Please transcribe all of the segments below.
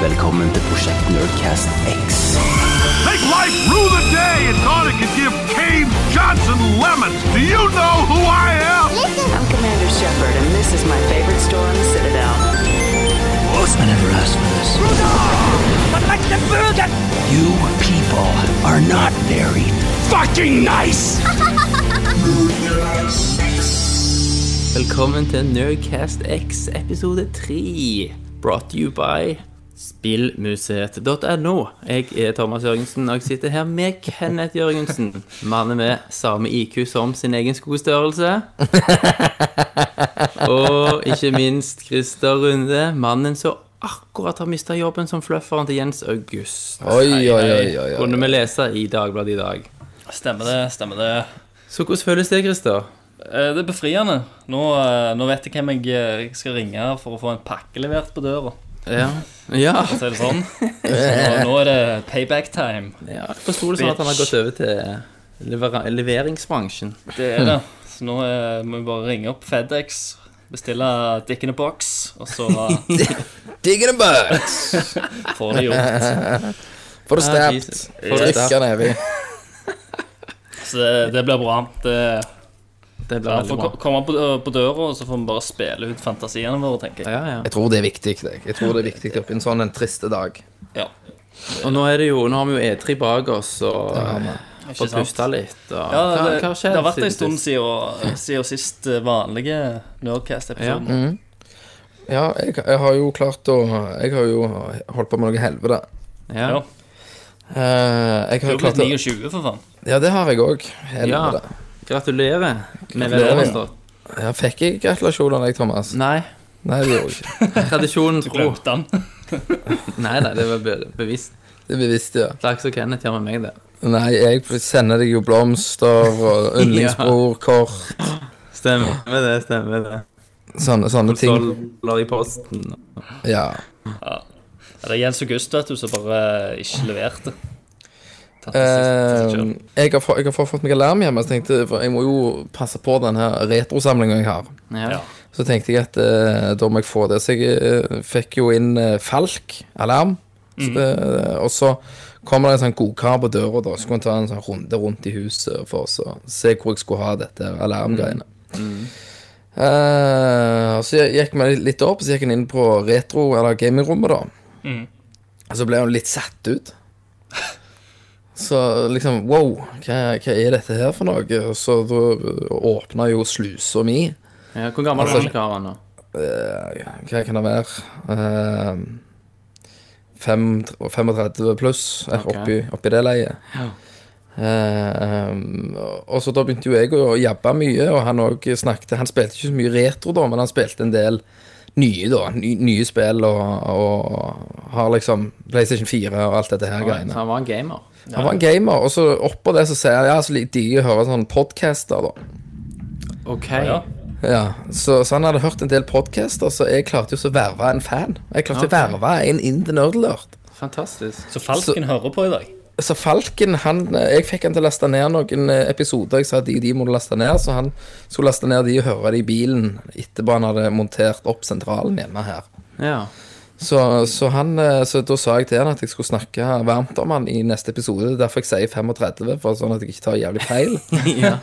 velkommen til Prosjekt Nerdcast X. Make life rue the day and thought it could give Cave Johnson lemons. Do you know who I am? I'm Commander Shepard, and this is my favorite store on the Citadel. I never asked for this. You people are not very fucking nice. Velkommen til Nerdcast X episode 3. Brought to you by spillmuseet.no. Jeg er Thomas Jørgensen, og jeg sitter her med Kenneth Jørgensen. Mannen med samme IQ som sin egen skostørrelse. Og ikke minst Christer Runde, mannen som akkurat har mista jobben som flufferen til Jens August. Oi, oi, oi, oi, oi. Kunne vi lese i Dagbladet i dag. Stemmer det, stemmer det. Så hvordan føles det, Christer? Eh, Det er befriende. Nå, eh, nå vet jeg hvem jeg eh, skal ringe for å få en pakke levert på døra. Ja. Ja. Så er det sånn. Så nå er det payback time. ja jeg forsto det sånn at han har gått over til lever leveringsbransjen. Det er det. Så nå må vi bare ringe opp FedEx, bestille Dick in a box, og så Dick in a Box! får det gjort. Får det Ja, Trykker. Får det nedi. Så det, det blir bra. Det, Det blir ja, veldig bra. ko- komme på, på døra, og så får vi bare spille ut fantasiene våre, tenker jeg. Ja, ja. Jeg tror det er viktig. Jeg. jeg tror det er viktig oppi en sånn en triste dag. Ja, Og nå er det jo Nå har vi jo E3 bak oss og fått pusta litt. Og, Ja, det, hva har det har vært en stund siden, siden sist eh, vanlige Nerdcast-episoden. Ja, jeg, jeg har jo klart å Jeg har jo holdt på med noe helvete. Ja. Ja. Eh, jeg Du har jo blitt 29, for faen. Ja, det har jeg òg. ja. Gratulerer med Gratulerer. Ja, fikk jeg gratulasjoner jeg, Thomas? Nei, Nei, det gjorde jeg ikke. tradisjonen tro. Glemte han. Nei, nei, det var be bevisst. Det er bevisst, ja. Takk som Kenneth gjør med meg, det. Nei, jeg sender deg jo blomster og yndlingsbrorkort. Stemmer det, stemmer det. Sånne, sånne ting. Konsoller i posten. Ja. Ja, det er Jens August vet du, som bare ikke leverte. Eh, jeg, har, få- jeg har fått meg alarm hjemme, så tenkte jeg, for jeg må jo passe på den her retrosamlinga jeg har. Ja. Så tenkte jeg at uh, da må jeg få det. Så jeg uh, fikk jo inn Falk alarm. Så, eh, og så kommer det en sånn godkar på døra, da. Så skulle han ta en sånn runde rundt i huset for å se hvor jeg skulle ha dette alarmgreiene. Mm. og så gikk vi litt opp, så gikk han inn på retro- eller gamingrommet, da. Og så ble han litt satt ut. Så liksom Wow, hva, hva er dette her for noe? Og så da åpna jo slusa mi. Ja, Hvor gammel er den karen nå? Eh, Hva kan det være? Uh, fem, 35 pluss okay. Oppi, oppi det leiet. Ja. Eh, og så da begynte jo jeg å jabbe mye, og han òg snakket Han spilte ikke så mye retro, da, men han spilte en del nye, da. Ny, nye spill og, og har liksom PlayStation 4 og alt dette her Så greiene. han var en gamer. Han var en gamer, og så oppå det så sier han ja, så digger jeg å høre sånne podcaster, da. OK. Ja. Ja, så, så han hadde hørt en del podcaster, så jeg klarte jo så å verve en fan. Jeg klarte okay. å verve en in the nerdlert. Fantastisk. Så Falken hører på i dag. Så Falken, han Jeg fikk han til å laste ned noen eh, episoder. Jeg sa at de, de må du laste ned, så han skulle laste ned de og høre det i bilen etterpå han hadde montert opp sentralen hjemme her. Ja. Så, så, han, eh, så da sa jeg til han at jeg skulle snakke varmt om han i neste episode. Er Derfor jeg sier 35, for sånn at jeg ikke tar jævlig feil. ja.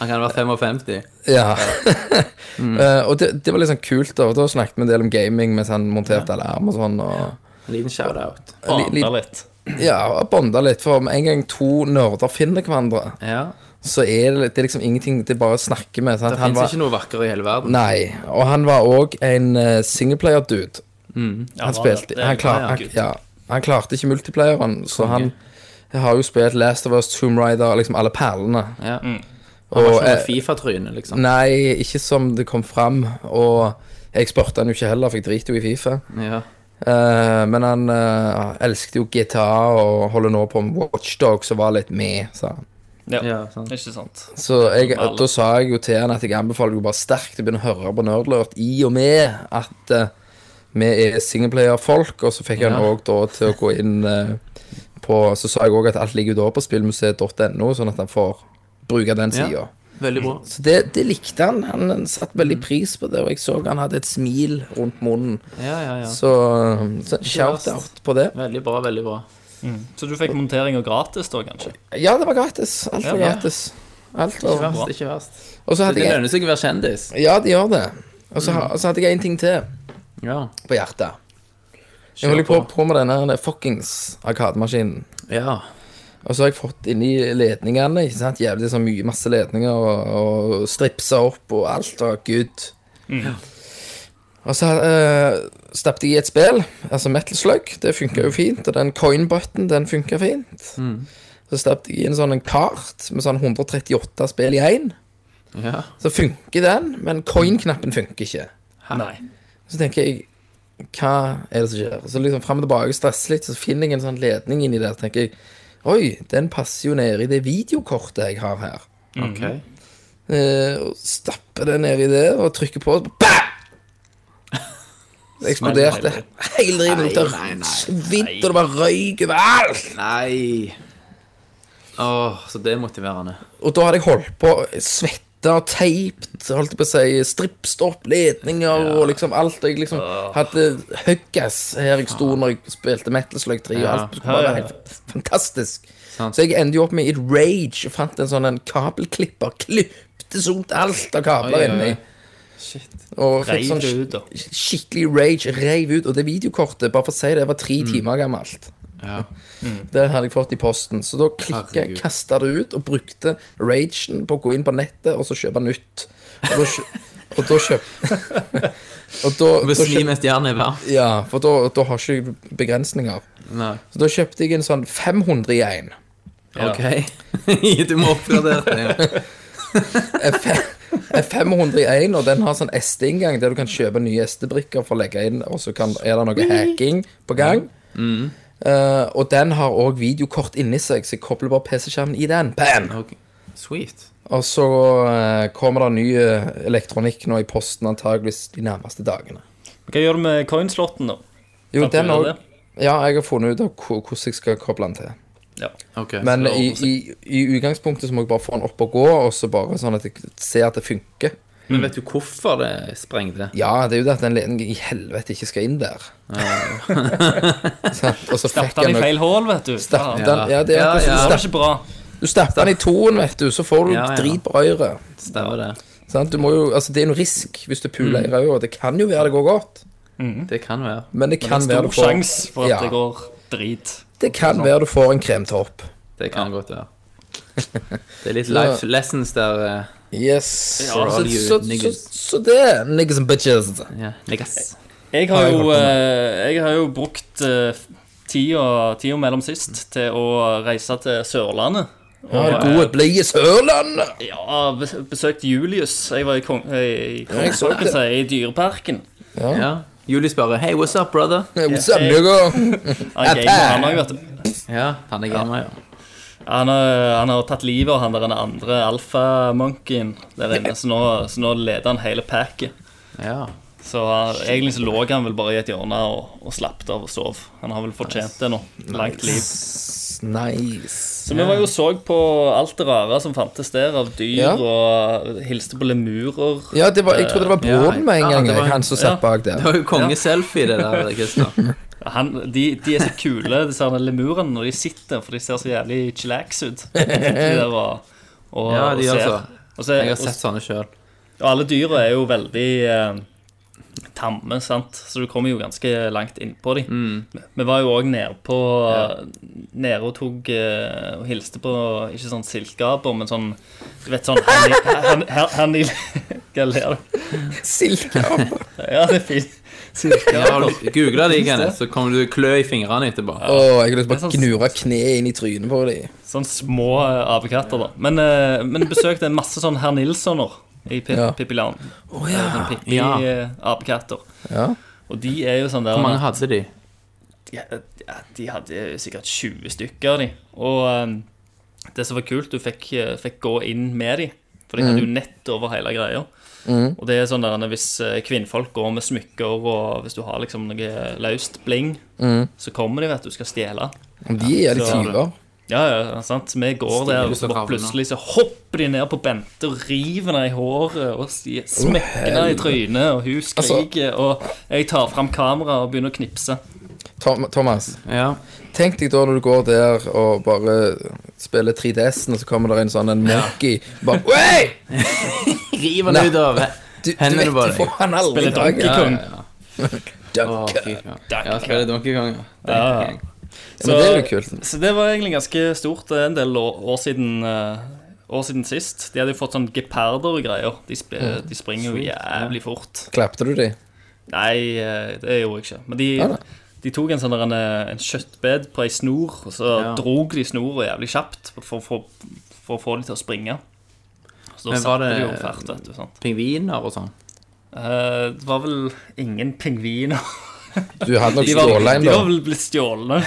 Han kan være 55. Ja. Eh, og det, det var litt sånn kult, da. Da snakket vi en del om gaming mens han monterte alarm og sånn. Og, En liten shout-out. li- litt. ja, bonda litt. For med en gang to nerder finner hverandre, Ja. Så er det, det er liksom ingenting Det er bare å snakke med. Sant? Det Han fins ikke noe vakrere i hele verden. Nei. Og han var òg en uh, singleplayer-dude. Ja, Han spilte han, klar, han, ja, han klarte ikke multiplayeren, så han har jo spilt Last of Us, Tomb Raider, liksom alle perlene. Ja. Mm. Han var Og, ikke noe eh, Fifa-tryne, liksom. Nei, ikke som det kom fram. Og jeg spurte han jo ikke heller, for jeg driter jo i Fifa. Ja. Eh, men han uh, elsket jo GTA og holder nå på med Watchdog, som var litt med, sa han. Ja, sant. ikke sant. Så jeg, da sa jeg jo til han at jeg anbefaler jo bare sterkt å begynne å høre på Nerdlurt, i og med at uh, vi er singleplayer-folk, og så fikk han òg da til å gå inn uh, på Så sa jeg òg at alt ligger jo da på spillmuseet.no, sånn at han får bruke den Ja. sida. Veldig bra. Så det, det likte han. Han satte veldig pris på det, og jeg så han hadde et smil rundt munnen. Ja, ja, ja. Så, så shout-out på det. Veldig bra, veldig bra. Så du fikk monteringa gratis da, kanskje? Ja, det var gratis. Alt var Ja. gratis. Alt Ikke verst, ikke verst. Og så Det hadde jeg lønner seg å være kjendis. Ja, det gjør det. Og så, mm. hadde jeg en ting til Ja. på hjertet. Jeg holder på, på med denne fuckings arkademaskinen. ja. Og så har jeg fått inni ledningene, ikke sant, jævlig så mye, masse ledninger, og, og stripsa opp, og alt var good. Og så uh, stappte jeg i et spill, altså Metal Slug, det funka jo fint, og den coin button, den funka fint. Så stappet jeg i en sånn en kart med sånn 138 spill i én. ja. Så funker den, men coin-knappen funker ikke. Nei. Så tenker jeg Hva er det som skjer? Så liksom frem og tilbake stresser litt, så finner jeg en sånn ledning inni der. tenker jeg Oi, den passer jo ned i det videokortet jeg har her. Ok. Eh, og stapper det nedi det og trykker på, og BAM! Det eksploderte hele driten. lukta Svidd, og det bare røyk overalt. Nei. Åh, så demotiverende. Og da hadde jeg holdt på svette og teipt, holdt jeg på å si, strippstopp, ledninger og liksom alt. Og jeg liksom hadde huggas her jeg sto når jeg spilte Metal Slug 3, og alt bare være helt fantastisk. Sant. Så jeg endte jo opp med i et rage og fant en sånn en kabelklipper, klippte sånt alt av kabler inni. Og fikk sånn sk- ut, da. skikkelig rage, reiv ut. Og det videokortet, bare for å si det, var Mm. tre timer gammelt. Ja. Det hadde jeg fått i posten. Så da klikka jeg, Herregud. kasta det ut og brukte ragen på å gå inn på nettet og så kjøpe nytt. Og da, kjø og da kjøp Og da, da mens hjernen er varm. Ja, for da, da har ikke jeg begrensninger. Nei. Så da kjøpte jeg en sånn 500 i én. Ok. du må oppgradere det. En fe- en 500 i én, og den har sånn SD-inngang der du kan kjøpe nye SD-brikker for å legge inn, og så kan, er det noe hacking på gang. Eh, og den har òg videokort inni seg, så jeg kobler bare PC-skjermen i den. Bam! Okay. Sweet. Og så uh, kommer det ny eh, elektronikk nå i posten antageligvis de nærmeste dagene. Hva gjør du med coinslotten, da? Jo, den òg. Ja, jeg har funnet ut av hvordan jeg skal koble den til. Ja. Okay, Men i, i, i utgangspunktet så må jeg bare få den opp og gå, og så bare sånn at jeg ser at det funker. Men vet du hvorfor det sprengte? Ja, det er jo det at den ledningen i helvete ikke skal inn der. Stappte den i feil hull, vet du. Stapp Ja. den, ja, det er Ja, ja. som Det var ikke bra. Du stapper den i toen, vet du, så får du Ja, ja. drit på øret. Stemmer det. Sånn, Du må jo, altså, det er noe risk hvis du puler Mm. i øret. Det kan jo være det går godt, Det kan være. men det Det kan er være stor du stor sjanse for at Ja. det går drit. Det kan være du får en kremtopp. Det kan godt være. Det er litt life lessons der. eh, Yes. Ja, så, you så, så, niggas. så det, niggas and bitches. Ja, niggas. Jeg Har har jo, eh, jeg har jo brukt eh, tida, tida mellom sist til å reise til Sørlandet. Ja, det gode, blide Sørlandet. Ja, bes- besøkte Julius. Jeg var i, kong, i, Ja, jeg så det. Kongeparken, i Dyreparken. Ja. Julie spør Hey, what's up, brother? What's up, nigga? Han gamer, han òg, vet du. Ja, han er gamer, ja. Han har, han har tatt livet av han der den andre alfamonkeyen der inne, så nå, så nå leder han hele packet. ja. Så han- egentlig så lå han vel bare i et hjørne og, og slapp av og sov. Han har vel fortjent det nå. Langt liv. Nice. Så vi var jo så på alt det rare som fantes der av dyr, Ja. og hilste på lemurer. Ja, det var, jeg trodde det var Ja, broren med en ja, gang, det var- jeg, han som satt ja. bak Det var jo kongeselfie, det der, Christer. Han, de, de er så kule, disse her lemurene, når de sitter, for de ser så jævlig chillax ut. De der og, og, Ja, de og gjør ser. så. Og, så, Jeg har og, sett sånne sjøl. og alle dyra er jo veldig eh, tamme, sant, så du kommer jo ganske langt innpå dem. Mm. Vi var jo òg nede på Nede og tok eh, og hilste på ikke sånn silkeaper, men sånn Du vet sånn Hanni... i Hva ler du? Silkeaper. Ja, det er fint. Ja, Google Googla de, Kenneth, så kommer du klø i fingrene etterpå. Å, jeg har lyst til å sånn- gnure kneet inn i trynet på dem. Sånn små eh, apekatter, da. Men, eh, men besøkte besøkte masse sånn herr Nilssoner i Pip Ja. Pippi Land. Ja. Sånn Pippi-apekatter. ja. Og de er jo sånn der Hvor mange hadde de? ja, ja, De hadde sikkert 20 stykker, de. Og um, det som var kult, du fikk, eh, fikk gå inn med de. For de hadde jo nett over hele greia. Og det er sånn der hvis eh, kvinnfolk går med smykker, og hvis du har liksom noe løst bling, så kommer de, vet du, skal stjele. De er litt Så- tyver. Ja, ja, sant. Vi går der, og så plutselig så hopper de ned på Bente og river henne i håret og smekker henne i trynet, og hun skriker, og jeg tar fram kameraet og begynner å knipse. Tom, Thomas, Ja. tenk deg da når du går der og bare spiller 3DS-en, og så kommer det en sånn en monkey bare Oi! River den ut av Du, du Hendene på deg. Spiller Donkey. Kong. Donkey Kong. Ja, spiller Donkey Kong, ja. Ja, ja. Ja, men det er jo kult. Så det var egentlig ganske stort. Er en del år, år siden eh, År siden sist. De hadde jo fått sånn geparder og greier. De, sp de springer jo jævlig fort. Klapte du de? Nei, eh, det gjorde jeg ikke. Men de, Ja, de tok en sånn der en, en kjøttbed på ei snor, og så Ja. drog de snora jævlig kjapt for, for, for å få de til å springe. Så da Men var det- de jo fart, vet du. Sant? Pingviner og sånn. Eh, det var vel ingen pingviner. Du hadde nok stjålet en, da. de var vel blitt stjålne.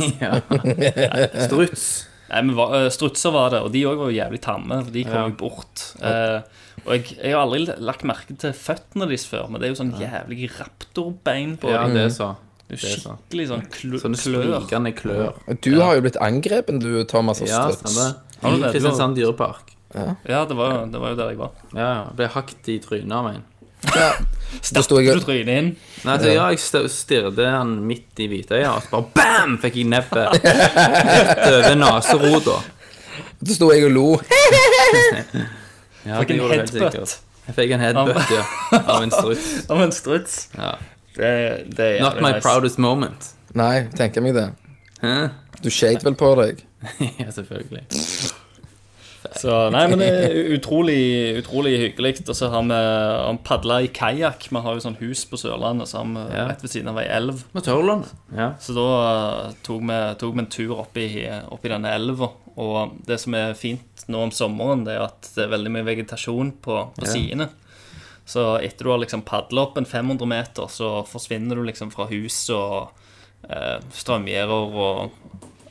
Struts. Nei, men hva- eh, Strutser var det, og de òg var jo jævlig tamme. For de kom Ja. bort. Eh, og jeg, jeg har aldri lagt merke til føttene deres før, men det er jo sånn jævlig raptorbein på Ja, dem. det er så. Det er det så. Skikkelig sånn kl Sånne sprikende klør. Du har jo blitt angrepen, du, Thomas, av Ja, struts. Ja, I Kristiansand dyrepark. Ja, det var, det var jo der jeg var. Ja, ja. Ble hakt i trynet av en. Da sto Du trynet inn. Nei, så ja, jeg stirret han midt i hvitøyet, og så bare BAM! Fikk jeg nebbet rett over neserota. Da sto jeg og lo. Ja, Fikk en headbutt. Jeg fikk en headbutt, ja. Av en struts. Av en struts. Ja. Det, det er Not my nice. proudest moment. Nei, tenker meg det. Hæ? Du skjeit vel på deg. Ja, selvfølgelig. Så, nei, men det er utrolig, utrolig hyggelig. Og så har vi han padla i kajakk. Vi har jo sånn hus på Sørlandet så har vi Ja. rett ved siden av ei elv. Med Tørland. Ja. Så da eh, tok vi, tok vi en tur opp i, denne elva. Og det som er fint nå om sommeren, det er at det er veldig mye vegetasjon på, på Ja. sidene. Så etter du har liksom padla opp en 500 meter, så forsvinner du liksom fra hus og eh, strømgjerder og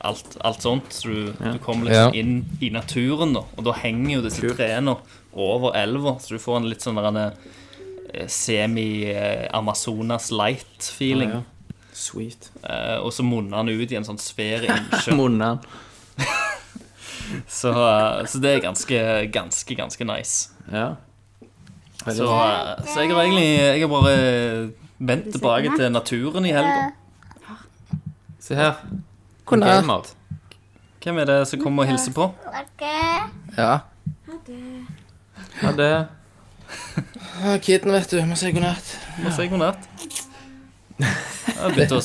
alt, alt sånt. Så du, du kommer liksom Ja. inn i naturen, da. Og da henger jo disse trærne over elva, så du får en litt sånn eh, semi-Amazonas light-feeling. Ja, ja. Sweet. Uh, og så munner han ut i en sånn svær innsjø. han så, uh, så det er ganske, ganske, ganske nice. Ja. Så, uh, så jeg har egentlig Jeg har bare vendt tilbake til naturen i helga. Se her. God natt. Gamer. Hvem er det som kommer og hilser på? Ja. Ha det Ja, Kiden, vet du. Må si god natt. Må si god natt. Jeg har begynt å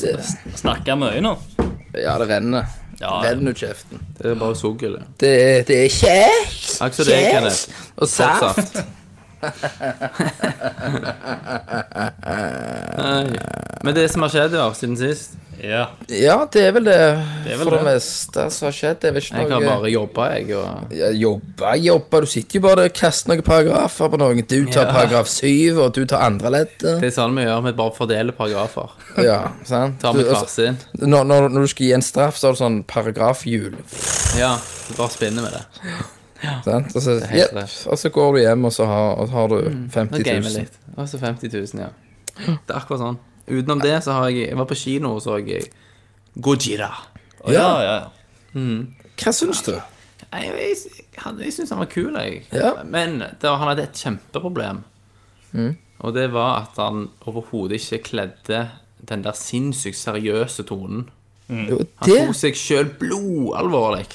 snakke mye nå. Ja, det renner. Ja, Renner ut kjeften. Det er bare sugel. det. Det er, det er kjekt Akkurat det, Kenneth. og saft. Men det som har skjedd ja, siden sist ja. Ja, det er vel det, er vel for det det. meste som har skjedd. Det er vel ikke Jeg har noe bare jobba, jeg, og ja, Jobba, jobba. Du sitter jo bare og kaster noen paragrafer på noen. Du tar Ja. paragraf syv, og du tar andre leddet. det er sånn vi gjør. Vi bare fordeler paragrafer. Ja, sant? Tar Du, med altså, når, når, når du skal gi en straff, så har du sånn paragrafhjul. Ja, du bare spinner med det. Sant? Og, så, jep, og så går du hjem, og så har, og har du 50 000. litt. Og så 50 000, ja. Det er akkurat sånn. Utenom det så har jeg Jeg var på kino og så jeg Gojira. Og ja, ja, ja. Hva syns du? Jeg, Jeg, jeg, jeg syns han var kul, jeg. Ja. Men det, han hadde et kjempeproblem. Og det var at han overhodet ikke kledde den der sinnssykt seriøse tonen. Mm. Han tok seg sjøl blodalvorlig.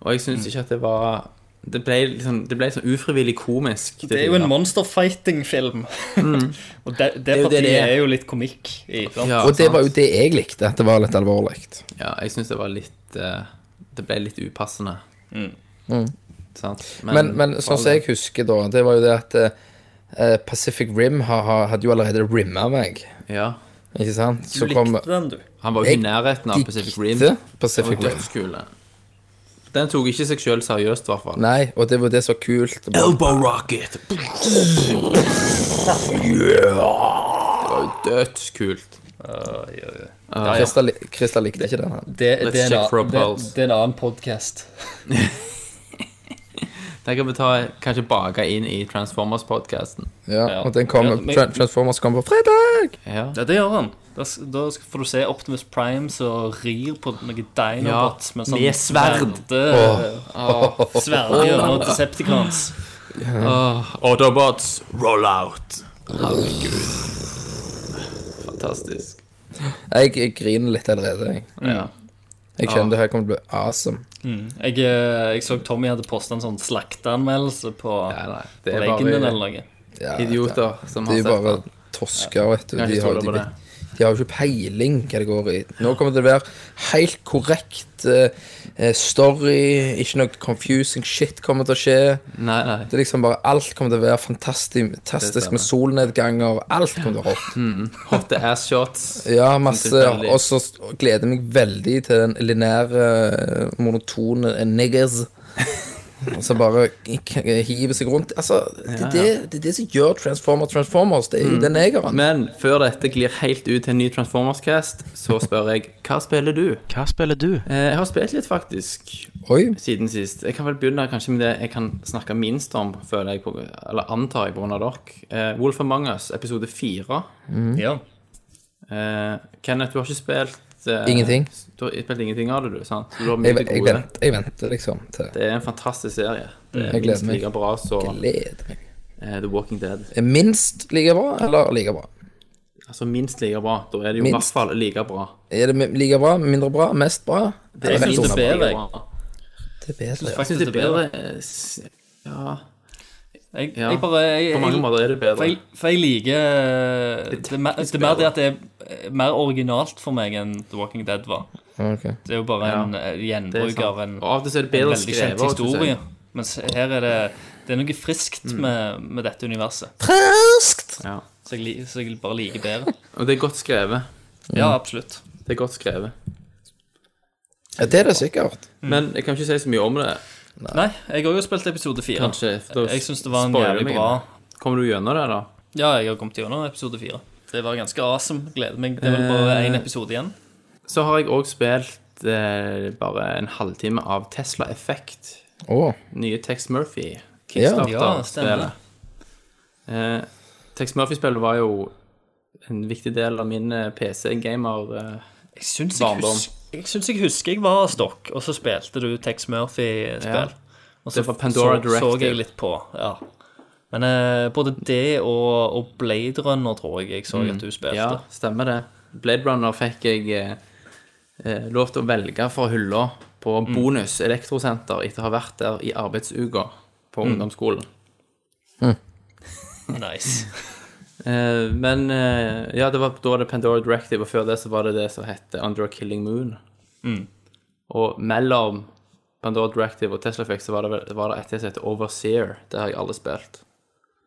Og jeg syns ikke at det var Det ble liksom Det ble sånn ufrivillig komisk. Det, Det er jo en monsterfighting-film. Mm. og det, det, det partiet det er. er jo litt komikk i. Ja, Og det sant. var jo det jeg likte, at det var litt alvorlig. Ja, jeg syns det var litt eh, Det ble litt upassende. Sant? Men, men sånn som jeg husker da, det var jo det at uh, Pacific Rim ha, ha, hadde jo allerede rimma meg. Ja. Ikke sant? Du Så kom likte den, du. Han var jo i nærheten av Pacific Rim. Pacific var Rim. Den tok ikke seg sjøl seriøst, i hvert fall. Nei, og det var det som var kult. Elbow rocket! dødskult. Christer, li- Christer likte ikke den. han. Det, Let's det, er en check for a annen- det, pulse. det er en annen podkast. Den kan vi ta, kanskje bake inn i Transformers-podkasten. Ja, Ja. og den kommer, Ja, men- Tra- Transformers kommer på fredag! Ja. Ja, det gjør han. Da, da får du se Optimus Prime som rir på noen Dinobots med, sånn med sverd. sverde- Sverd gjennom Decepticons. Autobots, roll out. Herregud. Fantastisk. Jeg, jeg griner litt allerede. Jeg, Ja. jeg kjenner det her kommer til å bli awesome. Jeg, eh, jeg så Tommy hadde posta en sånn slakteanmeldelse på, Nei, nei, på er veggen din eller noe. Ja, idioter som Det har er sett jo bare tosker, vet du. De har, de, det. De har jo ikke peiling hva det går i. Nå kommer det til å være helt korrekt eh, eh, story, ikke noe confusing shit kommer til å skje. Nei, nei. Det er liksom bare Alt kommer til å være fantastisk, fantastisk med solnedganger. Alt kommer til å være hot. Hot ass shots. Ja, masse. Og så gleder jeg meg veldig til den lineære, eh, monotone niggers. Og så bare k- hiver seg rundt. Altså, det er det, det, er det som gjør Transformer Transformers. Det er jo den negeren. Men før dette glir helt ut til en ny Transformers-cast, så spør jeg hva spiller du? Hva spiller du? Eh, Jeg har spilt litt, faktisk, Oi. siden sist. Jeg kan vel begynne kanskje med det jeg kan snakke minst om, føler jeg, på, eller antar jeg, av dere. Eh, Wolf of Mangas, episode fire. Ja. Eh, Kenneth, du har ikke spilt Ingenting. Du har spilt ingenting av det, du, sant? Du Jeg, jeg, venter, jeg venter liksom til Det er en fantastisk serie. Det er Jeg minst meg. like bra Gleder meg. eh, The Walking Dead. Er minst like bra, eller like bra? Altså minst like bra. Da er det jo i hvert fall like bra. Er det like bra, mindre bra, mest bra? Jeg synes det er bedre. Det er bedre. ja. Jeg synes det er bedre eh, Ja, Jeg, Ja. jeg bare jeg, på mange måter er det For bedre. jeg, for jeg liker det mer, det er mer det at det er eh, mer originalt for meg enn The Walking Dead var. Okay. Det er jo bare en ja, er gjenbruk av en, Og av det er det en veldig skrevet. kjent historie. Mens her er det Det er noe friskt Mm. med, med dette universet. Friskt! Ja. Så så jeg bare liker bedre. Og det er godt skrevet. Ja, absolutt. Det er godt skrevet. Ja, det er det sikkert. Men jeg kan ikke si så mye om det. Nei, jeg har jo spilt episode fire. Kanskje. for da Jeg syns det var en spoiler jævlig meg. bra Kommer du gjennom det, da? Ja, jeg har kommet gjennom episode fire. Det var ganske awesome. Gleder meg. Det er vel bare én episode igjen. Så har jeg òg spilt eh, bare en halvtime av Tesla Effect. Å, Nye Tex Murphy. Ja, Kickstarter-spillet. stemmer. eh, Tex Murphy-spillet var jo en viktig del av min eh, PC-gamer. Eh, Jeg syns jeg, Barndom. hus jeg syns jeg husker jeg var stokk, og så spilte du Tex Murphy-spill. Og så så, så jeg litt på. Ja. Men eh, både det og, og Blade Runner tror jeg jeg så at du spilte. ja, stemmer det. Blade Runner fikk jeg eh, eh, lov til å velge fra hylla på Bonus Elektrosenter etter å ha vært der i arbeidsuka på ungdomsskolen. Nice. Eh, men eh, ja, det var, da var det Pandora Directive, og før det så var det det som het Under a Killing Moon. Og mellom Pandora Directive og Tesla Effect så var det, vel- var det et som heter Overseer. Det har jeg aldri spilt.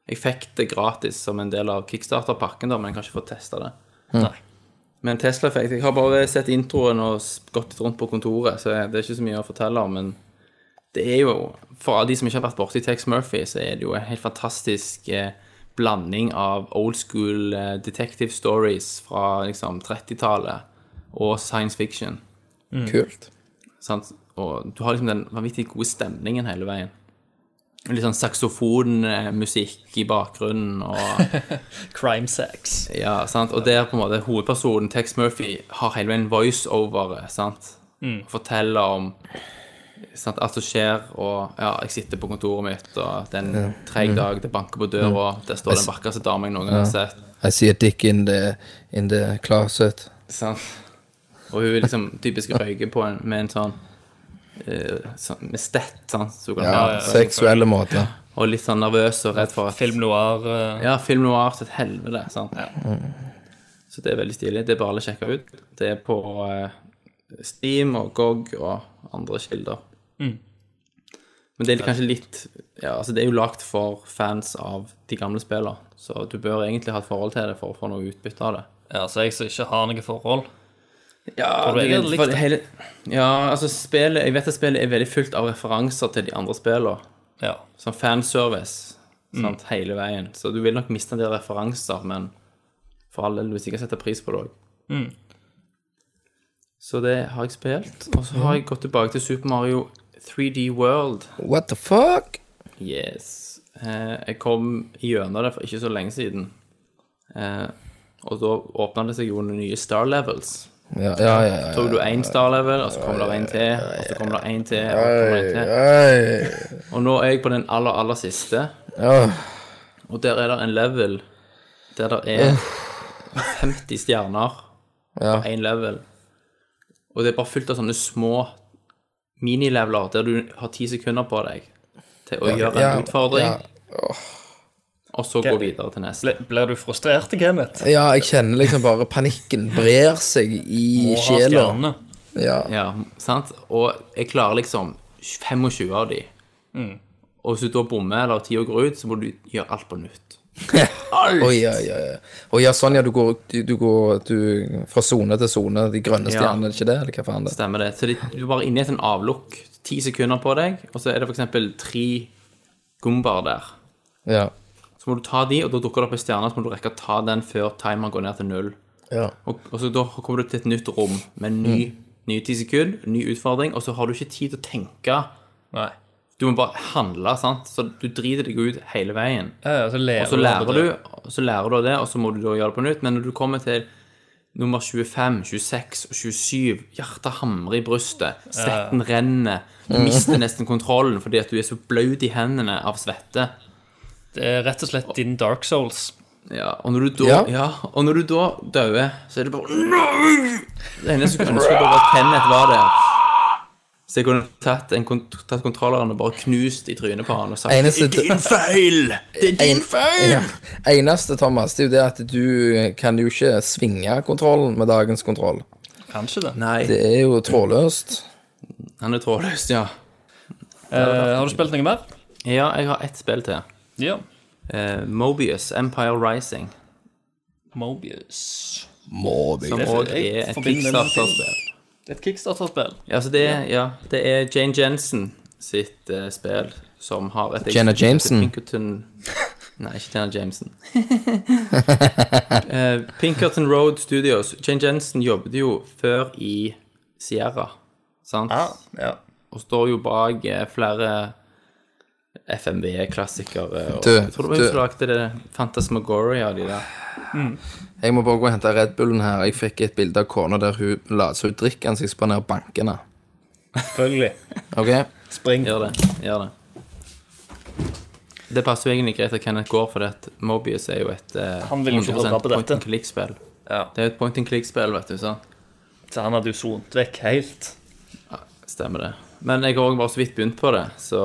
Jeg fikk det gratis som en del av Kickstarter-pakken, da, men jeg kan ikke få testa det. Nei. Men Tesla Effect Jeg har bare sett introen og s- gått litt rundt på kontoret, så det er ikke så mye å fortelle om. Men det er jo For de som ikke har vært borti Tex Murphy, så er det jo en helt fantastisk eh, blanding av old school eh, detective stories fra liksom 30-tallet og science fiction. kult. Sant? Og du har liksom den vanvittig gode stemningen hele veien. Litt sånn saksofonmusikk i bakgrunnen og Crime sex. Ja, sant? Og der på en måte hovedpersonen, Tex Murphy, har hele veien voice-overe, sant? Og forteller om sant, alt som skjer, og ja, jeg sitter på kontoret mitt, og det er en treg dag, det banker på døra, der står den vakreste dama jeg noen gang har sett, I see a dick in the, in the closet. sant? Og hun vil liksom typisk røyke på en, med en sånn, uh, sånn med stett, sant? Så kan Ja, ha, seksuelle måter. og litt sånn nervøs og redd for at Film noir. Uh... Ja, film noir til et helvete. Sant? Så det er veldig stilig. Det er bare å sjekke ut. Det er på uh, Steam og GOG og andre kilder. Men det er kanskje litt Ja, altså det er jo lagd for fans av de gamle spillene, så du bør egentlig ha et forhold til det for å få noe utbytte av det. Ja, så jeg som ikke har noe forhold. Ja, det, likt for det? hele, ja altså spillet Jeg vet at spillet er veldig fullt av referanser til de andre spillene. Ja. Sånn fanservice Mm. sant, hele veien. Så du vil nok miste en del referanser, men For all del, du vil sikkert sette pris på det òg. Så det har jeg spilt. Og så har jeg gått tilbake til Super Mario 3D World. What the fuck? Yes. Eh, jeg kom gjennom det for ikke så lenge siden. Eh, og da åpna det seg jo noen nye Star Levels. Ja, ja, ja. ja. Tok du én Star Level, og så kom det en til, og så kom det en til, og så kom det en til. Og nå er jeg på den aller, aller siste, og der er det en level der det er 50 stjerner på én level. Og det er bare fylt av sånne små minileveler der du har ti sekunder på deg til å gjøre en ja, utfordring, ja. og så gå videre til neste. Ble, blir du frustrert, Kenneth? Ja, jeg kjenner liksom bare panikken brer seg i sjela. Ja. Ja, sant? Og jeg klarer liksom 25 av de. Og hvis du da bommer eller tida går ut, så må du gjøre alt på nytt. Oi, oi, oi. ja. Og ja, sånn, ja, du går, du, du går du, fra sone til sone, de grønne Ja. stjernene, er det ikke det? Eller hva faen det er? Stemmer det. Så de, du er bare inne i et sånn avlukk. Ti sekunder på deg, og så er det f.eks. tre gumbar der. Ja. Så må du ta de, og da dukker det opp en stjerne, så må du rekke å ta den før timeren går ned til null. ja. Og, og så da kommer du til et nytt rom med en ny, nye ti sekunder, ny utfordring, og så har du ikke tid til å tenke. Nei. Du må bare handle, sant? Så du driter deg ut hele veien. Ja, så lærer, Og så lærer du, og så lærer du av det, og så må du da gjøre det på nytt. Men når du kommer til nummer 25, 26 og 27, hjertet hamrer i brystet, svetten renner, du mister nesten kontrollen fordi at du er så blaut i hendene av svette. Det er rett og slett din Dark Souls. Ja, og når du da, Ja. ja. og når du da dør, så er det bare Det eneste jeg skulle ønske var at Kenneth var der. Så jeg kunne tatt, en, kont- tatt kontrolleren og bare knust i trynet på han og sagt Eneste- Det er din feil! Det er din feil! Ja. Eneste, Thomas, det er jo det at du kan jo ikke svinge kontrollen med dagens kontroll. Kanskje det. Nei, Det er jo trådløst. han er trådløs, ja. Eh, har du spilt noe mer? Ja, jeg har ett spill til. Ja. Eh, Mobius, Empire Rising, Mobius. Mobius. som Det- òg er et Kickstarter-spill. Et Kickstarter-spill. Ja, altså det, er- ja, det er Jane Jensen sitt eh, spill som har et Jenna Jameson? Pinkerton Nei, ikke Jenna Jameson. Eh, Pinkerton Road Studios. Jane Jensen jobbet jo før i Sierra, sant? Ja, ja. Og står jo bak eh, flere FMV-klassikere. Du, Jeg tror det var hun du- som lagde det Fantasmagoria, de der. Jeg må bare gå og hente Red Bullen her. Jeg fikk et bilde av kona der hun la seg ut drikker den, så jeg skal bare og banke. Selvfølgelig. OK? Spring. Gjør det. Gjør det. Det passer jo egentlig greit at Kenneth går, for at Mobius er jo et eh, Han vil ikke 100% røre på point and click-spill. Ja. Det er jo et point and click-spill, vet du. sant? Så han hadde jo sont vekk helt. Ja, Stemmer det. Men jeg har òg bare så vidt begynt på det, så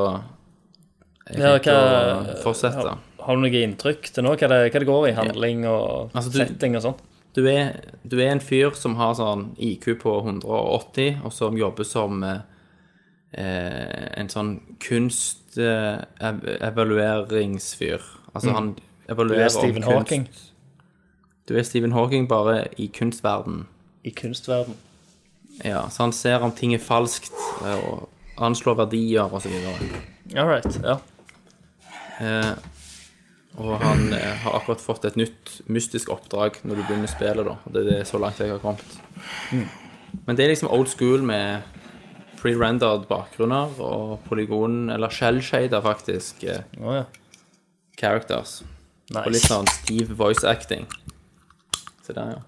jeg Ja, tenker hva- fortsette. fortsette. Har du noe inntrykk til nå? Hva det, hva det går i? Handling og Altså, du- setting og sånn? Du du er en fyr som har sånn IQ på 180, og som jobber som eh, eh, en sånn kunstevalueringsfyr. Altså, han Du er Stephen. Hawking Du er Stephen Hawking bare i kunstverden. i kunstverden. Ja, så han ser om ting er falskt, eh, og anslår verdier og så videre. All right. Ja. Eh, og han eh, har akkurat fått et nytt mystisk oppdrag når du begynner spillet, da. Og det er det så langt jeg har kommet. Men det er liksom old school med pre-rendered bakgrunner og polygon, eller shell-shader, faktisk, Å ja. characters. Og litt sånn stiv voice acting. Se der, ja.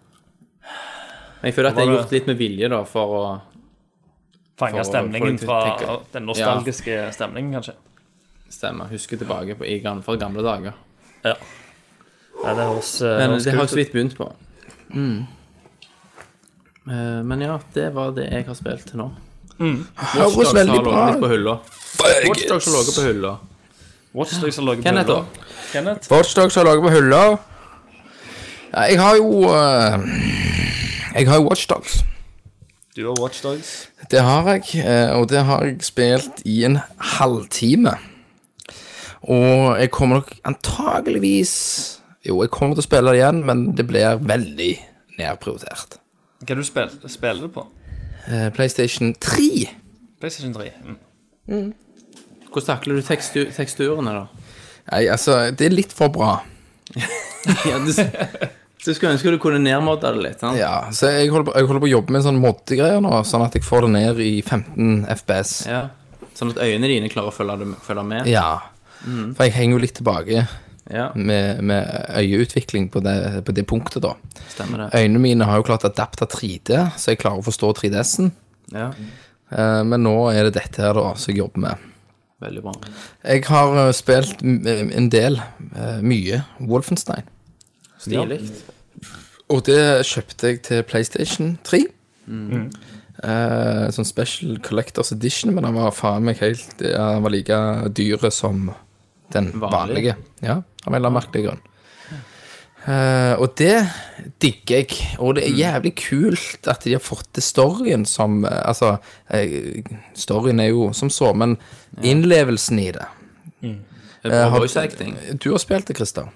Men jeg føler at det er gjort litt med vilje, da, for å Fange stemningen å, fra tenke. den nostalgiske stemningen, kanskje. Stemmer. Huske tilbake på, i fra gamle dager. Ja. ja det høres, eh, Men det har jeg så vidt begynt på. Mm. Eh, Men ja, det var det jeg har spilt til nå. Høres Watchdogs veldig har bra ligget på hylla. Watchdogs har ligget på hylla. Watchdogs har laget Kenneth, da? Kenneth? Watchdogs har laget på hylla. Ja, jeg har jo eh, Jeg har jo Watchdogs. Du har Watchdogs. Det har jeg, eh, og det har jeg spilt i en halvtime. Og jeg kommer nok antageligvis Jo, jeg kommer til å spille det igjen, men det blir veldig nedprioritert. Hva du spiller, spiller du på? Eh, PlayStation 3. PlayStation 3. Mm. Hvordan takler du tekstu teksturene, da? Nei, altså, det er litt for bra. Ja, du, du skulle ønske du kunne nedmodde det litt. sant? Ja, så jeg holder, på, jeg holder på å jobbe med en sånn moddegreier nå, sånn at jeg får det ned i 15 FPS. Ja. Sånn at øynene dine klarer å følge, følge med. Ja. For jeg henger jo litt tilbake Ja, med, med øyeutvikling på det, på det punktet, da. stemmer det. Øynene mine har jo klart adapta 3D, så jeg klarer å forstå 3DS-en. Ja, Eh, Men nå er det dette her, da, som jeg jobber med. Veldig bra. Jeg har eh, spilt en del, eh, mye, Wolfenstein. Stilig. Og det kjøpte jeg til PlayStation 3. Mm. sånn Special Collectors Edition, men den var faen meg helt Den var like dyr som den Vanlig? vanlige. Ja, av en eller annen merkelig grunn. Eh, og det digger jeg. Og det er jævlig kult at de har fått til storyen som eh, Altså, eh, storyen er jo som så, men innlevelsen i det Det er bra voice acting. Du har spilt det, Christer.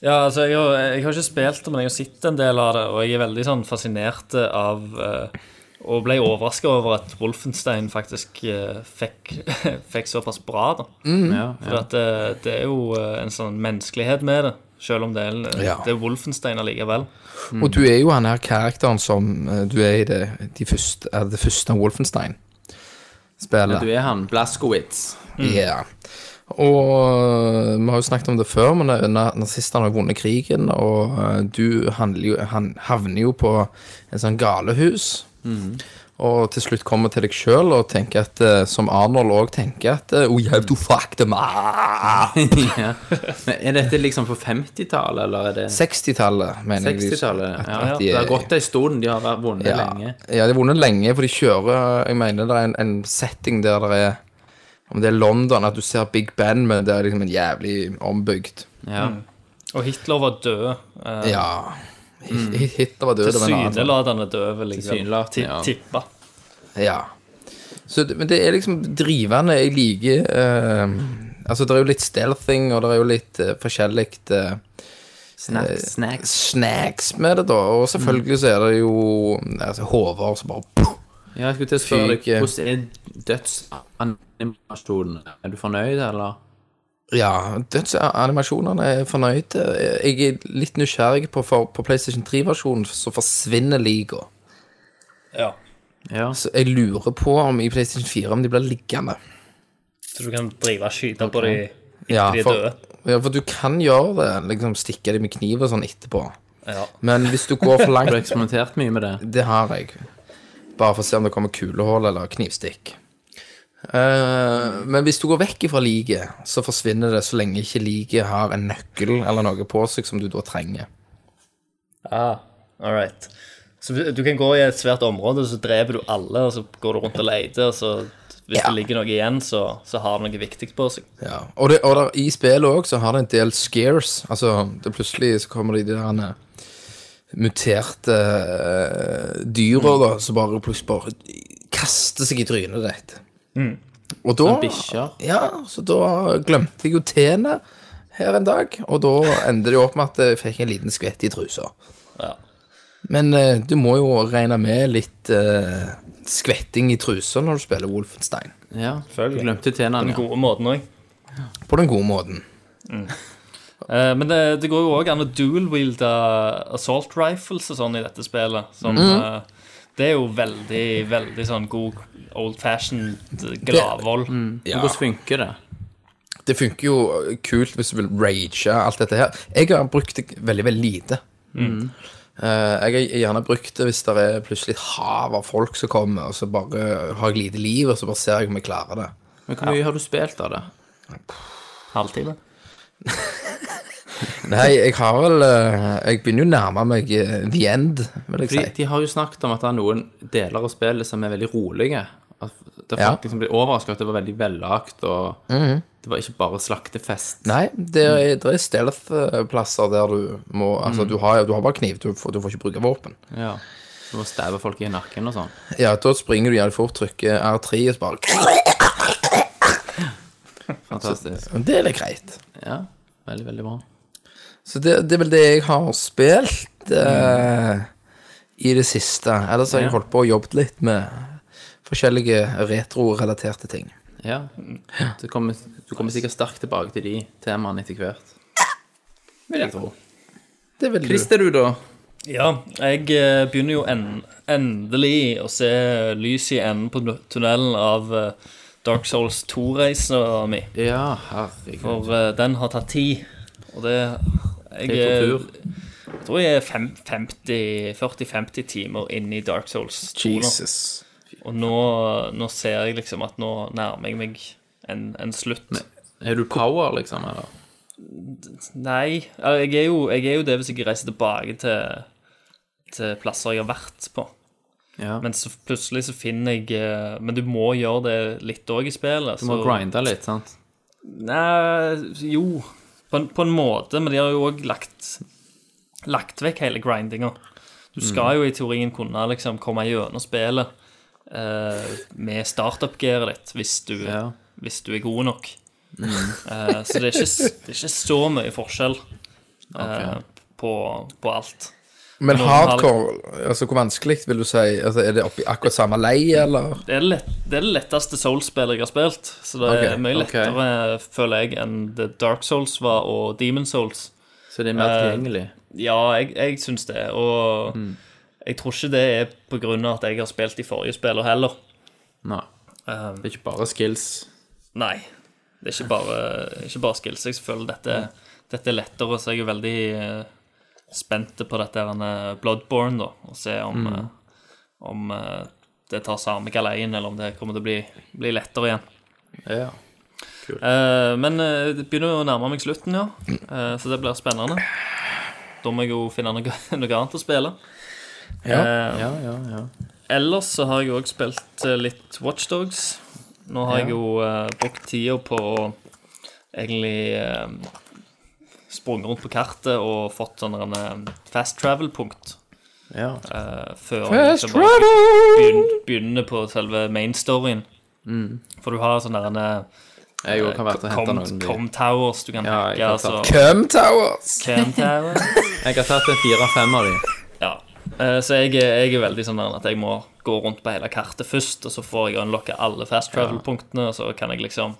Ja, altså, jeg har, jeg har ikke spilt det, men jeg har sett en del av det, og jeg er veldig sånn fascinert av eh, Og ble overraska over at Wolfenstein faktisk eh, fikk, fikk såpass bra, da. Ja, For ja. at det, det er jo eh, en sånn menneskelighet med det, selv om det er, Ja. det er Wolfenstein allikevel. Og du er jo han her karakteren som eh, Du er i det, de første, det første Wolfenstein-spillet. Du er han, Blaskowitz. Ja. Og øh, vi har jo snakket om det før, men na- nazistene har vunnet krigen, og du handler jo, han havner jo på en sånn galehus. Og til slutt kommer til deg sjøl og tenker at, øh, som Arnold òg tenker, at øh, Oh, you have to fuck them up. ja. Men er dette liksom på 50-tallet, eller er det 60-tallet, mener jeg. de- 60-tallet? at- Ja, at de det har gått ei stund. De har vært vunnet ja, lenge. Ja, de har vunnet lenge, for de kjører Jeg mener det er en, en setting der det er Om det er London, at du ser Big Ben, men det er liksom en jævlig ombygd. Ja. Og Hitler var død. eh, Ja. Hit- Hitler var død. Tilsynelatende døv, Tilsynelatende, ja. Tippa. Ja. Så, men det er liksom drivende. Jeg liker uh, Altså, det er jo litt stealthing, og det er jo litt uh, forskjellig uh, Snacks. Snacks. snacks med det, da. Og selvfølgelig så er det jo altså, hoder som bare Ja, jeg skulle til å spørre deg, hvordan er dødsanimasjonen? Er du fornøyd, eller? Ja, dødsanimasjonene er fornøyd. Jeg er litt nysgjerrig på, for på PlayStation 3-versjonen så forsvinner liga. Ja. Ja. Så jeg lurer på om i PlayStation 4 om de blir liggende. Så du kan drive og skyte på de Ja, de er døde. ja, for du kan gjøre det. Liksom stikke dem med kniv og sånn etterpå. Ja. Men hvis du går for Har du langt eksperimentert mye med det? Det har jeg. Bare for å se om det kommer kulehull eller knivstikk. Eh, men hvis du går vekk fra liket, så forsvinner det så lenge ikke liket har en nøkkel eller noe på seg som du da trenger. Ah, all right. Så du- kan gå i et svært område, så dreper du alle, og så går du rundt og leter, og så hvis Ja. det ligger noe igjen, så, så har det noe viktig på seg. Ja. Og, det, og der, i spillet òg så har det en del scares. Altså, det plutselig så kommer de der muterte uh, dyra da, som bare plutselig bare kaster seg i trynet ditt. Og da. Ja, så da glemte jeg jo tene her en dag, og da endte det jo opp med at jeg fikk en liten skvett i trusa. Ja. Men eh, du må jo regne med litt eh, skvetting i trusa når du spiller Wolfenstein. Ja, du Selvfølgelig. glemte tennene, Den ja. gode måten òg. På den gode måten. Eh, men det, det går jo òg an å dual-wielde assault rifles og sånn i dette spillet. Som, eh, det er jo veldig, veldig sånn god old fashioned gladvold. Men Hvordan funker det? Det funker jo kult hvis du vil rage alt dette her. Jeg har brukt det veldig, veldig lite. Mm. Eh, jeg har gjerne brukt det hvis det er plutselig et hav av folk som kommer, og så bare har jeg lite liv, og så bare ser jeg om jeg klarer det. Men Hvor mye har du spilt av det? Halvtime. Nei, jeg har vel eh, Jeg begynner jo å nærme meg eh, the end, vil jeg Fordi si. De har jo snakket om at det er noen deler av spillet som er veldig rolige. At det Ja. folk liksom ble overrasket at det var veldig vellagt, og det var ikke bare slaktefest. Nei, det er, det er stealth-plasser der du må Altså, du har, du har bare kniv, du får, du får ikke bruke våpen. Ja. Du må stabbe folk i nakken og sånn. Ja, da springer du jævlig fort, trykker R3 og så bare Fantastisk. Det er litt greit. Ja, veldig, veldig bra. Så det, det er vel det jeg har spilt eh, i det siste. Ellers har jeg holdt på og jobbet litt med forskjellige retrorelaterte ting. Ja. Du kommer, du kommer sikkert sterkt tilbake til de temaene etter hvert. Vil jeg tro. Det vil du. er du, da? Ja, jeg eh, begynner jo en, endelig å se lys i enden på tunnelen av eh, Dark Souls 2-reisa mi. Ja, herregud. For eh, den har tatt tid. Og det Jeg, Det er tortur. jeg tror jeg er 40-50 timer inn i Dark Souls 2 nå. Og nå, nå ser jeg liksom at nå nærmer jeg meg en, en slutt. Er du power, liksom? Eller? Nei, jeg er, jo, jeg er jo det hvis jeg reiser tilbake til, til plasser jeg har vært på. Ja. Men så plutselig så finner jeg eh, Men du må gjøre det litt òg i spillet. Du må så- grinde litt, sant? Nei, jo på en, på en måte, men de har jo òg lagt, lagt vekk hele grindinga. Du skal jo i teorien kunne liksom komme gjennom spillet med startup-gearet ditt hvis du, Ja. hvis du er god nok. Eh, så det er, ikke, det er ikke så mye forskjell okay. på, på alt. Men hardcore, altså hvor vanskelig vil du si? Altså, er det oppi akkurat samme lei, eller? Det er det, lett, det, er det letteste Souls-spillet jeg har spilt. Så det er mye lettere, lettere, føler jeg, enn The Dark Souls var og Demon Souls. Så det er mer tilgjengelig? Uh, Ja, jeg, jeg syns det. Og jeg tror ikke det er av at jeg har spilt de forrige spillene heller. Nei. Um, Det er ikke bare skills. nei. Det er ikke bare, ikke bare skills. Jeg føler dette, dette er lettere, så jeg er veldig uh, spent på dette her, Bloodborne, da. Og se om, eh, om uh, det tar samme galeien, eller om det kommer til å bli, bli lettere igjen. Ja. Eh, men det begynner å nærme meg slutten, ja. Så det blir spennende. Da må jeg jo finne noe, noe annet å spille. Ja. Eh, Ja, ja, ja. Ellers så har jeg òg spilt eh, litt Watchdogs. Nå har jeg jo uh, brukt tida på å egentlig uh, sprunget rundt på kartet og fått sånne eh, fast travel-punkt. ja. eh, før Fast jeg liksom bare begyn- begynner på selve main storyen. For du har sånne der, Jeg òg kan være til å hente noen. com towers du kan Ja, jeg hacke. kan ta- Altså, Cum Towers! Cam Tower. Jeg har tatt en fire-fem av de. Eh, Så jeg, jeg er veldig sånn at jeg må gå rundt på hele kartet først, og så får jeg unlocke alle fast travel-punktene, og så kan jeg liksom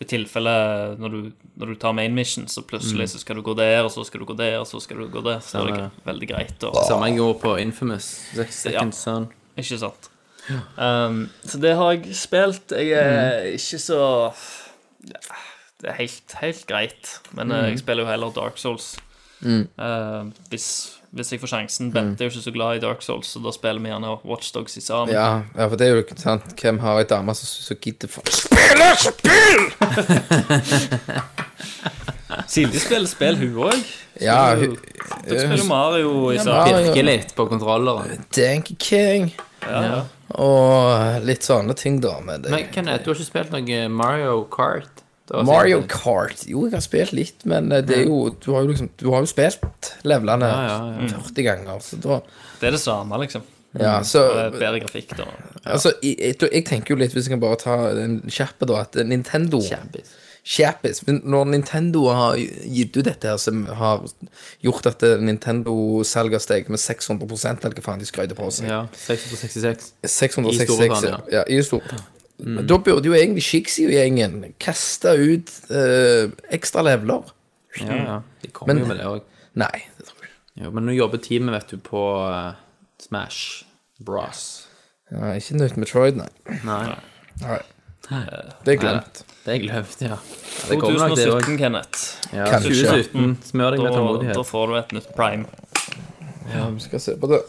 I tilfelle når du, når du tar main mission, så plutselig så skal du gå der, og så skal du gå der, og så skal du gå der. Så er det veldig greit. Og, Samme jeg gjorde på Infamous. Second Ja. Son. ikke sant? Um, så det har jeg spilt. Jeg er ikke så ja, Det er helt, helt greit. Men mm. jeg spiller jo heller Dark Souls. Uh, hvis, hvis jeg får sjansen. Bente er jo ikke så glad i Dark Souls, så da spiller vi gjerne Watchdogs i sammen. Ja, ja, for det er jo ikke sant. Hvem har ei dame som, som gidder for Spille spill?! Silje spiller spill, hun òg. Ja, hun- spiller Mario i Ja, sammen. Virker litt på kontrolleren. Danky King. Ja. Og litt sånne ting, da. Men det, Men Kenneth, du har ikke spilt noe Mario Kart? Mario sikkert- Kart Jo, jeg har spilt litt, men eh, det er jo Du har jo liksom Du har jo spilt levelene Ja, ja, ja. 40 ganger, så da Det er det samme, liksom. Ja, så Eh, Bedre grafikk, da. Altså, jeg, jeg, jeg tenker jo litt, hvis jeg kan bare ta en kjappe, da, at Nintendo Kjappis. Kjappis. Når Nintendo har gitt ut dette her, som har gjort at Nintendo-salget har steget med 600% eller hva faen de skrøyter på seg Ja, 666. 666, I Storbritannia. ja. I Storbritannia. Da burde jo egentlig Shixio-gjengen kaste ut eh, ekstra leveler. Ja, ja. De kommer Men- jo med det òg. Nei, det tror jeg. Jo, men nå jobber teamet, vet du, på eh, Smash Bros. Ja, ikke nytt Metroid, nei. Nei, nei. Det er glemt. det er glemt, ja. det kommer nok det 2017. Kenneth. Ja, Kanskje. 2017. Smør deg med Da, da får du et nytt prime. Ja, vi skal se på det.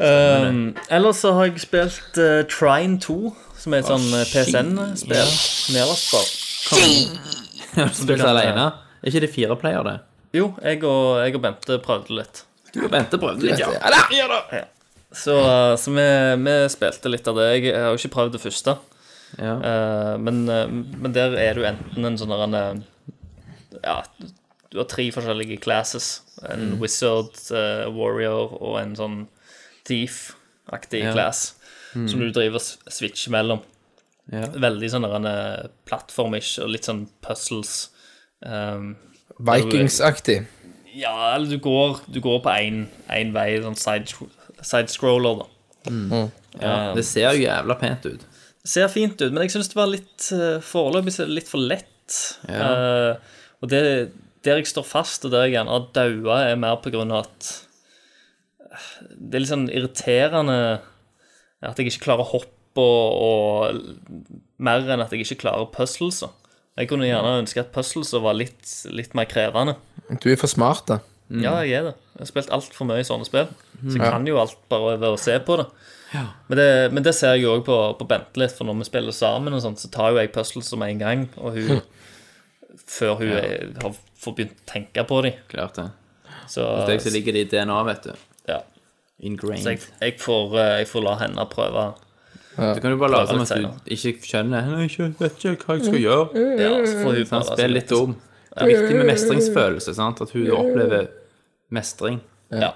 Um, ellers så har jeg spilt uh, Trine 2, som er et sånn PSN-spill. Nedlastbar. Spiller du aleine? Er ikke det fire player, det? Jo, jeg og, jeg og Bente prøvde litt. Du og Bente prøvde litt, ja. Så, uh, så vi, vi spilte litt av det. Jeg har jo ikke prøvd det første. ja. Uh, men, uh, men der er du enten en sånn derre Ja, du har tre forskjellige classes. En wizard, uh, warrior og en sånn thief-aktig Ja. class. Som du driver og switcher mellom. Ja. Veldig sånn uh, plattformish og litt sånn puzzles. Um, Vikings-aktig. ja, eller du går, du går på én vei, sånn side- side-scroller, Mm. ja. Det ser jo jævla pent ut. Det ser fint ut, men jeg syns det var litt uh, Foreløpig litt for lett. Ja. Uh, og det, der jeg står fast, og der jeg gjerne har daua, er mer på grunn av at eh, Det er litt sånn irriterende at jeg ikke klarer hopp og, og mer enn at jeg ikke klarer puzzles. Jeg kunne gjerne ønske at puzzles var litt, litt mer krevende. Du er for smart, da. Ja, jeg er det. Jeg har spilt altfor mye i sånne spill. Så jeg kan jo alt bare ved å se på det. Men det, men det ser jeg jo òg på, på Bente litt, for når vi spiller sammen, og sånt, så tar jo jeg puzzles med en gang. Og hun Før hun ja. har fått begynt å tenke på dem. Klart det. Så, Hos deg så ligger det i DNA, vet du. ja. Ingrained. så jeg, jeg, får, eh, jeg får la henne prøve. Du kan jo bare late som at du ikke skjønner Jeg ikke, vet ikke hva jeg skal gjøre. Ja, så får hun Sånn, Spill litt om. Det er viktig med mestringsfølelse. sant? At hun opplever mestring. Ja.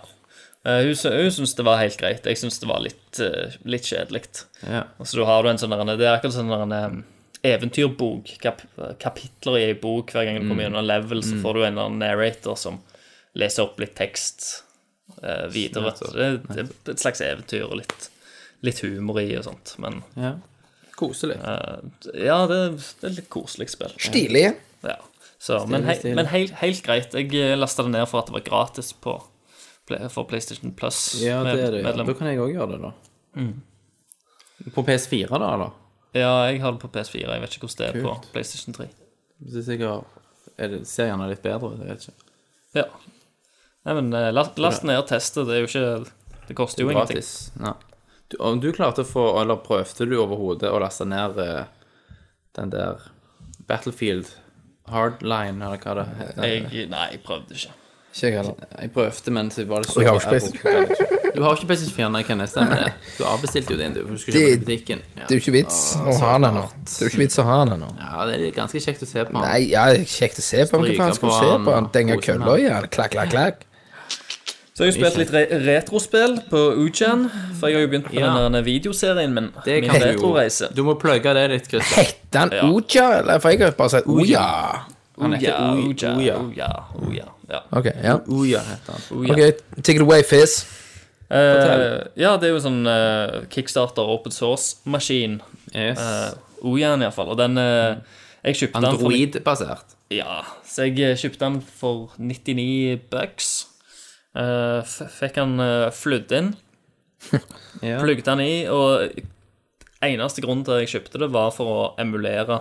Eh, hun hun syns det var helt greit. Jeg syns det var litt, eh, litt kjedelig. Ja. Og så da har du en sånn der- Det er akkurat sånn der en eventyrbok. Kap, kapitler i ei bok. Hver gang du kommer gjennom en level, så får du en narrator som leser opp litt tekst eh, videre. Så det, det er et slags eventyr og litt, litt humor i og sånt. Men ja. Koselig. eh, ja, det, det er litt koselig spill. Stilig. Ja. Så, men hei, stilig. men helt, helt greit. Jeg lasta det ned for at det var gratis på, Play- for PlayStation Plus. Ja, det er det. Ja. medlem. Da kan jeg òg gjøre det, da. På PS4, da, eller? Ja, jeg har det på PS4. Jeg vet ikke hvordan det er på Kult. PlayStation 3. Det er sikkert er det, Ser gjerne litt bedre ut. Jeg vet ikke. Ja. Nei, men eh, last, last ned og teste. Det er jo ikke Det koster jo ingenting. Gratis. Ja. Du, om du klarte å få Eller prøvde du overhodet å laste ned eh, den der Battlefield Hardline, eller hva det heter? Jeg, nei, jeg prøvde ikke. Ikke jeg heller. Jeg prøvde, men så var det så. Du har ikke PlayStation 4, nei, kan jeg stemme det? Du avbestilte jo din, du. for Du skulle kjøpe Det- butikken. Ja. Det er jo ikke vits å ha den ennå. Det er jo ikke vits å ha den ennå. ja, det er ganske kjekt å se på. Nei, ja, det kjekt å se på, hva faen skal du se på? Denge kølla i han. Klakk, klakk, klakk. Så jeg har spilt litt re retrospill på Ujan, for jeg har jo begynt på Ja. denne videoserien min. Det min jo. retroreise. Du må plugge det litt, Christer. Heter han Oja, eller? For jeg har bare sagt Oja. Han heter Oja, Oi- Oja, Oja. Oja, Oja. Ja. Ok, ja. Oja heter han. Ok, take it away, Fizz. Uh, ja, det er jo sånn uh, kickstarter open source-maskin. Yes. Uh, Ojan, iallfall. Og den uh, Jeg kjøpte den Android-basert. Ja, så jeg eh, kjøpte den for 99 bucks. Eh, fikk han uh, flydd inn, Ja. plugget han i, og eneste grunnen til at jeg kjøpte det, var for å emulere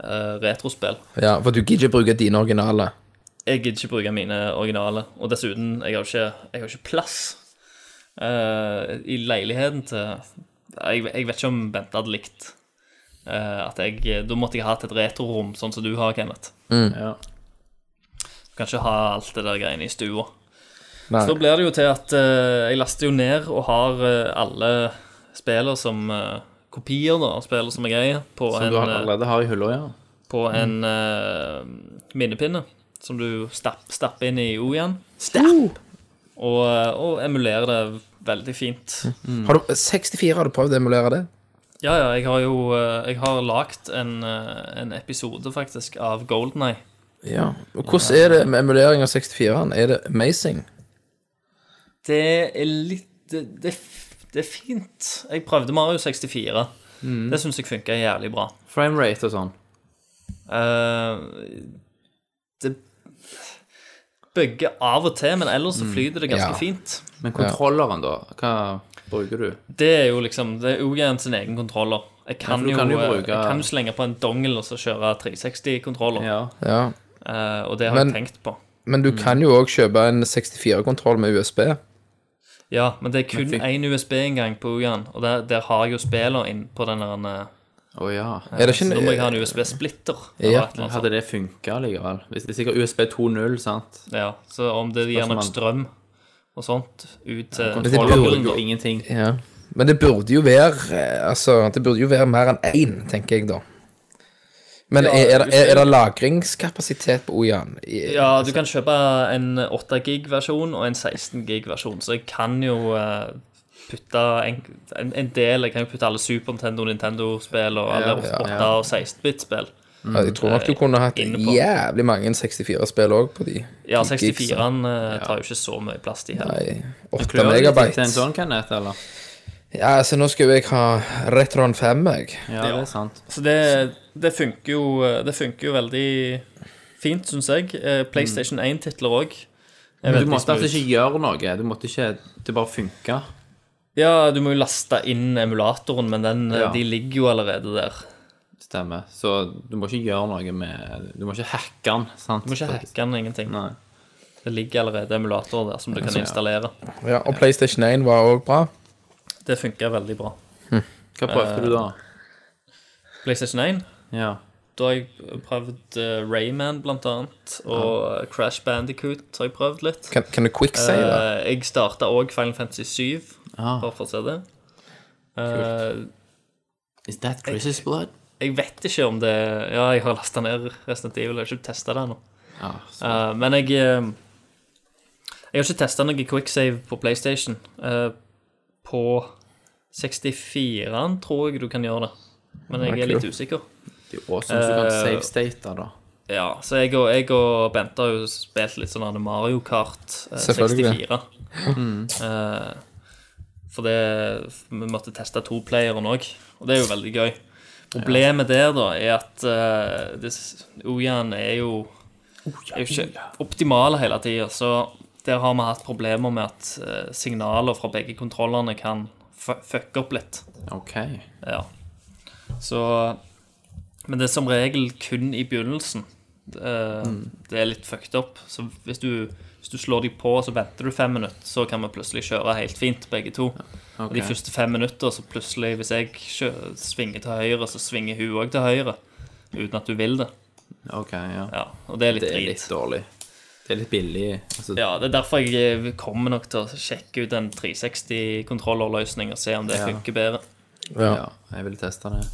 uh, retrospill. Ja, for du gidder ikke bruke dine originale. Jeg gidder ikke bruke mine originale, og dessuten, jeg har ikke, jeg har ikke plass uh, i leiligheten til jeg, jeg vet ikke om Bente hadde likt uh, at jeg Da måtte jeg hatt et retrorom, sånn som du har, Kenneth. Ja. Du kan ikke ha alt det der greiene i stua. Nei. Så da blir det jo til at eh, jeg laster jo ned og har eh, alle spiller som eh, kopier da, av spiller som jeg eier, på Som en, du eh, allerede har i hylla, ja. på en eh, minnepinne som du stapp, stapper inn i O igjen. Og, eh, og emulerer det veldig fint. Har du, 64, har du prøvd å emulere det? Ja, ja, jeg har jo eh, Jeg har lagd en, eh, en episode, faktisk, av Golden Eye. Ja. Og hvordan er det med emulering av 64-en? Er det amazing? Det er litt Det, det, det er fint. Jeg prøvde Mario 64. Det syns jeg funka jævlig bra. Framerate og sånn. Uh, det bygger av og til, men ellers så flyter det ganske Ja. fint. Men kontrolleren, da? Hva bruker du? Det er jo liksom Det er jo igjen sin egen kontroller. Jeg kan, ja, jo, kan jo eh, bruke- jeg kan slenge på en dongel og så kjøre 360-kontroller. Ja. Ja. Uh, og det har Men- jeg tenkt på. Men du kan jo òg kjøpe en 64-kontroll med USB. Ja, men det er kun Men én USB-inngang på Ugan, og der, der har jeg jo spiller inn på den der eh, Å ja. Er det Så nå må jeg ha en USB-splitter. Ja. et eller annet sånt. Hadde det funka likevel? Hvis det er sikkert USB 2.0, sant? Ja, så om det gir nok strøm og sånt ut til det burde da. ingenting. Ja. Men det burde jo være eh, Altså, det burde jo være mer enn én, tenker jeg da. Men er, er, er, er det lagringskapasitet på Ojan? Ja, du kan kjøpe en 8 gig-versjon og en 16 gig-versjon, så jeg kan jo eh, putte en, en, del Jeg kan jo putte alle Super Nintendo, Nintendo-spill og alle 8 ja. og 16-bit-spill. Ja, Jeg tror nok du kunne hatt jævlig mange 64-spill òg på de. Ja, de gigsa. 64-en eh, tar jo ikke så mye plass, de heller. Nei, 8 Klør det litt megabyte. til en sånn, Kenneth, eller? Ja, altså nå skal jo jeg ha Retron 5, jeg. Ja, det er sant. Så det, det funker jo Det funker jo veldig fint, syns jeg. Eh, PlayStation 1-titler òg. Men du måtte altså ikke gjøre noe. Du måtte ikke Det bare funka. Ja, du må jo laste inn emulatoren, men den, eh, Ja. de ligger jo allerede der. Stemmer. Så du må ikke gjøre noe med Du må ikke hacke den. sant? Du må ikke hacke den, ingenting. Nei. Det ligger allerede emulatorer der som du kan installere. Ja, og PlayStation 1 var òg bra. Det funker veldig bra. Hva prøvde du da? PlayStation 1, Ja. da har jeg prøvd uh, Rayman blant annet, og Crash Bandicoot har jeg prøvd litt. Kan, kan du quick say det? Eh, jeg starta òg Final Fantasy 7, Ah. bare for å se det. Uh, Is that Chris's blood? jeg vet ikke om det Ja, jeg har lasta ned Resident Evil, jeg har ikke testa det ennå. Ah, så. Eh, men jeg eh, Jeg har ikke testa noe quicksave på PlayStation. Eh, på 64-en tror jeg du kan gjøre det. Men jeg er litt usikker. det er jo awesome hvis du kan eh, save state da. Ja, så jeg og, jeg og Bente har jo spilt litt sånn Mario Kart eh, Selvfølgelig. 64. Eh, for det Vi måtte teste toplayeren òg, og det er jo veldig gøy. Problemet der, da, er at uh, Ojan er jo er jo ikke optimal hele tida, så der har vi hatt problemer med at eh, signaler fra begge kontrollerne kan fu- fucke opp litt. OK. Ja. Så Men det er som regel kun i begynnelsen. Det, det er litt fucked up. Så hvis du, hvis du slår deg på, og så venter du fem minutter, så kan vi plutselig kjøre helt fint, begge to. Og de første fem minutter, så plutselig, hvis jeg kjø svinger til høyre, så svinger hun òg til høyre. Uten at du vil det. ok, ja. Ja, og det er litt Det er litt dårlig. Det er litt billig. Altså, Ja, det er derfor jeg eh, kommer nok til å sjekke ut en 360-kontrollerløsning og se om det Ja. funker bedre. Ja. ja, jeg vil teste det.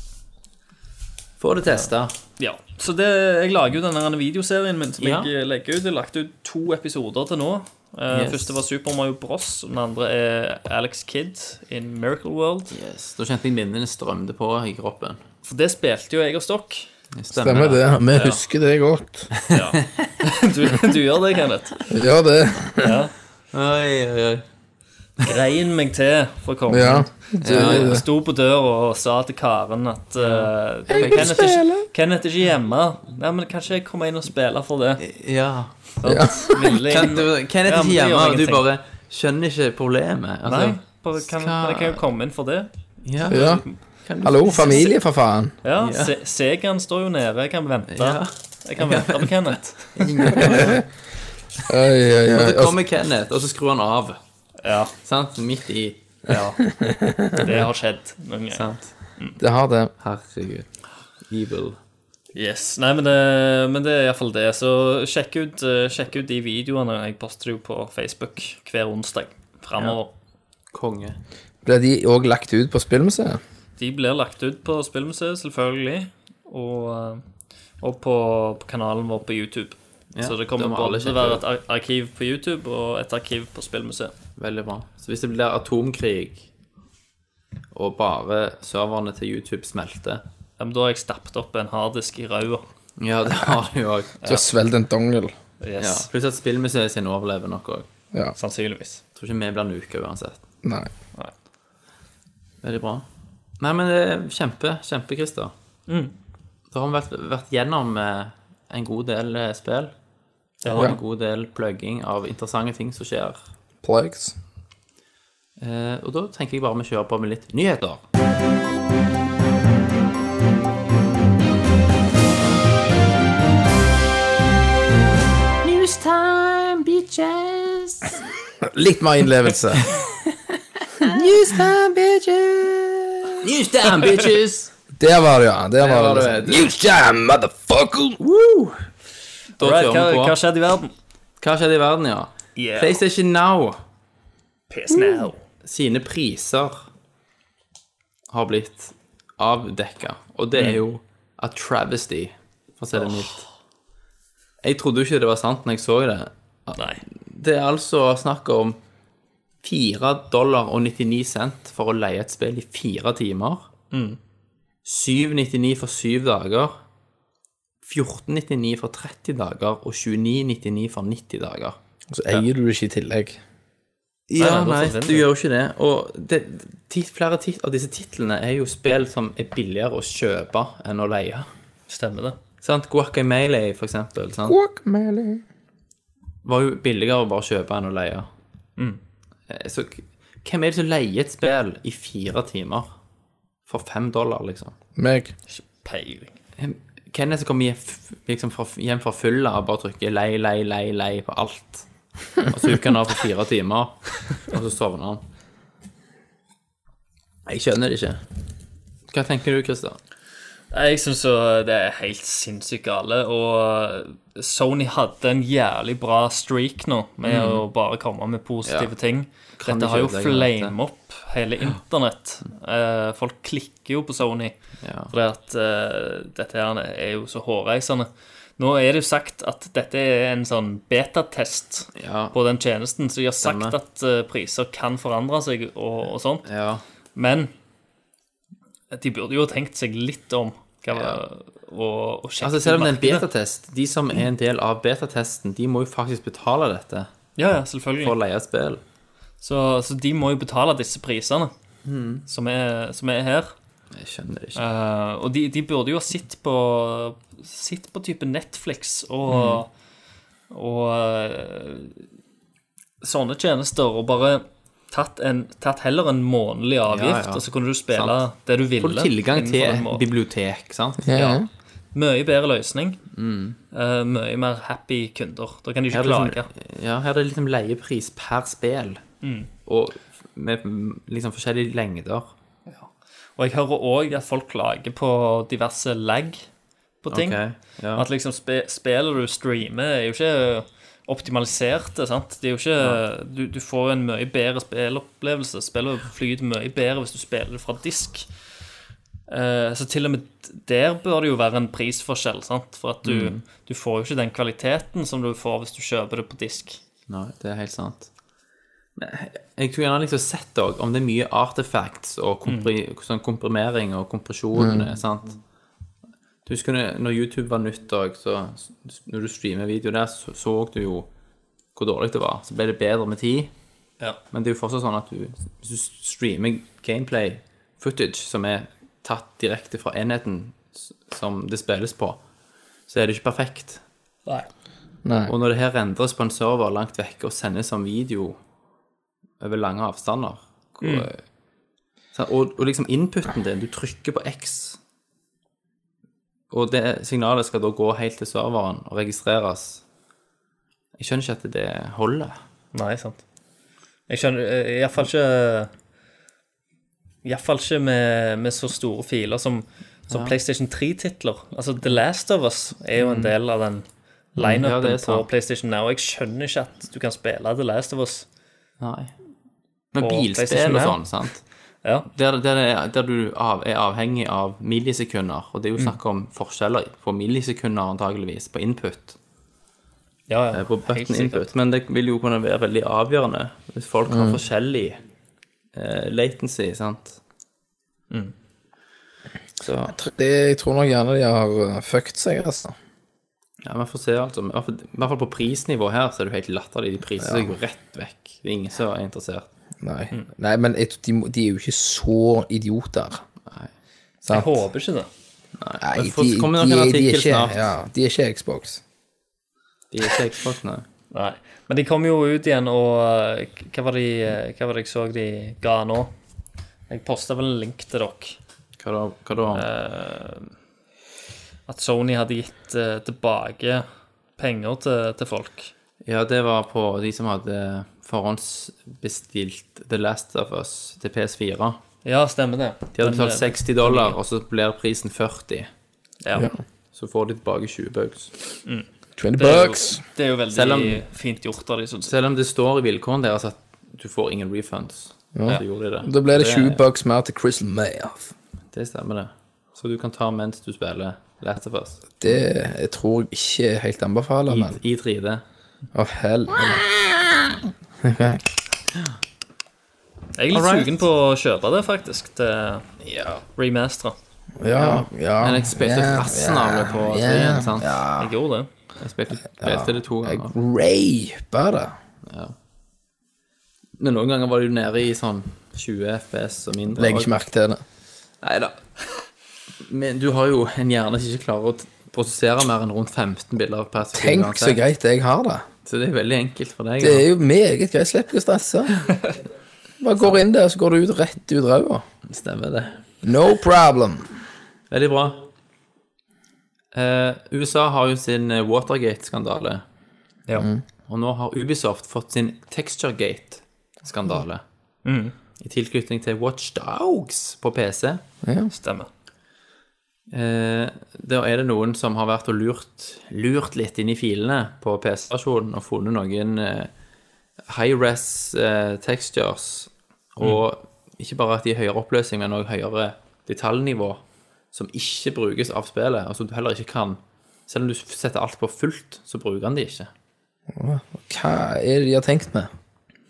Få det testa. Ja, så det, jeg lager jo denne videoserien min som Ja. jeg legger ut. Jeg har lagt ut to episoder til nå. Uh, Yes. Første var Super Mario Bros. og Den andre er Alex Kidd in Miracle World. Yes. Da kjente jeg minnene strømte på i kroppen. For det spilte jo jeg og Stokk. Stemmer det. Vi husker det godt. Du, du gjør det, Kenneth. Gjør det. Oi, oi, oi. Grein meg til for komme. Ja. Jeg sto på døra og sa til Karen at uh, Kenneth, spille. ikke, Kenneth er ikke hjemme. Ja, men kanskje jeg kommer inn og spiller for det. Ja. Kan du, Kenneth er ikke hjemme, og du bare skjønner ikke problemet. Altså, Nei, bare kan, men jeg kan jo komme inn for det. Ja. ja. Hallo, familie, for faen. Ja, Ja. Se Segan står jo nede. Jeg kan vente. Ja. Jeg kan vente på Kenneth. Oi, oi, Og oi. så kommer Kenneth, og så skrur han av. Ja, Sant? Midt i. ja. Det har skjedd noen ganger. Sant? Det har det. Herregud. Evil. Yes. Nei, men det, men det er iallfall det. Så sjekk ut, eh, sjekk ut de videoene. Jeg poster jo på Facebook hver onsdag framover. Konge. Ble de òg lagt ut på Spillmuseet? De blir lagt ut på Spillmuseet, selvfølgelig. Og, eh, og på, på kanalen vår på YouTube. Ja, så det kommer både til å være et arkiv på YouTube og et arkiv på Spillmuseet. Veldig bra. Så hvis det blir atomkrig, og bare serverne til YouTube smelter Ja, men da har jeg stappet opp en harddisk i ræva. Ja, det har du jo òg. Du har svelget en dongel. Yes. Ja. Pluss at spillmuseet sin overlever nok òg. Ja. Sannsynligvis. Tror ikke vi blir nuka uansett. Nei. Nei. Veldig bra. Nei, men det er kjempe, kjempe, Christer. Da har vi vært, vært gjennom eh, en god del eh, spill. ja. en god del plugging av interessante ting som skjer. Plugs. Eh, og da tenker jeg bare vi kjører på med litt nyheter. Newstime, bitches. Litt mer innlevelse. Newstime, bitches! Der var det, ja. Der var det. det. liksom. Newstime, motherfucker! Da Right, kjører hva, vi hva på. skjedde i verden? Hva skjedde i verden, ja? PlayStation Now PS now. sine priser har blitt avdekka, og det er jo a travesty, for å si det mildt. Jeg trodde jo ikke det var sant når jeg så det. Nei. Det er altså snakk om 4 dollar og 99 cent for å leie et spill i fire timer. 7,99 for syv dager. 14,99 for 30 dager og 29,99 for 90 dager. Så eier du det ikke i tillegg. Ja, Nei, nei, du gjør jo ikke det. Og det, tit, flere tit, av disse titlene er jo spill som er billigere å kjøpe enn å leie. Stemmer det. Sant? Guacamele, for eksempel, sant? Guacamele. var jo billigere å bare kjøpe enn å leie. Eh, Så hvem er det som leier et spill i fire timer for fem dollar, liksom? Meg. Peiling. Hvem er det som kommer hjem, liksom hjem fra fylla og bare trykker lei, lei, lei, lei på alt? Og så uker han av for fire timer, og så sovner han. Jeg skjønner det ikke. Hva tenker du, Christer? Jeg syns det er helt sinnssykt gale. Og Sony hadde en jævlig bra streak nå med å bare komme med positive Ja. ting. Kan Dette har jo flame opp hele internett. Ja. folk klikker jo på Sony Ja. fordi at uh, dette her er jo så hårreisende. Nå er det jo sagt at dette er en sånn betatest Ja. på den tjenesten, så de har sagt Stemme. at eh, priser kan forandre seg og, og sånt. Ja. Men de burde jo ha tenkt seg litt om hva, Ja. og, og Altså, selv om det er en betatest, de som er en del av betatesten, de må jo faktisk betale dette Ja, ja, selvfølgelig. for å leie spill. Så, så de må jo betale disse prisene mm. som, er, som er her. Jeg skjønner det ikke. Uh, og de, de burde jo ha sett på Sitt på type Netflix og mm. Og uh, sånne tjenester, og bare tatt, en, tatt heller en månedlig avgift, ja. og så kunne du spille Sant. det du ville. Får du tilgang til bibliotek, sant? Ja. Mye bedre løsning. Eh, mye mer happy kunder. Da kan de ikke er klage. liksom, ja, her er det liksom leiepris per spill. Og med liksom forskjellige lengder. Og jeg hører òg at folk klager på diverse lag på ting. Okay, ja. At liksom spe, spillet du streamer, er jo ikke optimaliserte, sant. Det er jo ikke du, du får en mye bedre spillopplevelse. Spillet flyter mye bedre hvis du spiller det fra disk. Eh, så til og med der bør det jo være en prisforskjell, sant. For at du, du får jo ikke den kvaliteten som du får hvis du kjøper det på disk. Nei, det er helt sant. Jeg tror gjerne liksom sett også, om det er mye artifacts og kompri, sånn komprimering og kompresjon, sant? Du husker når- når YouTube var nytt òg, så når du streamer video der, så så du jo hvor dårlig det var. Så ble det bedre med tid. Ja. Men det er jo fortsatt sånn at du, hvis du streamer gameplay footage som er tatt direkte fra enheten som det spilles på, så er det ikke perfekt. Nei. Og når det her endres på en server langt vekke og sendes som video over lange avstander hvor, så, og, og liksom inputen din, du trykker på X, og det signalet skal da gå helt til serveren og registreres. Jeg skjønner ikke at det holder. Nei, sant. Jeg skjønner iallfall ikke Iallfall ikke med, med så store filer som, som PlayStation 3-titler. Altså, The Last of Us er jo en del av den Mm. Ja, lineupen er på. PlayStation Now. Jeg skjønner ikke at du kan spille The Last of Us. Nei. Men bilspill og sånn, sant? Ja. Der, der, er- der du av, er avhengig av millisekunder, og det er jo snakk om forskjeller på millisekunder antageligvis, på input, Ja, eh, ja. på Helt button input, men det vil jo kunne være veldig avgjørende hvis folk har forskjellig eh, latency, sant? Så, Det, jeg tror nok gjerne de har uh, fucked seg, altså. ja, vi får se altså, i hvert fall- i hvert fall på prisnivå her, så er det jo helt latterlig, de priser seg jo rett vekk, det er ingen som er interessert. Nei, Nei men jeg, de, de er jo ikke så idioter. Nei. Sant? Jeg håper ikke det. Nei, Men de, for- de, kommer nok de, er artikkel ikke, snart. ja, de er ikke Xbox. De er ikke Xbox, nei. Nei. Men de kom jo ut igjen, og eh, hva var, de, eh, hva var det jeg så de ga nå? Jeg posta vel en link til dere. Hva da? Hva da? At Sony hadde gitt eh, tilbake penger til, til folk. Ja, det var på de som hadde forhåndsbestilt The Last of Us til PS4. Ja, stemmer det. De hadde betalt eh, 60 dollar, og så blir prisen 40. Ja. Så får de tilbake 20 bucks. 20 Det er, jo, bucks. det er jo veldig Selv om- fint gjort av de, jeg. Selv om det står i vilkårene deres at du får ingen refunds, så gjorde de det. Da ble det 20 bucks mer til Crystal Mayoff. Det stemmer, det. Så du kan ta mens du spiller Last of Us. Det jeg tror jeg ikke helt anbefaler, I, men i 3D. Å, helvete. Jeg er litt Alright. sugen på å kjøpe det, faktisk, til remastera. Ja, ja. Men jeg spilte yeah, rassen av det på yeah, 3D, sant? Ja. Jeg gjorde det. Jeg spilte, spilte det to ganger. Jeg rapa det. Men noen ganger var det jo nede i sånn 20 FPS og mindre. Legger ikke merke til det. Nei da. Men du har jo en hjerne som ikke klarer å prosessere mer enn rundt 15 bilder per sekund. Tenk så greit jeg har det. Så det er veldig enkelt for deg. Det er jo meget greit. Slipper ikke å stresse. Bare går inn der, så går du ut rett ut ræva. Stemmer det. No problem. Veldig bra. Eh, USA har jo sin eh, Watergate-skandale. Ja. Og nå har Ubisoft fått sin Texturegate-skandale. I tilknytning til Watch Dogs på PC. Stemmer. Eh, da er det noen som har vært og lurt, lurt litt inn i filene på PC-versjonen og funnet noen eh, high-res eh, textures. Og ikke bare at de er høyere oppløsning, men også høyere detaljnivå, som ikke brukes av spillet. og som du heller ikke kan Selv om du setter alt på fullt, så bruker han de ikke. Hva er det de har tenkt med?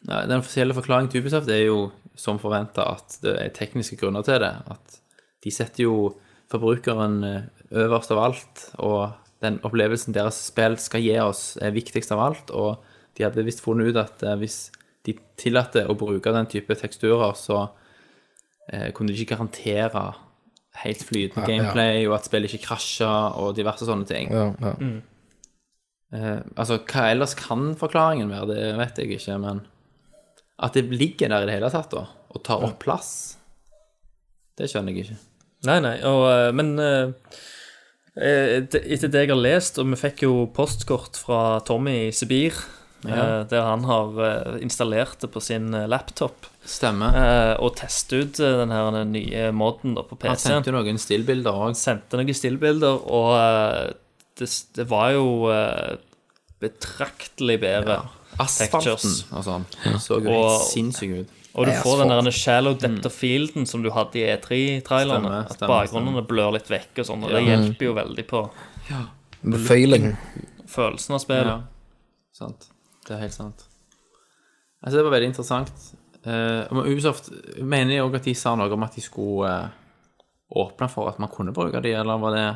Nei, Den offisielle forklaringen til Ubisoft er jo som forventa at det er tekniske grunner til det. At de setter jo forbrukeren eh, øverst av alt, og den opplevelsen deres spill skal gi oss, er viktigst av alt. Og de hadde visst funnet ut at eh, hvis de tillater å bruke den type teksturer, så eh, kunne de ikke garantere helt flytende Ja, ja. gameplay, og at spillet ikke krasjer, og diverse sånne ting. Ja, ja. Eh, altså, hva ellers kan forklaringen være, det vet jeg ikke, men at det ligger der i det hele tatt, da, og tar opp plass, det skjønner jeg ikke. Nei, nei, og, eh, men eh, eh, etter det jeg har lest, og vi fikk jo postkort fra Tommy i Sibir, eh, der han har installert det på sin laptop, Stemmer. eh, og testet ut den her nye moden da på PC-en. sendte jo noen stillbilder òg. Sendte noen stillbilder, og det, det var jo betraktelig bedre. Asfalten altså. og sånn. Så jo helt sinnssyk ut. Og du får den der shallow depth of fielden som du hadde i E3-trailerne. At bakgrunnene blør litt vekk og sånn, og det hjelper jo veldig på Failing. følelsen av spillet. Ja, sant. Det er helt sant. Altså, det var veldig interessant. Uh, men Ubisoft mener jeg òg at de sa noe om at de skulle uh, åpne for at man kunne bruke de, eller var det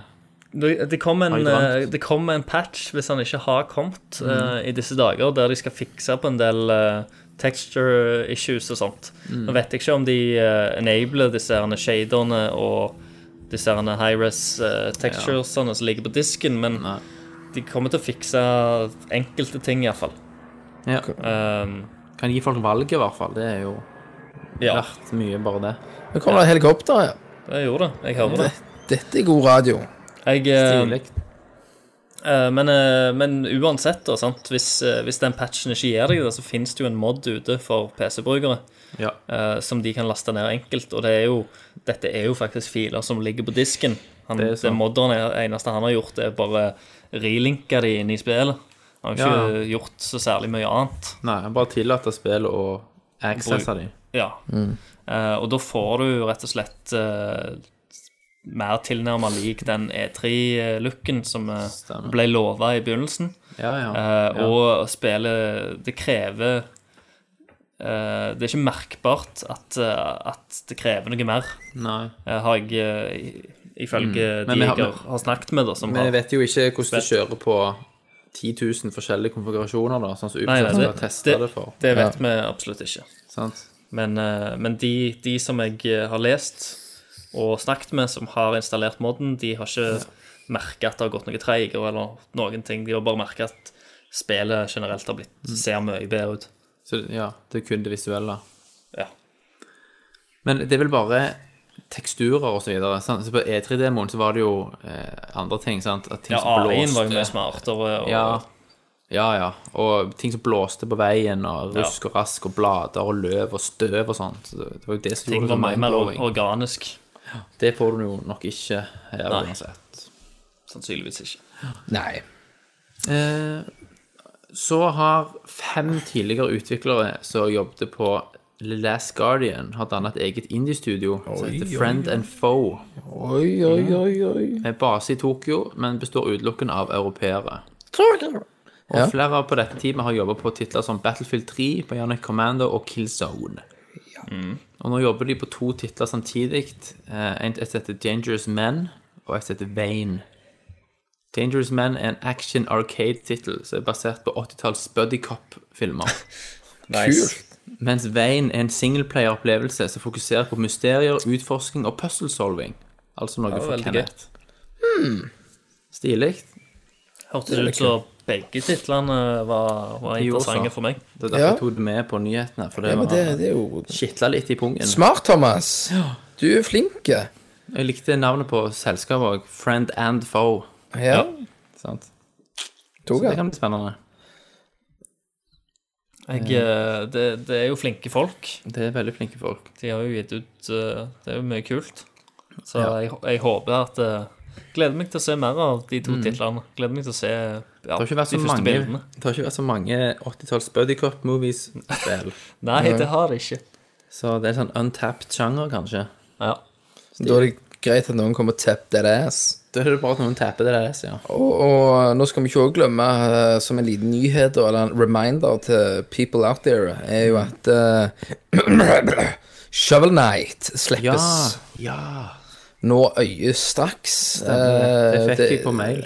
Det, kom en, eh, det kom en patch, hvis han ikke har kommet, eh, i disse dager, der de skal fikse på en del eh, texture issues og sånt. Nå vet jeg ikke om de uh, enabler disse herne shaderne og disse herne high-res uh, texturesene som ligger på disken, men Nei. de kommer til å fikse enkelte ting, iallfall. Ja. Um, Kan gi folk valget, i hvert fall. Det er jo ja, verdt mye, bare det. Nå kommer det helikopter, ja. det gjorde det. Jeg hører det. Dette er god radio. Jeg, eh, Stilig. Eh, men, eh, men uansett, da, sant? Hvis, eh, hvis den patchen ikke gir deg det, så finnes det jo en mod ute for PC-brukere Ja. som de kan laste ned enkelt. Og det er jo, dette er jo faktisk filer som ligger på disken. Han, Det det modderen er, eneste han har gjort, er bare relinka de inn i spillet. Han har ikke Ja. gjort så særlig mye annet. Nei, han bare tillater spillet å accesse de. Ja. Eh, og da får du rett og slett eh, mer tilnærma lik den E3-looken som eh, Stemmer. ble lova i begynnelsen. Ja, ja. Eh, ja. Og spillet Det krever eh, Det er ikke merkbart at, at det krever noe mer, Nei. har jeg ifølge Mm. De jeg har- har, snakket med. Da, som Men jeg vet jo ikke hvordan det kjører på 10 000 forskjellige konfigurasjoner, da, sånn som Ubisoft har testa det- for. det vet vi absolutt ikke. Sant? Men, men de, de som jeg har lest og snakket med, som har installert moden, de har ikke merka at det har gått noe treigere eller noen ting. De har bare merka at spillet generelt har blitt, Mm. ser mye bedre ut. Så ja, det er kun det visuelle. Ja. Men det er vel bare teksturer og så videre. sant? Så på E3-demoen så var det jo eh, andre ting, sant? At ting Ja, som blåste. A1 var jo mye smartere. Og, Ja, ja, ja. Og ting som blåste på veien, og rusk og rask, og blader og løv og støv og sånt. Så det var jo det som ting gjorde var det så mye mer organisk. Det får du jo nok ikke her Nei. uansett. Sannsynligvis ikke. Nei. Eh, så har fem tidligere utviklere som jobbet på The Last Guardian, har dannet et eget indie-studio som heter Friend and Foe. Oi, oi, oi, oi. Med base i Tokyo, men består utelukkende av europeere. Og flere på dette teamet har jobbet på titler som Battlefield 3, Bionic Commando og Killzone. Og nå jobber de på to titler samtidig. Eh, En et heter Dangerous Men, og et heter Vane. Dangerous Men er en action arcade-tittel som er basert på 80-talls buddycop-filmer. Nice. Mens Vane er en singleplayer-opplevelse som fokuserer på mysterier, utforsking og puzzle-solving. Altså noe for Kenneth. Kenneth. Stilig. Hørtes ut som begge titlene var, var Jo, interessante for meg. Det er derfor Ja. jeg tok det med på nyhetene. For det, Ja, det, var det er jo skitla litt i pungen. smart, Thomas. Du er flink. Jeg likte navnet på selskapet òg. Friend and Foe. Ja, Sant? Så det kan bli spennende. Jeg, eh, det, det er jo flinke folk. Det er veldig flinke folk. De har jo gitt ut eh, Det er jo mye kult. Så jeg, jeg håper at eh, Gleder meg til å se mer av de to titlene. Gleder meg til å se ja, Det har ikke vært de så første mange, bildene. det har ikke vært så mange 80-talls buddycop-movies-spill. Nei, det har det ikke. Så det er sånn untapped sjanger, kanskje. Ja. Da er det greit at noen kommer og tapper det ass. Da er det bare at noen tapper det ass, ja. Og, og nå skal vi ikke også glemme, eh, som en liten nyhet eller en reminder til people out there, er jo at eh, Shovel Knight Ja, ja. Nå øyestraks. Det Eh, fikk jeg på mail.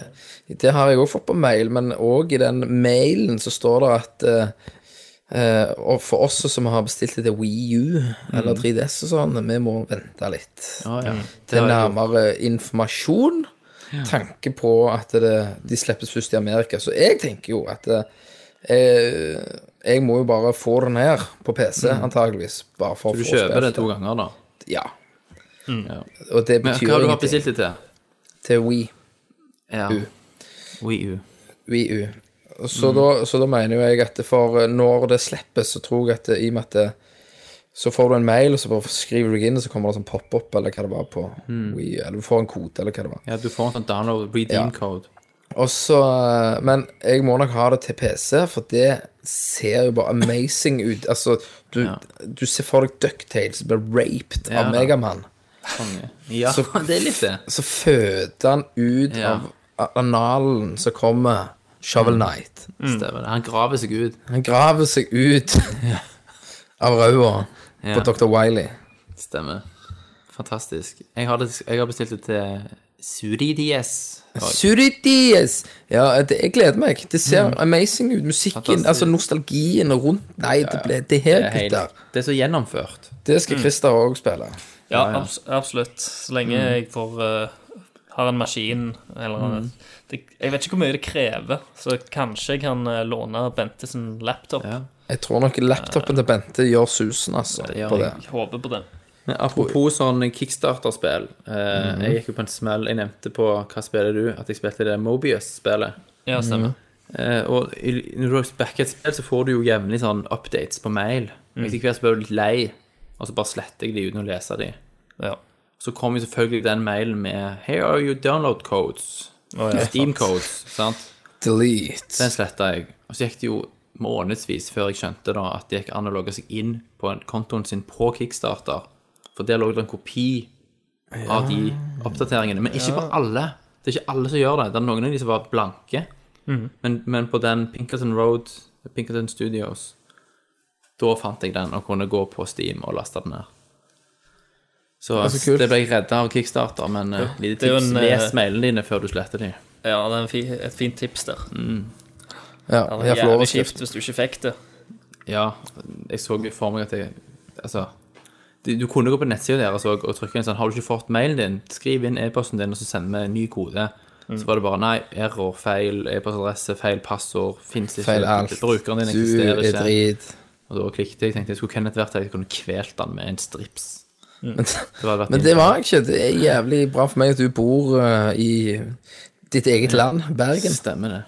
Det har jeg òg fått på mail, men òg i den mailen så står det at eh, Og for oss som har bestilt det til Wii U eller 3DS og sånn, vi må vente litt Å, ja. Det gjort. nærmere informasjon. Tanke på at det, de slippes først i Amerika. Så jeg tenker jo at det, jeg, jeg må jo bare få den her på PC, antageligvis. Bare for Mm. Du kjøper det to ganger, da. Ja. Ja. Og det Men betyr hva har du hatt bestilt det til? Til Wii. Ja. U. Wii U. Wii U. Så, da, så da mener jo jeg at for når det slippes, så tror jeg at det, i og med at det, så får du en mail, og så bare skriver du deg inn, og så kommer det sånn pop-up, eller hva det var på Wii U. Eller du får en kode, eller hva det var. Ja, du får en sånn download redeem Ja. code. Og så, eh, Men jeg må nok ha det til PC, for det ser jo bare amazing ut. Altså, du, Ja. du ser for deg Ducktales blir raped Ja av. Megamann. Konge. Ja, Så- det er litt det. Så føder han ut Ja. av analen som kommer Shovel Knight. Stemmer det. Han graver seg ut. Han graver seg ut av røda Ja. på Dr. Wiley. Stemmer. Fantastisk. Jeg har, det, jeg har bestilt det til Suridies. Suridies! Ja, det, jeg gleder meg. Det ser amazing ut. Musikken, Fantastisk. altså nostalgien rundt Nei, det, ble, det er, helt, gutter. det er så gjennomført. Det skal Christer òg spille. Ja, abs absolutt. Så lenge Mm. jeg får uh, har en maskin eller Mm. det, Jeg vet ikke hvor mye det krever, så kanskje jeg kan uh, låne Bente sin laptop. Ja. Jeg tror nok laptopen til Bente gjør susen, altså, Ja, på det. Jeg håper på det. Men apropos sånn Kickstarter-spill. Eh, Jeg gikk jo på en smell. Jeg nevnte på hva spiller du, at jeg spilte det Mobius-spillet. Ja, stemmer. Eh, og i- når du backer et spill, så får du jo jevnlig sånn updates på mail. Etter hvert så blir du litt lei, og så bare sletter jeg de uten å lese de. Ja. Så kom jo selvfølgelig den mailen med Here are your download codes. Oh, ja. Steam codes, sant? Delete. Den sletta jeg. Og så gikk det jo månedsvis før jeg skjønte da at det gikk an å logge seg inn på kontoen sin på Kickstarter. For der lå det en kopi av de oppdateringene. Men ikke på alle. Det er ikke alle som gjør det. Det er noen av de som var blanke. Men, men på den Pinkerton Road, Pinkerton Studios, da fant jeg den og kunne gå på Steam og laste den ned. Så, så det ble jeg redda av Kickstarter, men ja, lite det tips. en, eh, Les mailene dine før du sletter dem. ja, det er en fi, et fint tips der. Ja, Det er får jævlig kjipt hvis du ikke fikk det. Ja, jeg så for meg at jeg Altså du, du kunne gå på nettsida deres og, og trykke inn sånn Har du ikke fått mailen din? Skriv inn e-posten din, og så send meg en ny kode. Så var det bare nei, error, feil e-postadresse, feil passord, fins ikke. Feil alt. Brukeren din Du eksisterer er drit. Og da klikket jeg. tenkte jeg skulle Kenneth vært her, jeg kunne kvelt han med en strips. Men, Det men det var ikke. Det er jævlig bra for meg at du bor uh, i ditt eget land, Bergen. Stemmer det.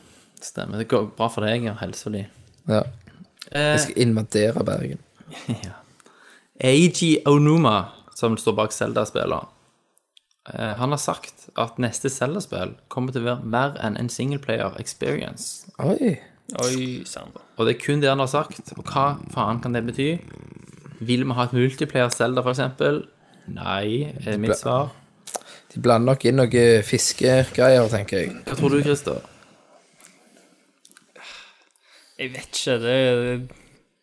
Stemmer. Det går bra for deg ja. Helselig. Ja. Eh, Jeg skal invadere Bergen. ja. Eiji Onuma, som står bak Zelda-spiller, eh, han har sagt at neste Zelda-spill kommer til å være mer enn en singleplayer experience. Oi. Oi sann. Og det er kun det han har sagt. Og hva faen kan det bety? Vil vi ha et multiplayer Zelda, for eksempel? Nei, er mitt svar. De blander nok inn noe fiskegreier, tenker jeg. Hva tror du, Christer? Jeg vet ikke. Det er,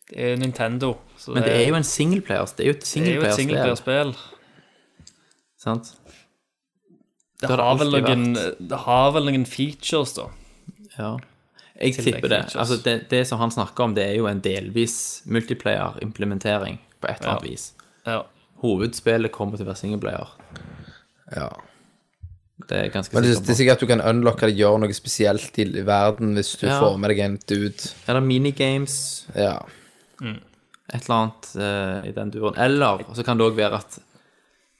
det er Nintendo. Så Men det er jo en singleplayer. Det er jo et er singleplayerspill. Sant? Det, har det vel noen, det har vel noen features, da. Ja. Jeg tipper det. features. Altså, det. Det som han snakker om, det er jo en delvis multiplayer-implementering på et eller annet Ja. vis. Ja. Hovedspillet kommer til å være singleplayer. Ja. Det er ganske Men det, det er sikkert at du kan unlocke det, gjøre noe spesielt i verden hvis du Ja. får med deg en dude. Eller minigames, Ja. et eller annet uh, i den duren. Eller så kan det òg være at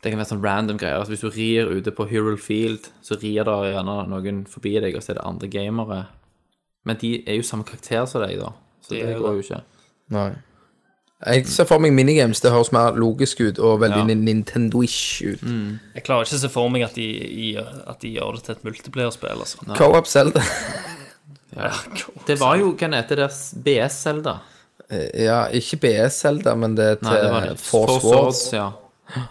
det kan være sånn random greier. Altså, hvis du rir ute på Hyrule Field, så rir det gjerne noen forbi deg, og så er det andre gamere. Men de er jo samme karakter som deg, da. Så De det går jo ikke. Nei. Jeg ser for meg minigames. Det høres mer logisk ut og veldig Ja. Nintendo-ish ut. Jeg klarer ikke å se for meg at de, i- at de gjør det til et multiplayer-spill. Altså. Co-op Zelda. Det var jo, hva heter det, BS-Zelda? ja, ikke BS-Zelda, men det er til Nei, det var det. Force Wars. ja.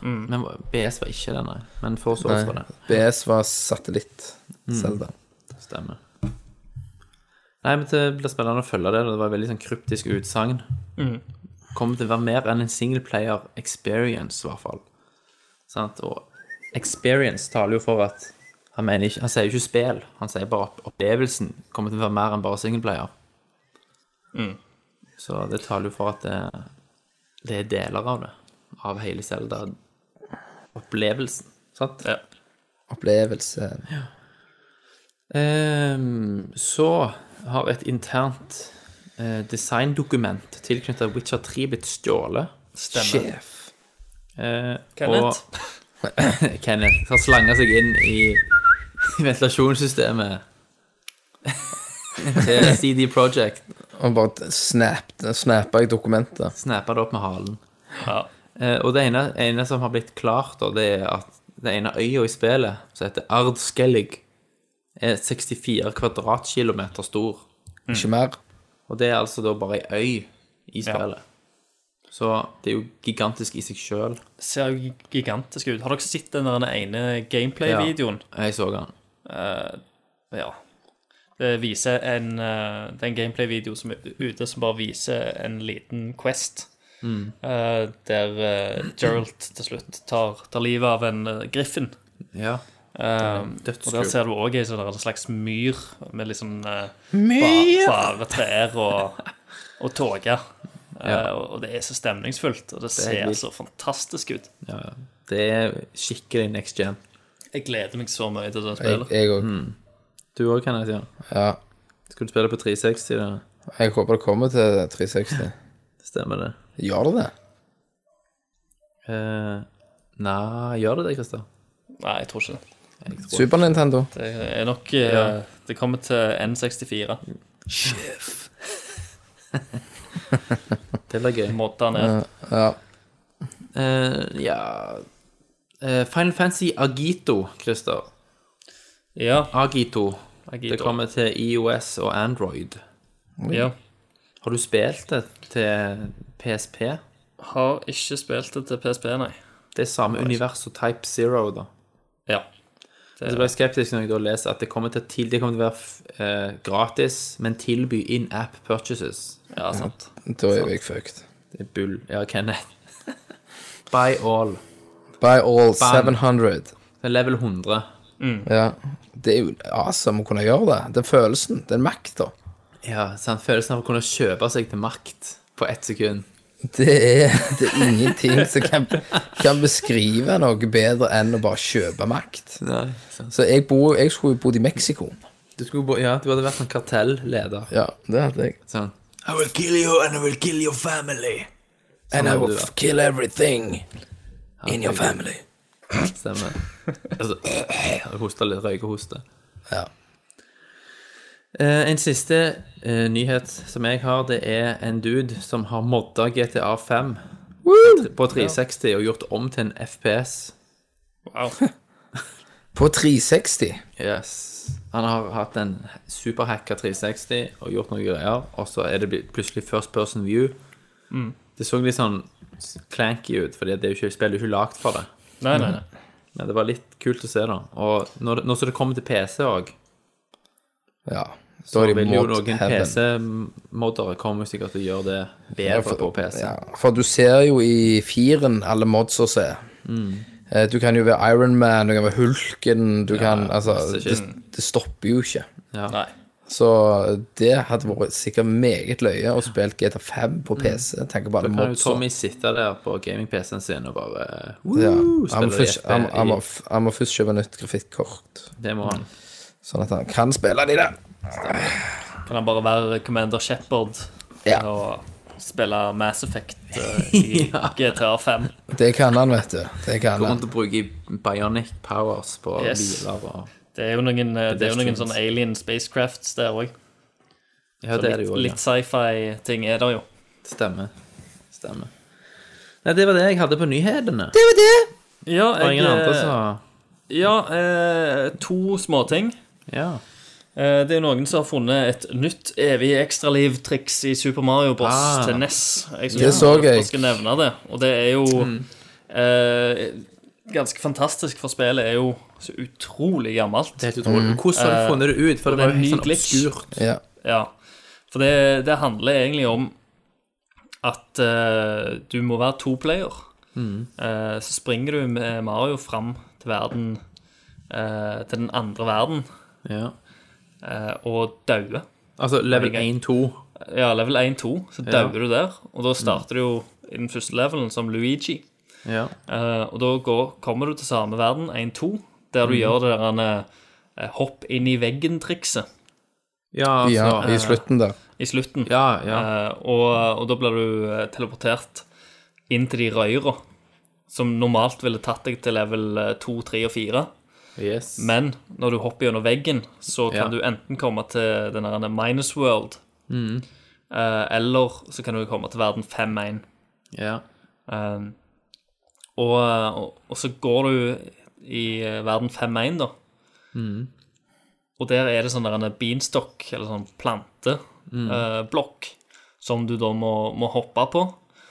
Men BS var ikke det, nei. Men Force Wars var det. BS var satellitt-Zelda. Stemmer. Nei, men det blir spennende å følge det. Det var veldig sånn kryptisk utsagn. Kommer til å være mer enn en singleplayer experience, i hvert fall. Sant? Og experience taler jo for at han, mener ikke, han sier jo ikke spill, han sier bare at opplevelsen kommer til å være mer enn bare singleplayer. Så det taler jo for at det, det er deler av det, av hele Zelda-opplevelsen. Sant? Ja. Opplevelse. Ehm, så har et internt eh, designdokument tilknyttet Witcher 3 blitt stjålet. Sjef. Eh, Kenneth? Og Kenneth har slanga seg inn i ventilasjonssystemet til CD Projekt. Og bare snap, snappa jeg dokumentet. Snappa det opp med halen. Ja. Eh, og det ene, ene som har blitt klart, da, det er at det ene øya i spillet, som heter Ard Skellig, er 64 kvadratkilometer stor. Ikke mer. Og det er altså da bare ei øy i spillet. Så det er jo gigantisk i seg sjøl. Ser jo gigantisk ut. Har dere sett den der ene gameplay-videoen? Ja, Jeg så den. Ja. Det viser en uh, Det er en gameplay-video som er ute som bare viser en liten quest. eh, der uh, Geralt til slutt tar, tar livet av en uh, griffin. Ja. Eh, og der ser du òg ei sånn slags myr med liksom uh, ba, bare trær og, og tåke. Eh, Ja. og, og det er så stemningsfullt, og det, det ser så fantastisk ut. ja. ja. Det er skikkelig next gen. Jeg gleder meg så mye til det spillet. jeg òg. Du òg, kan jeg si. Ja. Skal du spille på 360? Da? Jeg håper det kommer til 360. Stemmer det? Gjør det det? Uh, nei, gjør det det, Christer? Nei, jeg tror ikke det. Super Nintendo. Det er nok ja. Det kommer til N64. Det blir gøy. Modda ned. Ja. Uh, ja Uh, Final Fantasy Agito, Christer. Ja. Agito. Agito. Det kommer til IOS og Android. ja. Har du spilt det til PSP? Har ikke spilt det til PSP, nei. Det er samme univers som Type Zero, da. Ja. Så ble jeg skeptisk når jeg da leser at det kommer til, til, det kommer til å være f- eh, gratis, men tilby in-app purchases. Ja, sant. Da er jeg fucked. Det er bull. Ja, Kenneth. Buy all. Buy all Bang. 700. Det er level 100. Ja. Det er jo awesome å kunne gjøre det. Den følelsen. Den makta. Ja, sant. Følelsen av å kunne kjøpe seg til makt på ett sekund. Det er, det er ingenting som kan, kan beskrive noe bedre enn å bare kjøpe makt. Nei. Så jeg, bo, jeg skulle jo bodd i Mexico. Du, bo- ja, du hadde vært en kartelleder. Ja, det hadde jeg. Sånn. I will kill you and I will kill your family. And I will du kill everything in your family. Stemmer. Altså, røykehoste. Ja. Eh, en siste eh, nyhet som jeg har, det er en dude som har modda GTA 5 på 360 og gjort om til en FPS. Wow. På 360. Yes. Han har hatt en superhacka 360 og gjort noen greier, og så er det plutselig first person view. Det så litt sånn clanky ut, for det er jo ikke, spillet er jo ikke lagd for det. Nei, nei, nei. Men det var litt kult å se, da. Og når, nå som det kommer til PC òg, Ja. Så vil jo noen. PC-moddere komme sikkert til å gjøre det bedre på PC. Ja, for du ser jo i firen alle mods å se. Mm. Eh, Du kan jo være Iron Man, du kan være Hulken, du kan Altså, det, det stopper jo ikke. Ja. Så det hadde vært sikkert meget løye å spille GTA 5 på PC. Tenker bare Da kan jo. Tommy sitte der på gaming-PC-en sin og bare Ja. Han, må først, i- han må kjøpe nytt grafikkort. Det må han. sånn at han kan spille de der. Kan han bare være Commander Shepherd Ja. og spille Mass Effect uh, i GTA 5? Det kan han, vet du. Det kan Kommer han. til å bruke bionic powers på Yes. biler og Det er jo noen, eh, det er jo noen sånne alien spacecrafts der òg. Ja, det er det Litt, jo. litt sci-fi-ting er der jo. Stemmer. Stemmer. Nei, det var det jeg hadde på nyhetene. Ja, Og ingen andre eh, som ja eh, to småting. Ja. Eh, det er jo noen som har funnet et nytt evig ekstraliv-triks i Super Mario Bros. Ah. til NES. Jeg Det så jeg. skal nevne det. Og det er jo eh, ganske fantastisk, for spillet er jo så utrolig gammelt. Det er helt utrolig. Hvordan har du funnet det ut? For det det var jo helt sånn obskurt. Ja. Ja, for det, det handler egentlig om at eh, du må være to player. Eh, så springer du med Mario fram til verden eh, Til den andre verden Ja. Eh, og dauer. Altså level 1-2. Ja, level 1-2, så Ja. dauer du der. Og da starter du jo i den første levelen som Luigi. Ja. Eh, og da går, kommer du til samme verden, 1-2, der du gjør det der eh, hopp inn i veggen-trikset Ja, altså, ja, i slutten der. i slutten. Ja, ja. Eh, og, og da blir du teleportert inn til de røyra, som normalt ville tatt deg til level 2, 3 og 4. Yes. Men når du hopper gjennom veggen, så kan Ja. du enten komme til den der Minus World, Mm. eh, eller så kan du komme til verden 5-1. Ja. Um, og, og, og så går du i eh, verden 5-1, da. Mm. Og der er det sånn der en beanstalk, eller sånn planteblokk, som du da må, må hoppe på.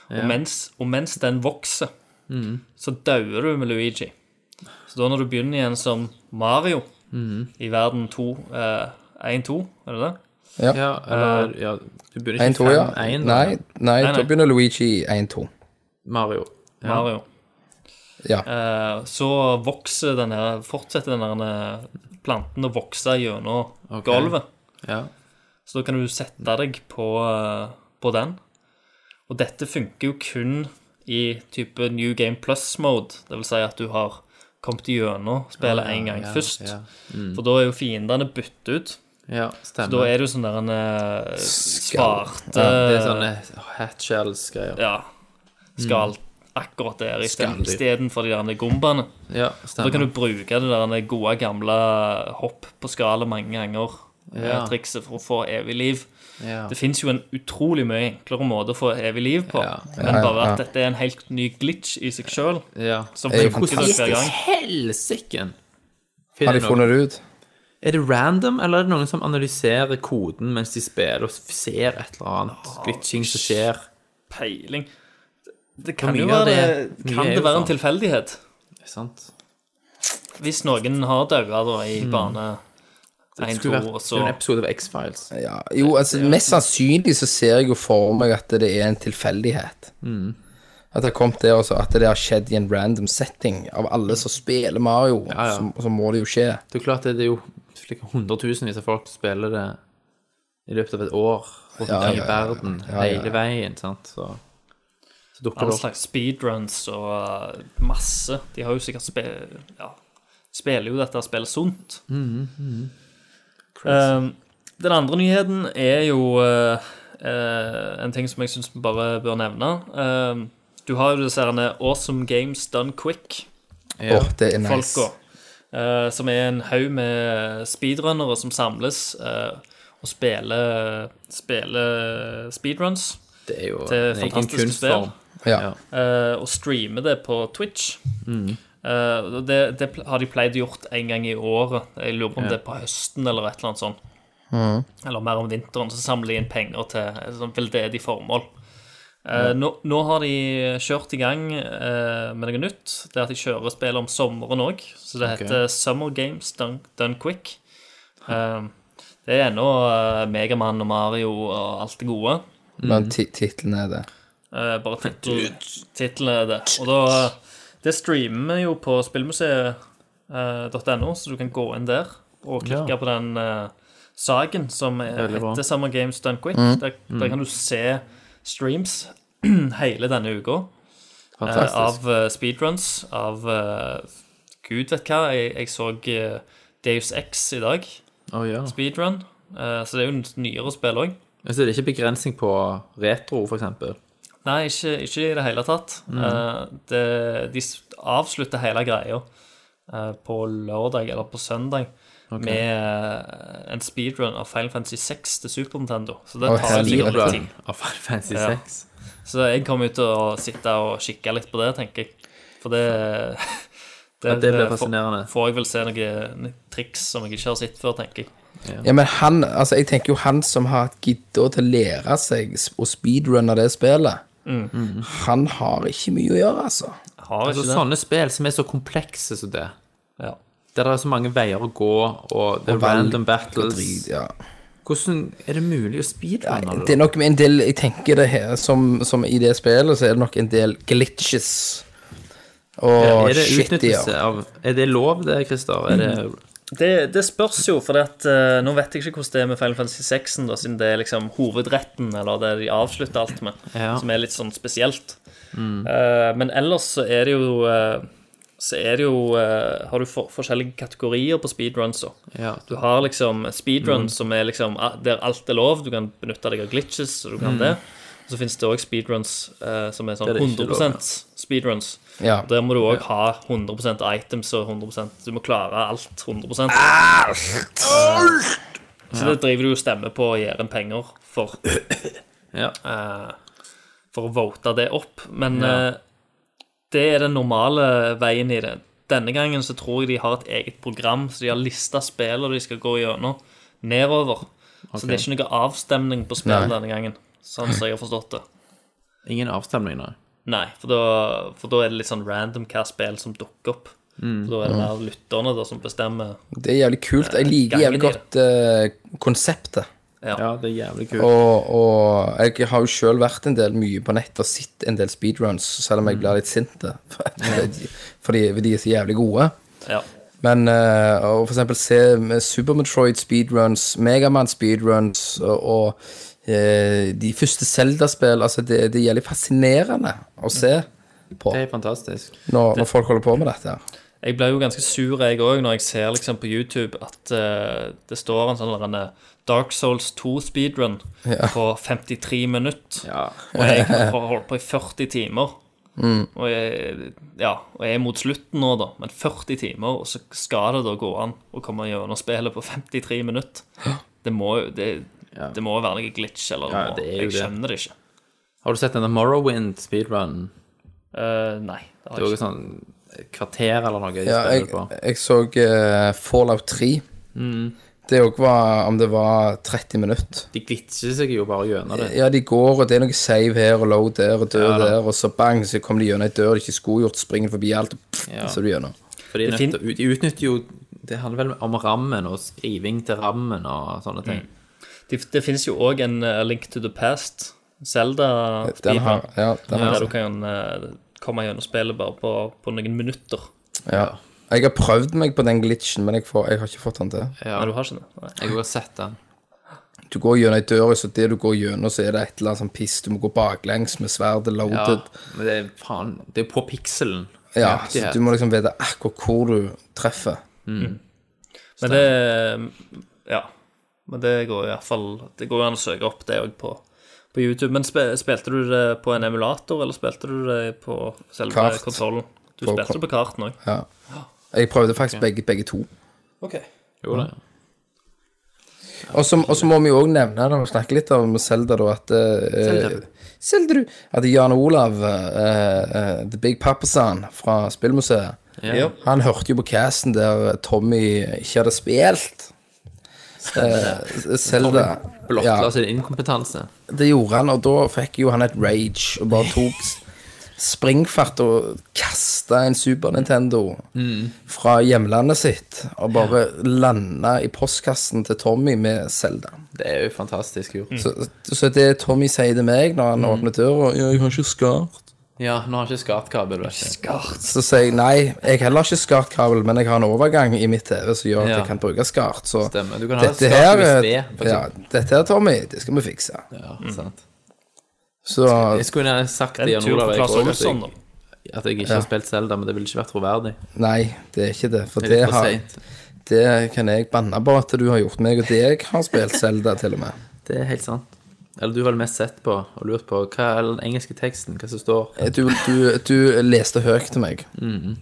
Og, mens, og mens den vokser, så dauer du med Luigi. Så da når du begynner igjen som Mario i verden 2, eh, 1-2, er det det? ja, eller ja, Du begynner ikke 1-2, ja. 5-1, da. Nei, nei, Nei, da begynner Luigi i 1-2. Mario. Ja. Mario. Ja. Eh, så vokser den her, fortsetter den her eh, planten å vokse gjennom okay. gulvet. Ja. Så da kan du sette deg på, eh, på den. Og dette funker jo kun i type New Game Plus-mode. Det vil si at du har kommet gjennom spillet en gang ja, først. ja. For da er jo fiendene byttet ut. ja, stemmer. Så da er det jo sånn der en sparte ja, det er sånne hatshells-greier. Ja. Skal akkurat der istedenfor de der gombaene. Ja, Da kan du bruke det der gode, gamle hopp på skallet mange ganger. Ja. eh, Trikset for å få evig liv. Ja. Det fins jo en utrolig mye enklere måte å få evig liv på. Ja. Ja, bare ja. at dette er en helt ny glitch i seg sjøl, ja. som er funker hver gang. Helsiken! Har de funnet det ut? Er det random, eller er det noen som analyserer koden mens de spiller og ser et eller annet glitching som skjer? Peiling. Det kan jo være det- det, kan det være en sånn. tilfeldighet. Sant? Hvis noen har daua da i bane 1, Det skulle vært og jo en episode av X-Files. Ja, jo, altså Mest sannsynlig så ser jeg jo for meg at det er en tilfeldighet. At det har kommet der også, at det har skjedd i en random setting. Av alle som spiller Mario, Ja, ja. Så, så må det jo skje. Det er klart det er jo hundretusenvis av folk som spiller det i løpet av et år rundt Ja, i verden, Ja, ja, ja. hele veien, sant, så Så dukker all det opp. slags speedruns og uh, masse. De har jo sikkert spe, ja, spiller jo dette spillet sunt. Um, den andre nyheten er jo uh, uh, en ting som jeg syns vi bare bør nevne. Uh, du har jo disse herne Awesome Games Done Quick. Åh, det er nice. folka. eh, som er en haug med speedrunnere som samles eh, og spiller, spiller speedruns. Det er jo til en egen kunstform. Ja. Ja. eh, og streamer det på Twitch. Eh, og det, det har de pleid gjort en gang i året. Jeg lurer på om Ja. det er på høsten eller et eller annet sånt. Eller mer om vinteren. Så samler de inn penger til sånn veldedig formål. Eh, nå, nå har de kjørt i gang uh, med noe nytt. Det er at de kjører spill om sommeren òg. Så det heter Summer Games Done, done Quick. Det er ennå uh, Megamann og Mario og alt det gode. Men ti- tittelen er det. Eh, bare tittelen er det. Og da Det streamer vi jo på spillmuseet.no, så du kan gå inn der og klikke Ja. på den uh, saken som Veldig bra. heter Summer Games Done Quick. Mm. Der, der kan du se streams hele denne uka eh, Fantastisk. av eh, speedruns, av eh, Gud vet hva. Jeg, jeg så eh, Deus X i dag, Å, ja. speedrun. Eh, så det er jo en nyere spill òg. Men så er det ikke begrensning på retro, for eksempel. Nei, ikke, ikke i det hele tatt. Eh, det, de avslutter hele greia uh, på lørdag eller på søndag med eh, en speedrun av Final Fantasy 6 til Super Nintendo. Så det tar sikkert litt tid. Av Final Fantasy Ja. Så jeg kommer ut til å sitte og kikke litt på det, tenker jeg. For det Det, Ja, det blir fascinerende. Får jeg vel se noen triks som jeg ikke har sett før, tenker jeg. Ja, men han, altså jeg tenker jo han som har gidda til å lære seg å speedrunne det spillet, han har ikke mye å gjøre, altså. Altså, sånne spill som er så komplekse som det, Ja. der det er så mange veier å gå, og det er Og random battles drit, ja. Hvordan er det mulig å speedrunne det er nok en del Jeg tenker det her som, som i det spillet, så er det nok en del glitches. Og Er det shit, ja. av Er det lov, det, Christer? Er det Det, det spørs jo, for at, eh, nå vet jeg ikke hvordan det er med Final Fantasy 6, da, siden det er liksom hovedretten, eller det de avslutter alt med, Ja. som er litt sånn spesielt. Eh, men ellers så er det jo uh, så er det jo Har du for, forskjellige kategorier på speedruns. òg. Ja. Du har liksom speedrun som er liksom der alt er lov. Du kan benytte deg av glitches, og du kan det. Og så finnes det òg speedruns som er sånn er 100 lov, speedruns. Ja. Der må du òg ha 100% items og 100% Du må klare alt 100% Så det driver du og stemmer på og gir en penger for, ja. Uh, for å vote det opp. Men Ja. uh, det er den normale veien i det. Denne gangen så tror jeg de har et eget program, så de har lista spillene de skal gå gjennom, nedover. Så det er ikke noe avstemning på spill denne gangen, sånn som jeg har forstått det. Ingen avstemning, nei. Nei, for da, for da er det litt sånn random hva spill som dukker opp. For da er det mer lytterne da som bestemmer. Det er jævlig kult. Jeg liker jævlig godt uh, konseptet. Ja, det er jævlig kult. Og, og jeg har jo sjøl vært en del mye på nett og sett en del speedruns, selv om jeg blir litt sint. Fordi, fordi de er så jævlig gode. Ja. Men uh, å for eksempel se Super Metroid speedruns, Megaman speedruns og, og eh, de første Zelda-spill Altså, det, det er jævlig fascinerende å se på Det er fantastisk. når, når folk holder på med dette. her. Jeg blir jo ganske sur jeg òg når jeg ser liksom på YouTube at uh, det står en sånn Dark Souls 2 speedrun på 53 minutter. Ja. Og jeg har holdt på i 40 timer. Og, jeg, ja, og jeg er mot slutten nå, da. Men 40 timer, og så skal det da gå an å komme gjennom spillet på 53 minutter. Det må jo det, det må jo være noe glitch, eller Ja, noe. det er jo Jeg det. skjønner det ikke. Har du sett denne Morrowind speedrun? Eh, nei. Det Det har er jeg jo ikke. sånn et kvarter eller noe de Ja, spiller jeg, på. jeg så eh, Fallout 3. Det òg var om det var 30 minutter. De glitcher seg jo bare gjennom det. Ja, de går, og det er noe save her og load der og dør Ja, der, og så bang, så kommer de gjennom ei dør de ikke skulle gjort, springer forbi alt, og pff, Ja. så er du gjennom. For de, er nødt fin- til å- de utnytter jo Det handler vel om rammen og skriving til rammen og sånne ting. Det, det finnes jo òg en uh, Link to the Past. Zelda Den speedrun. har, ja, den har, du kan uh, komme gjennom spillet bare på, på noen minutter. ja. Jeg har prøvd meg på den glitchen, men jeg, får, jeg har ikke fått den til. Ja, Nei, du har ikke det? Nei. jeg har sett den. Du går gjennom ei dør, og så det du går gjennom, så er det et eller annet sånn piss. Du må gå baklengs med sverdet Ja, men det er faen Det er på pikselen. Ja, så du må liksom vite akkurat hvor du treffer. Men det Ja. Men det går i hvert fall Det går jo an å søke opp det òg på, på YouTube. Men spil, spilte du det på en emulator, eller spilte du det på selve kontrollen? konsollen? Du På spilte det på karten òg? Ja. Jeg prøvde faktisk begge, begge to. Jo, det. Og så må vi jo òg nevne, når vi snakker litt om Selda, da, at uh, Selda, At Jan Olav, eh, eh, The Big Papasan fra Spillmuseet, yeah. han hørte jo på casten der Tommy ikke hadde spilt. Uh, Selda. Blottla sin inkompetanse. det gjorde han, og da fikk jo han et rage og bare tok springfart og kasta en Super Nintendo fra hjemlandet sitt og bare landa i postkassen til Tommy med Selda. Det er jo fantastisk gjort. Så, så det Tommy sier til meg når han åpner døra ja, 'Jeg har ikke skart', Ja, nå har jeg ikke SCART-kabel, vet du. Så sier jeg nei, jeg heller har ikke SCART-kabel, men jeg har en overgang i mitt TV som gjør at Ja. jeg kan bruke SCART. Så Stemmer. Du kan ha dette her, SCART USB, ja, dette her, Tommy, det skal vi fikse. Ja, sant. Så Jeg skulle gjerne sagt det Jan Olav jeg Olsson, jeg, da. at jeg ikke har spilt Zelda, men det ville ikke vært troverdig. nei, det er ikke det. For Det det, har, det kan jeg banne på at du har gjort. Meg og deg har spilt Zelda, til og med. Det er helt sant. Eller du har vel mest sett på og lurt på hva er den engelske teksten, hva som står. Eh, Du, du, du leste høyt til meg.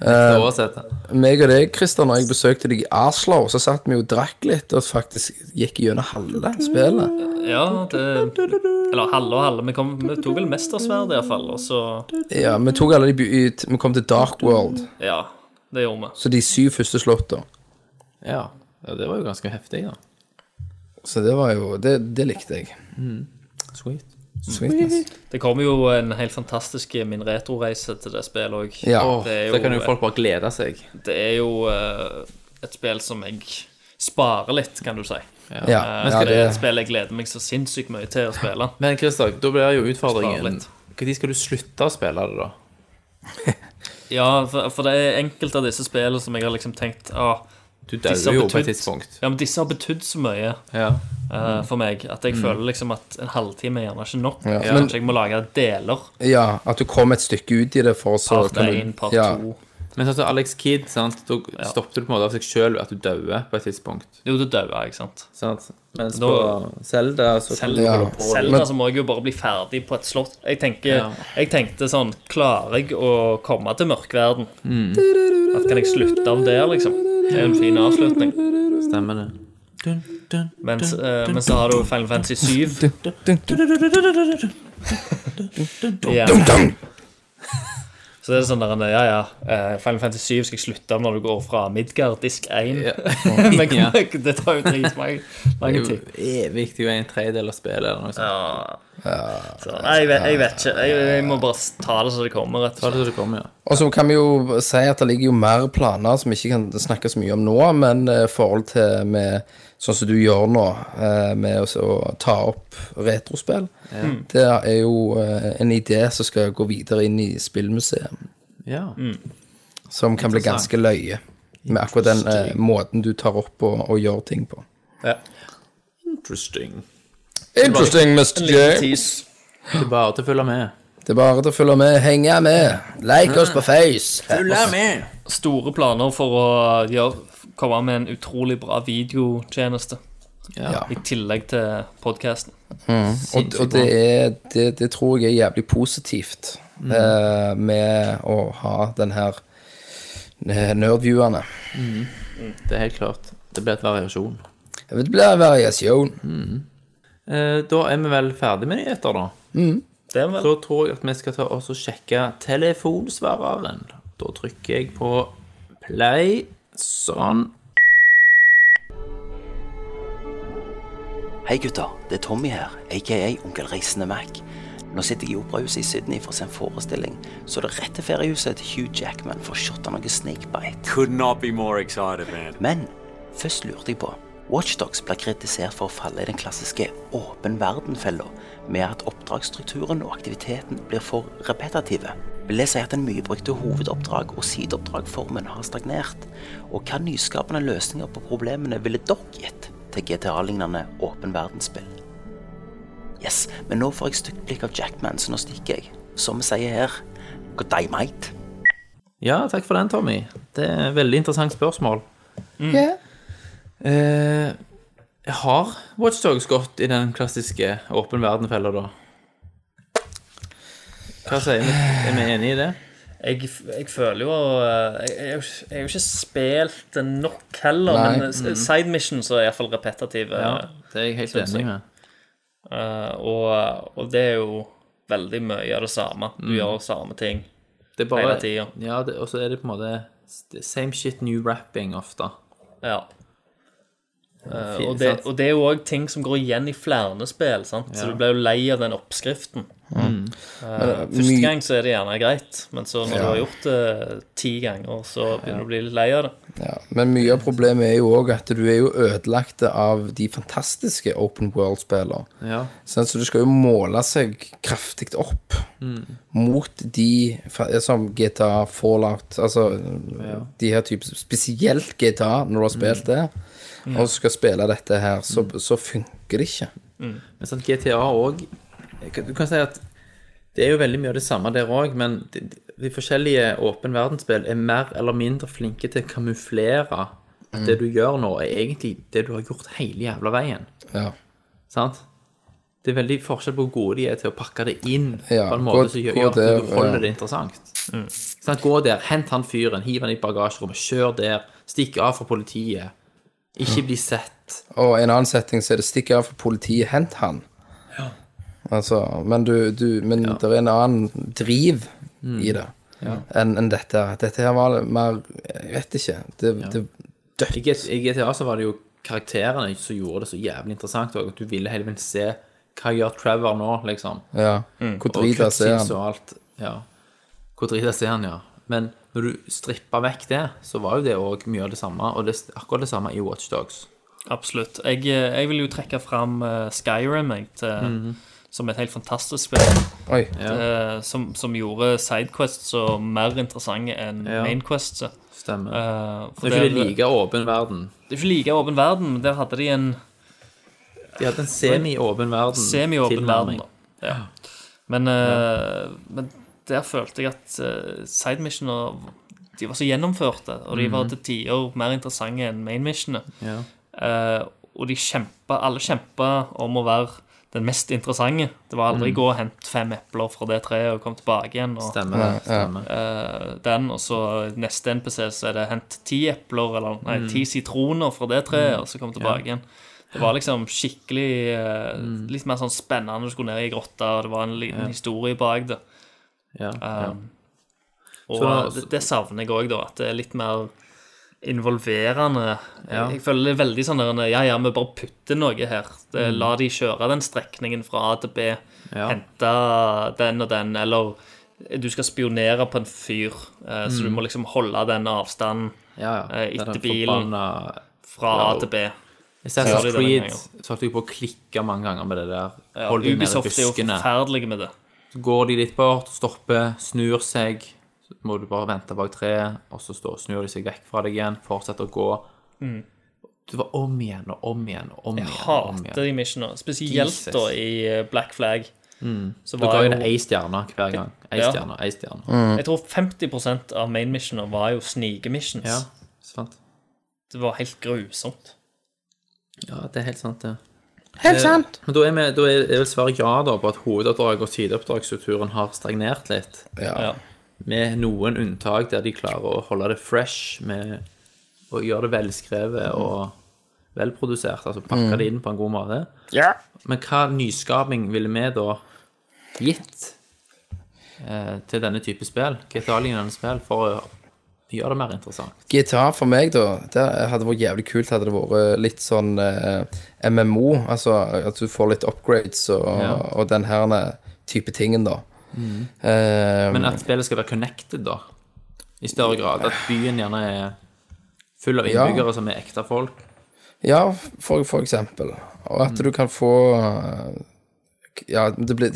Uh, oversett. Meg og deg, Christer, når jeg besøkte deg i Oslo, så satt vi jo og drakk litt og faktisk gikk gjennom halve spillet. Ja, det Eller halve og halve. Vi, kom, vi tok vel Mestersverdet iallfall. Og så Ja, vi tok alle de ut Vi kom til Dark World, Ja, det gjorde vi. så de syv første slottene. Ja. ja, det var jo ganske heftig, da. Så det var jo Det, det likte jeg. Sweet. Sweetness. Det kommer jo en helt fantastisk min retroreise til det spillet òg. Ja. Det da kan jo folk bare glede seg. Det er jo eh, et spill som jeg sparer litt, kan du si. Ja, Eh, ja, det er et spill jeg gleder meg så sinnssykt mye til å spille. Men Christer, da blir jo utfordringen. Når skal du slutte å spille det, da? Ja, for, for det er enkelte av disse spillene som jeg har liksom tenkt ah, Du døde dauer jo på et tidspunkt. Ja, men disse har betydd så mye Ja. uh, for meg at jeg føler liksom at en halvtime er gjerne ikke nok. Ja, Kanskje men- jeg må lage deler. ja, at du kom et stykke ut i det for så Part kan 1, part ja, 2. Men sånn som Alex Kidd, sant? da stoppet du på en måte av seg sjøl at du dauer på et tidspunkt. Jo, du dauer, ikke sant. Sant? Mens Da- på Zelda så Zelda, ja. på Zelda Men- så må jeg jo bare bli ferdig på et slott. Jeg, tenker, Ja. jeg tenkte sånn Klarer jeg å komme til mørkverden? Mm. At kan jeg slutte om der, liksom? Er en fin avslutning. Stemmer det. Eh, men så har du Final Fantasy 7. Ja. Så det er sånn der, ja, ja, eh, Final Fantasy 7 skal jeg slutte når du går fra Midgard, disk 1. Men det tar jo dritmange Det er jo tid. evig en tredjedel av spillet eller noe sånt. Så, nei, jeg, vet, jeg vet ikke. Jeg, jeg må bare ta det så det kommer, rett og slett. så det kommer, ja. Og så kan vi jo si at det ligger jo mer planer som vi ikke kan snakke så mye om nå, men i forhold til med sånn som du gjør nå, eh, med å ta opp retrospill, det er jo eh, en idé som skal gå videre inn i spillmuseet, ja. som kan bli ganske løye. Med akkurat den eh, måten du tar opp og, og gjør ting på. Interesting. Interesting, Mr. J. Det er bare til å følge med. Det er bare til å følge med, henge med, like oss på Face. med! Store planer for å gjøre, komme med en utrolig bra videotjeneste. Ja. I tillegg til podkasten. Og, og det, er, det, det tror jeg er jævlig positivt eh, med å ha den her eh, nerdviewene. Det er helt klart. Det blir et variasjon. Det blir variasjon. Eh, da er vi vel ferdig med nyheter, da. Det er vel Så tror jeg at vi skal ta oss og sjekke telefonsvareren. Da trykker jeg på play. Sånn. Hei gutter, det er Tommy her, aka Onkel Reisende Mac. Nå sitter jeg i operahuset i Sydney for å se en forestilling, så det er rett til feriehuset til Hugh Jackman for å shotte noe snakebite. Could not be more excited, man. Men først lurte jeg på Watchdogs blir kritisert for å falle i den klassiske åpen verden-fella, med at oppdragsstrukturen og aktiviteten blir for repetitive. Vil det si at den mye brukte hovedoppdrag- og sideoppdragformen har stagnert? Og hva nyskapende løsninger på problemene ville dere gitt til GTA-lignende åpen verdensspill? Yes, men nå får jeg stygt blikk av Jackman, så nå stikker jeg. Som vi sier her, good day, mate. Ja, takk for den, Tommy. Det er et veldig interessant spørsmål. Eh, har Watchdogs gått i den klassiske åpen verden-fella, da? Hva sier vi? Er vi enige i det? jeg, jeg føler jo eh, Jeg, jeg, er jo ikke- jeg jo ikke spilt nok heller, Nei. men eh, side missions er iallfall repetitive. Ja, det er jeg helt enig med. Uh, og, og det er jo veldig mye av det samme. Du gjør samme ting. Det bare, Hele tida. Ja, og så er det på en måte same shit, new rapping ofte. Ja. Fint, og, det, og det er jo òg ting som går igjen i flere spill, ja. så du blir jo lei av den oppskriften. Eh, Første gang så er det gjerne greit, men så når du har gjort det ti ganger, så begynner du å bli litt lei av det. Ja, men mye av problemet er jo òg at du er jo ødelagt av de fantastiske open world-spillene. Ja. Sånn, så du skal jo måle seg kraftig opp mot de som GTA, Fallout Altså de her typer Spesielt GTA, når du har spilt det, og skal spille dette her, så, så funker det ikke. Men sånn GTA òg Du kan si at det er jo veldig mye av det samme der òg, men de, de forskjellige åpen verdensspill er mer eller mindre flinke til å kamuflere at det du gjør nå, er egentlig det du har gjort hele jævla veien. Ja. Sant? Det er veldig forskjell på hvor gode de er til å pakke det inn Ja, på en måte gå- som gjør, at du holder ja. det interessant. Sant? Gå der, hent han fyren, hiv han i bagasjerommet, kjør der, stikk av fra politiet. Ikke bli sett. Og i en annen setting så er det stikk av for politiet, hent han. Ja. Altså, men du, du Men det er en annen driv i det enn en dette. Dette her var mer Jeg vet ikke. Det, det I I GTA så var det jo karakterene som gjorde det så jævlig interessant, og du ville hele tiden se hva gjør Trevor nå, liksom. Ja. Hvor drita ser er han? og alt. Ja. Hvor drita ser han, ja. Men når du strippa vekk det, så var jo det òg mye av det samme, og det er akkurat det samme i Watchdogs. Absolutt. Jeg, eh, jeg vil jo trekke fram eh, Skyrim jeg, til, som et helt fantastisk spill. Oi. eh, som, som gjorde sidequests så mer interessante enn Ja. mainquests. Stemmer. Uh, Det er ikke det like åpen verden. det er ikke like åpen verden, men der hadde de en De hadde en semi-åpen verden. semi-åpen verden. Da. Ja. Men, eh, men der følte jeg at uh, sidemissioner De var så gjennomførte, og de var til tider mer interessante enn mainmissionene. Ja. Uh, og de kjempa, alle kjempa om å være den mest interessante. Det var aldri gå og hente fem epler fra det treet og komme tilbake igjen. Og, Stemmer det. Stemmer. Uh, den, og så neste NPC så er det hent ti epler, eller nei, ti sitroner fra det treet, og så komme tilbake igjen. Det var liksom skikkelig eh, Litt mer sånn spennende. Du skulle ned i grotta, og det var en liten historie bak det. Ja. ja. Um, og Så- det, det savner jeg òg, da. At det er litt mer involverende. Ja. Jeg, føler det er veldig sånn der Ja, ja, vi bare putter noe her. Det, La de kjøre den strekningen fra A til B. Mm. Ja. Hente den og den. Eller du skal spionere på en fyr, eh, så du må liksom holde den avstanden Mm. ja, ja. Eh, er etter bilen. forbanna- fra Ja, A til B. Assassin's Creed mange jeg på å klikke mange ganger med det der. Ja, Hold Ubisoft er jo forferdelige med det. Så går de litt bort, stopper, snur seg. Så må du bare vente bak treet, og så står, snur de seg vekk fra deg igjen, fortsetter å gå. Det var om igjen og om igjen og om igjen. Jeg hater de missionene. Spesielt Jesus. da i eh, Black Flag. Så Da ga jo det ei stjerne hver gang. Ei Ja. stjerne, ei stjerne. Jeg tror 50% av main missioner var jo snikemissions. Ja, sant. Det var helt grusomt. Ja, det er helt sant, det. Helt sant! Men da er, vi, da er er vel svaret ja da på at hovedoppdrag og sideoppdragsstrukturen har stagnert litt. Ja. Ja. Med noen unntak der de klarer å holde det fresh med å gjøre det velskrevet og velprodusert. Altså pakke det inn på en god måte. Ja. Men hva nyskaping ville vi da gitt eh, til denne type spill? Hva er denne spill for å gjøre det mer interessant? Gitar for meg, da, det hadde vært jævlig kult hadde det vært litt sånn eh, MMO. Altså at du får litt upgrades og, Ja. og den her type tingen, da. Eh, Men at spillet skal være connected, da. I større grad. At byen gjerne er full av Ja. som er ekte folk. Ja, for, for eksempel. Og at du kan få eh, Ja, det blir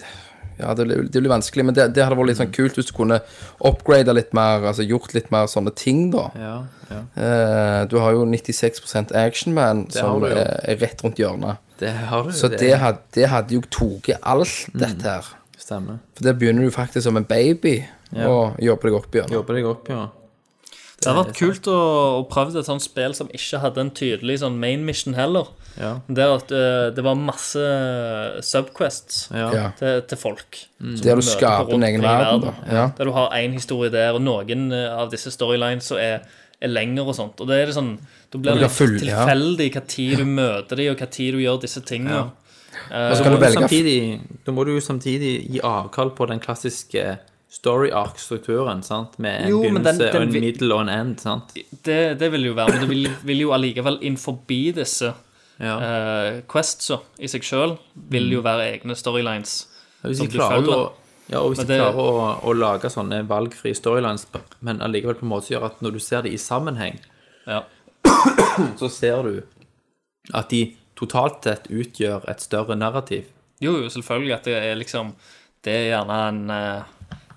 ja, det blir, det blir vanskelig, men det, det hadde vært litt sånn kult hvis du kunne upgrade litt mer, altså gjort litt mer sånne ting, da. Ja, ja. Eh, du har jo 96% Actionman, som er, er rett rundt hjørnet. Det har du. Så det hadde, det hadde jo tatt alt dette her. stemmer. For der begynner du faktisk som en baby Ja. og jobber deg opp igjen. Jobber deg opp, ja. Det hadde vært kult å, å prøve et sånt spill som ikke hadde en tydelig sånn main mission heller. Ja. Der at eh, det var masse subquests Ja. Til, til folk. Mm. Der du skaper en egen verden. verden. Ja. Der du har én historie der, og noen eh, av disse storylines så er, er lengre og sånt. Og det er det sånn Da blir det litt ja. tilfeldig hva tid du møter dem, og hva tid du gjør disse tingene. Så Da må, du du velge samtidig, da må du jo samtidig gi avkall på den klassiske story arc-strukturen, sant? Med en Jo, begynnelse, den- den og en middel og en end, sant? Det, det vil jo være, men det vil, vil jo allikevel inn forbi disse Ja. uh, questsa i seg sjøl, vil jo være egne storylines. Hvis som de du klarer, å, ja, og hvis de det- klarer å, å lage sånne valgfrie storylines, men allikevel på en måte gjør at når du ser det i sammenheng, Ja. så ser du at de totalt sett utgjør et større narrativ. Jo, jo, selvfølgelig at det er liksom Det er gjerne en uh,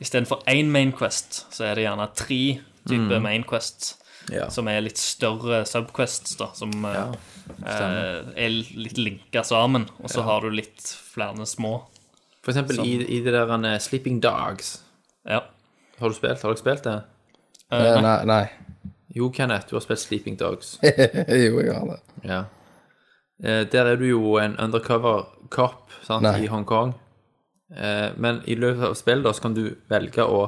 Istedenfor én Main Quest, så er det gjerne tre typer Main Quests. Ja. Som er litt større subquests, da. Som eh, Ja, eh, er litt linka sammen. Og så har du litt flere små. For eksempel i, i det der eh, Sleeping Dogs. Ja. Har du spilt? Har dere spilt det? Eh, nei, nei. Jo, Kenneth, du har spilt Sleeping Dogs. jo, jeg har det. Ja. Eh, der er du jo en undercover cop sant, Nei. i Hongkong. Eh, men i løpet av spillet da, så kan du velge å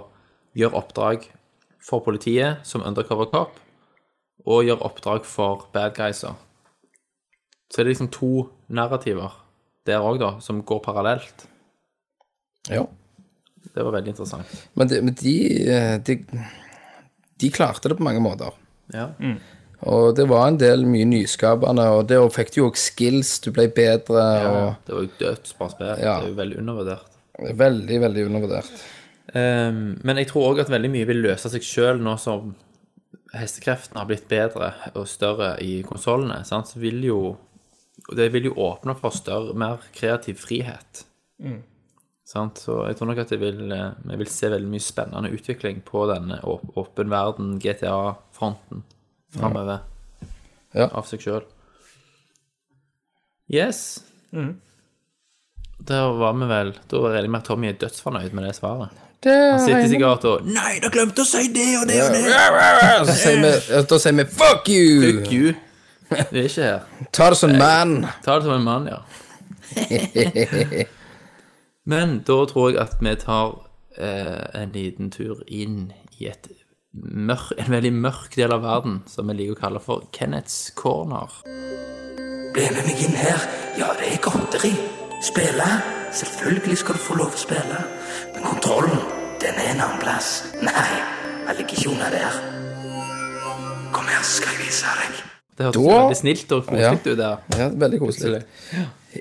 gjøre oppdrag for politiet som undercover cop, og gjøre oppdrag for bad guyser. Så er det liksom to narrativer der òg, da, som går parallelt. Ja. Det var veldig interessant. Men, de, men de, eh, de De klarte det på mange måter. Ja. Og det var en del mye nyskapende, og det fikk du jo også skills, du ble bedre, Ja, Det var jo dødsbra spill. Ja. Det er jo veldig undervurdert. veldig, veldig undervurdert. Um, men jeg tror òg at veldig mye vil løse seg sjøl nå som hestekreftene har blitt bedre og større i konsollene. Så vil jo og Det vil jo åpne for større, mer kreativ frihet. Sant? Så jeg tror nok at jeg vil, eh, vi vil se veldig mye spennende utvikling på denne åpen verden, GTA-fronten, framover. Ja. Av seg sjøl. Yes. Der var vi vel Da regner jeg med at Tommy er dødsfornøyd med det svaret. Han sitter sikkert og Nei, da glemte å si det og det og det! Så sier vi, da sier vi 'fuck you'! Fuck you. Vi er ikke her. Ta det som man. Ta det som en mann, ja. Men da tror jeg at vi tar eh, en liten tur inn i et mørk, en veldig mørk del av verden som vi liker å kalle for Kenneths corner. Bli med meg inn her. Ja, det er godteri. Spille? Selvfølgelig skal du få lov å spille. Men kontrollen, den er en annen plass. Nei, jeg ligger ikke under der. Kom her, skal jeg vise deg. Det hørtes Da- veldig snilt og koselig ut der. Ja, veldig koselig.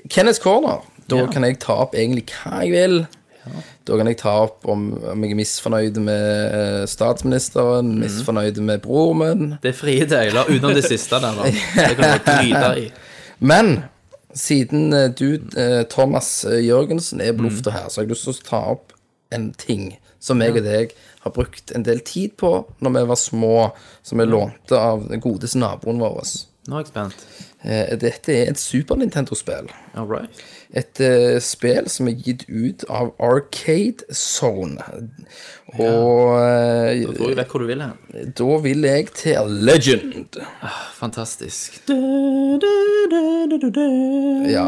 Kenneth Corner. Da kan jeg ta opp egentlig hva jeg vil. Da kan jeg ta opp om, om jeg er misfornøyd med statsministeren, statsministeren, misfornøyd med broren min. Det er frie tøyler utenom det siste der, da. Det kan du bryte i. Men siden eh, du, eh, Thomas eh, Jørgensen, er på lufta her, så har jeg lyst til å ta opp en ting som jeg og deg har brukt en del tid på når vi var små, som vi lånte av den godeste naboen vår. Nå er jeg spent. Eh, Dette er et Super Nintendo-spill. Right. Et uh, spill som er gitt ut av Arcade Zone. Og ja. Da tror jeg vet hvor du vil hen. da vil jeg til Legend. Fantastisk. Ja.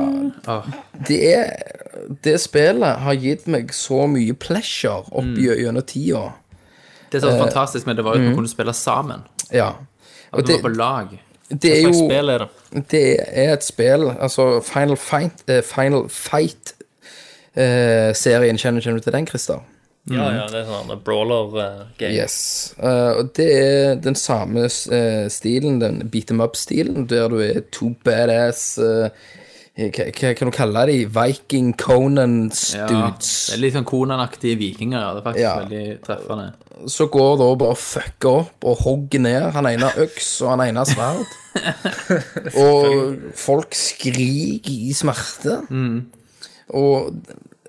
Ah. Det, er, det spillet har gitt meg så mye pleasure opp Mm. gjennom tida. Det som er så fantastisk med det, var jo at vi kunne spille sammen. Ja. At vi var på lag. det er jo spill er det? Det er et spill Altså Final Fight eh, Final Fight-serien. kjenner, kjenner du til den, Christer? Ja, ja, det er sånn brawler-game. Yes. Eh, og det er den samme eh, stilen, den beat em up-stilen, der du er to badass eh, hva, hva kan du kalle de? Viking Conans Ja, det er litt sånn Conan-aktige vikinger. ja. Det er faktisk Ja. veldig treffende. Så går da bare og fucker opp og hogger ned. Han ene har øks, og han ene har sverd. og folk skriker i smerte. Og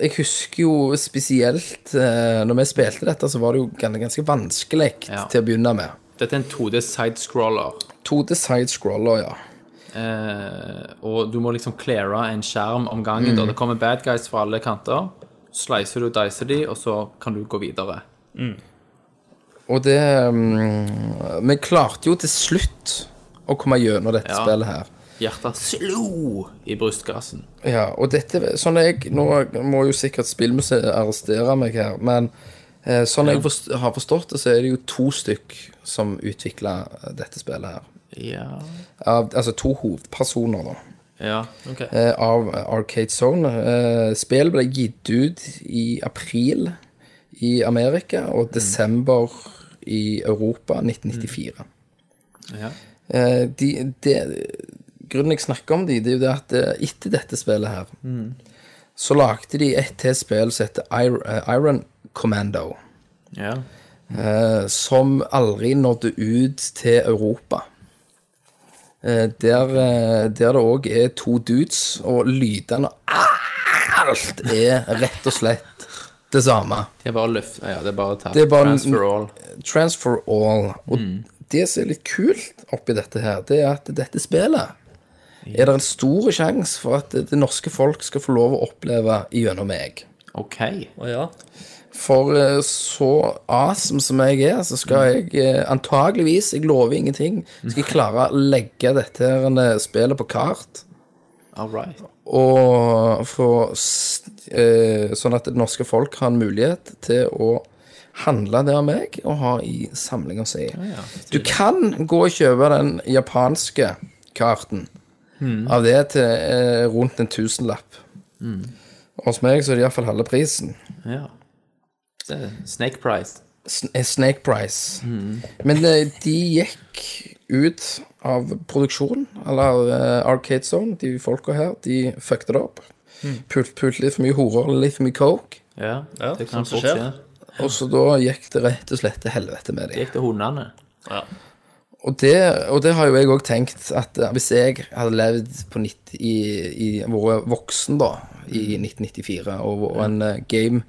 jeg husker jo spesielt eh, Når vi spilte dette, så var det jo ganske vanskelig Ja. til å begynne med. Dette er en 2D sidescroller. 2D side-scroller, ja. Eh, og du må liksom cleare en skjerm om gangen. da Det kommer bad guys fra alle kanter. Slicer du dicer de, og så kan du gå videre. Og det um, Vi klarte jo til slutt å komme gjennom dette Ja. spillet her. Hjertet slo i brystkassen. Ja, og dette sånn jeg, Nå må jo sikkert Spillmuseet arrestere meg her, men eh, sånn jeg forst, har forstått det, så er det jo to stykk som utvikla dette spillet her. Ja Av, altså to hovedpersoner, da. Ja. eh, av Arcade Zone. Eh, Spillet ble gitt ut i april i Amerika og desember i Europa 1994. ja. Eh, de, de, grunnen jeg snakker om de, det er jo det at eh, etter dette spillet her, så lagde de et til spill som heter Ir- eh, Iron Commando, Ja. eh, som aldri nådde ut til Europa. Eh, der, eh, der det òg er to dudes, og lydene og alt er rett og slett det samme. Det er bare løft... Ja, det er bare. Det er bare- Transfer all. Transfer all. Og det som er litt kult oppi dette her, det er at dette spillet er det en stor sjanse for at det norske folk skal få lov å oppleve gjennom meg. OK. Å ja. For eh, så awesome som jeg er, så skal jeg eh, antageligvis, jeg lover ingenting, skal jeg klare å legge dette her, eh, spillet på kart. All right. Og få Sånn at det norske folk har en mulighet til å handle det av meg og ha i samlinga si. du kan gå og kjøpe den japanske karten av det til rundt en tusenlapp. Hos meg så er det iallfall halve prisen. Ja. Snake Price. Eh, Snake Price. Men eh, de gikk ut av produksjon, eller eh, Arcade Zone, de folka her, de fucket det opp. Pult, pult litt for mye horer, litt for mye coke. Ja, Ja, det kan sånn fort skje. Og så da gikk det rett og slett til helvete med Det dem. gikk til hundene. Ja. Og det, og det har jo jeg òg tenkt, at hvis jeg hadde levd på 90, i, i vært voksen da, i 1994, og vært en game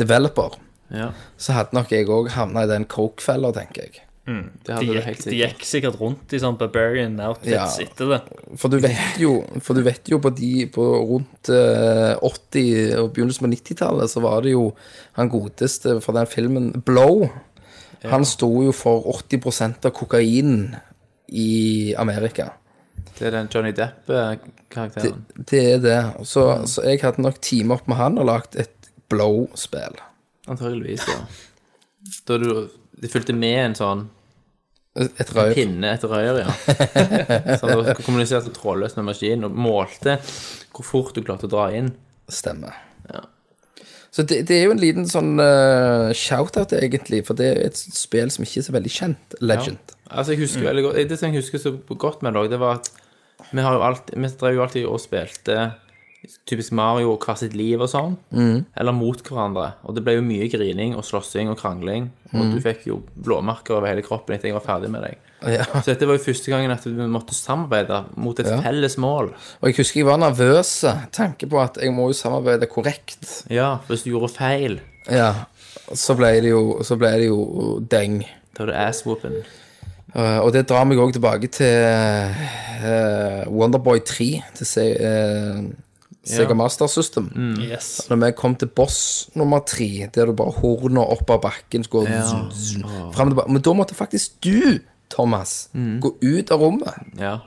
developer, Ja, så hadde nok jeg òg havna i den coke-fella, tenker jeg. det De gikk, de gikk sikkert rundt i sånn barbarian outfits Ja. etter det. For du vet jo, for du vet jo på de på rundt eh, 80- og begynnelsen på 90-tallet, så var det jo han godeste for den filmen Blow. Han sto jo for 80% av kokainen i Amerika. Det er den Johnny Depp-karakteren. det er det. Så, så jeg hadde nok teamet opp med han og lagd et Blow-spill. Antageligvis, ja. Da du De fulgte med en sånn Et røyr. pinne, et rør, ja. Så du kommuniserte trådløst med maskinen og målte hvor fort du klarte å dra inn. Stemmer. Så det, det er jo en liten sånn uh, shout-out, egentlig, for det er et spill som ikke er så veldig kjent. Legend. Altså, jeg husker veldig godt Det som jeg husker så godt med det, det var at vi har jo alltid Vi drev jo alltid og spilte typisk Mario og hvert sitt liv og sånn. Eller mot hverandre. Og det ble jo mye grining og slåssing og krangling. Og du fikk jo blåmerker over hele kroppen etter jeg var ferdig med deg. Ja. Så dette var jo første gangen at vi måtte samarbeide mot et Ja. felles mål. Og jeg husker jeg var nervøs. Tanke på at jeg må jo samarbeide korrekt. Ja, hvis du gjorde feil, Ja. Så ble det jo, så ble det jo deng. da var det ass-whooping. Uh, og det drar meg òg tilbake til uh, Wonderboy 3, til se, uh, Sega Ja. Master System. Yes. Når vi kom til boss nummer tre, der du bare horner opp av bakken går Ja. zzz, zzz, frem. Men da måtte faktisk du, Thomas, gå ut av rommet. Ja.